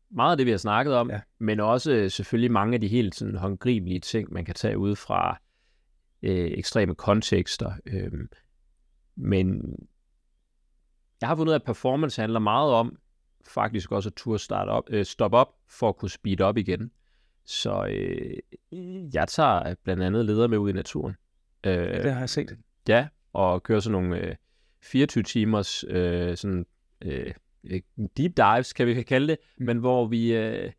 meget af det, vi har snakket om, Ja. men også øh, selvfølgelig mange af de helt sådan håndgribelige ting, man kan tage ud fra øh, ekstreme kontekster. Øh, men jeg har fundet ud af, at performance handler meget om faktisk også at turde starte op, øh, stoppe op for at kunne speede op igen. Så øh, jeg tager blandt andet ledere med ud i naturen. Øh, Det har jeg set. Ja, og kører sådan nogle øh, 24 timers øh, sådan, øh, deep dives, kan vi kalde det, mm. men hvor vi, øh,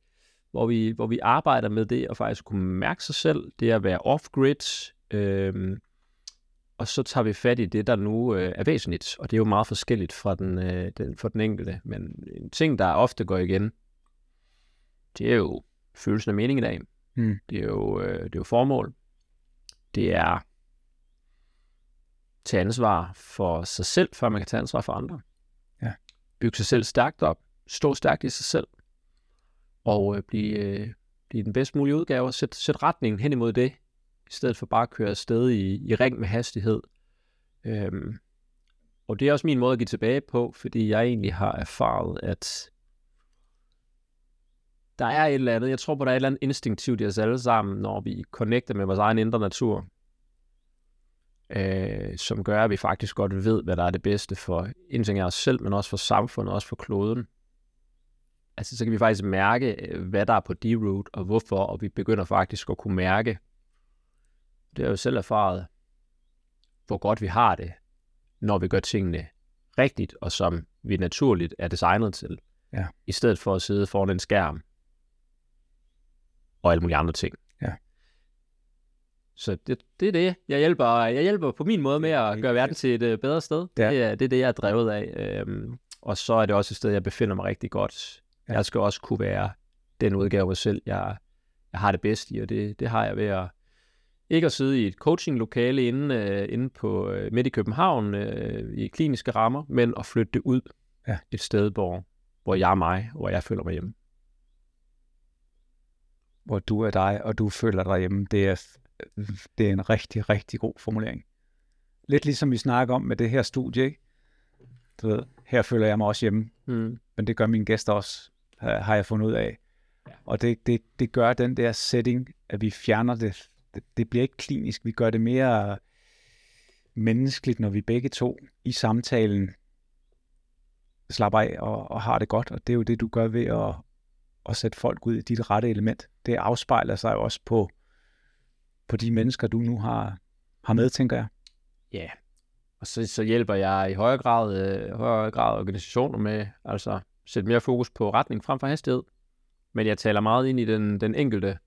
hvor, vi, hvor vi arbejder med det, og faktisk kunne mærke sig selv, det at være off-grid, øh, og så tager vi fat i det, der nu øh, er væsentligt, og det er jo meget forskelligt fra den, øh, den, for den enkelte, men en ting, der ofte går igen, det er jo følelsen af mening i dag. Mm. Det, er jo, øh, det er jo formål. Det er tage ansvar for sig selv, før man kan tage ansvar for andre. Ja. Bygge sig selv stærkt op. Stå stærkt i sig selv. Og øh, blive, øh, blive den bedst mulige udgave. og Sæt, sæt retningen hen imod det, i stedet for bare at køre afsted i, i ring med hastighed, Øhm, og det er også min måde at give tilbage på, fordi jeg egentlig har erfaret, at der er et eller andet, jeg tror på, der er et eller andet instinktivt i os alle sammen, når vi connecter med vores egen indre natur, øh, som gør, at vi faktisk godt ved, hvad der er det bedste for en ting af os selv, men også for samfundet, og også for kloden. Altså, så kan vi faktisk mærke, øh, hvad der er på D-root, og hvorfor, og vi begynder faktisk at kunne mærke, det har jeg jo selv erfaret, hvor godt vi har det, når vi gør tingene rigtigt, og som vi naturligt er designet til. Ja. I stedet for at sidde foran en skærm og alle mulige andre ting. Ja. Så det, det er det. Jeg hjælper, jeg hjælper på min måde med at gøre verden til et uh, bedre sted. Ja. Det, er, det er det, jeg er drevet af. Øhm, og så er det også et sted, jeg befinder mig rigtig godt. Ja. Jeg skal også kunne være den udgave af mig selv, jeg, jeg har det bedst i, og det, det har jeg ved at ikke at sidde i et coachinglokale inde, øh, inde på øh, midt i København øh, i kliniske rammer, men at flytte det ud Ja. et sted, hvor, hvor jeg er mig, hvor jeg føler mig hjemme. Hvor du er dig, og du føler dig hjemme. Det er, det er en rigtig, rigtig god formulering. Lidt ligesom vi snakker om med det her studie, ikke? Du ved, her føler jeg mig også hjemme, Mm. men det gør mine gæster også, har jeg fundet ud af. Ja. Og det, det, det gør den der setting, at vi fjerner det. det. Det bliver ikke klinisk, vi gør det mere menneskeligt, når vi begge to i samtalen slapper af og, og har det godt. Og det er jo det, du gør ved at, at sætte folk ud i dit rette element. Det afspejler sig jo også på, på de mennesker, du nu har, har med, tænker jeg. Ja, og så, så hjælper jeg i højere grad, øh, højere grad organisationer med altså sætte mere fokus på retning frem for hastighed. Men jeg taler meget ind i den, den enkelte,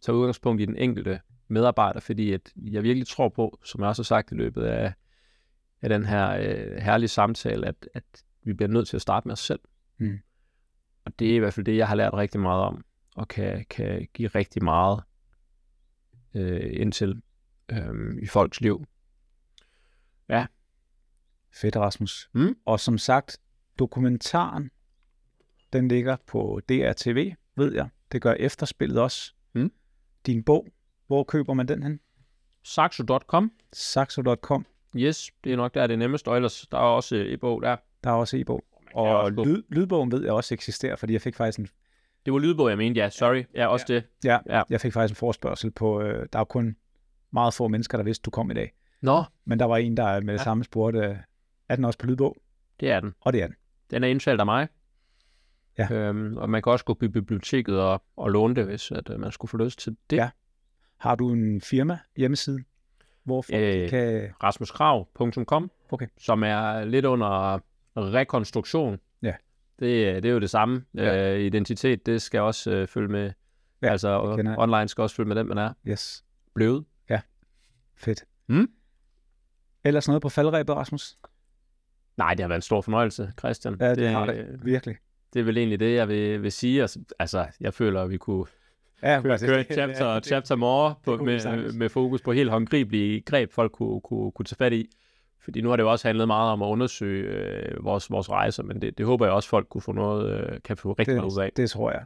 tager udgangspunkt i den enkelte medarbejder, fordi at jeg virkelig tror på, som jeg også har sagt i løbet af, af den her øh, herlige samtale, at, at vi bliver nødt til at starte med os selv. Mm. Og det er i hvert fald det, jeg har lært rigtig meget om, og kan, kan give rigtig meget øh, indtil øh, i folks liv. Fedt, Rasmus. Mm. Og som sagt, dokumentaren, den ligger på DRTV, ved jeg. Det gør efterspillet også. Mm. Din bog, hvor køber man den hen? Saxo.com Saxo.com. Yes, det er nok der er det nemmeste, og ellers der er også øh, e-bog der. Der er også e-bog. Og lyd, lydbogen ved jeg også eksisterer, fordi jeg fik faktisk en, Det var lydbog, jeg mente, ja, sorry. Ja, også det. ja, Ja. jeg fik faktisk en forspørgsel på, øh, der er kun meget få mennesker, der vidste, du kom i dag. Nå, Men der var en, der med det Ja. samme spurgte, øh, er den også på lydbog? det er den. Og det er den. Den er indtalt af mig. Ja. Øhm, og man kan også gå på biblioteket og, og låne det, hvis at, øh, man skulle få lyst til det. Ja. Har du en firma hjemmeside, hvor folk Øh, kan... rasmuskrav.com, Okay. som er lidt under rekonstruktion. Ja. Det, det er jo det samme. Ja. Øh, identitet, det skal også øh, følge med. Ja, altså, det online skal også følge med den, man er Yes, blevet. fedt. Mm. Ellers noget på faldrebet, Rasmus? Nej, det har været en stor fornøjelse, Christian. Ja, det har det. øh, Virkelig. Det er vel egentlig det, jeg vil, vil sige. Altså, altså, jeg føler, at vi kunne Ja, køre, køre det- et chapter, det- chapter more på, kunne vi med, med fokus på helt håndgribelige greb, folk kunne, kunne, kunne tage fat i. Fordi nu har det jo også handlet meget om at undersøge øh, vores, vores rejser, men det, det håber jeg også, folk kunne få noget, øh, kan få rigtig meget ud af. det, det tror jeg.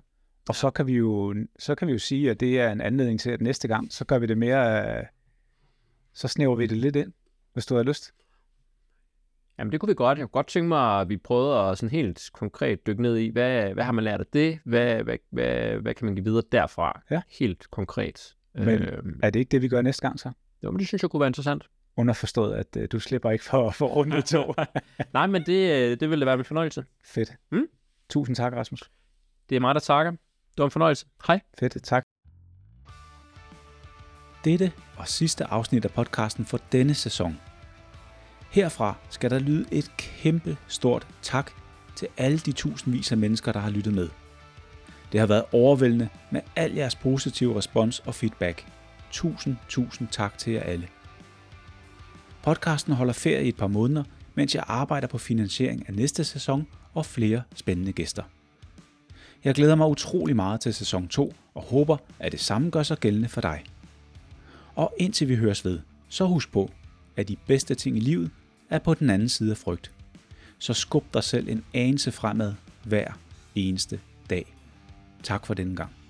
Og så kan vi jo så kan vi jo sige, at det er en anledning til, at næste gang, så gør vi det mere, øh, så snæver vi det lidt ind, hvis du har lyst. Jamen det kunne vi godt. Jeg kunne godt tænke mig, at vi prøvede at sådan helt konkret dykke ned i, hvad, hvad har man lært af det? Hvad, hvad, hvad, hvad kan man give videre derfra? Ja. Helt konkret. Men- øhm, Er det ikke det, vi gør næste gang så? jo, men det synes jeg kunne være interessant. Underforstået, at øh, du slipper ikke for, for runde to. Nej, men det, øh, det ville da være min fornøjelse. Fedt. Mm. Tusind tak, Rasmus. Det er mig, der takker. Det var en fornøjelse. Hej. Fedt, tak. Dette var sidste afsnit af podcasten for denne sæson. Herfra skal der lyde et kæmpe stort tak til alle de tusindvis af mennesker, der har lyttet med. Det har været overvældende med al jeres positive respons og feedback. Tusind, tusind tak til jer alle. Podcasten holder ferie i et par måneder, mens jeg arbejder på finansiering af næste sæson og flere spændende gæster. Jeg glæder mig utrolig meget til sæson 2 og håber, at det samme gør sig gældende for dig. Og indtil vi høres ved, så husk på, at de bedste ting i livet er på den anden side af frygt. Så skub dig selv en anelse fremad hver eneste dag. Tak for denne gang.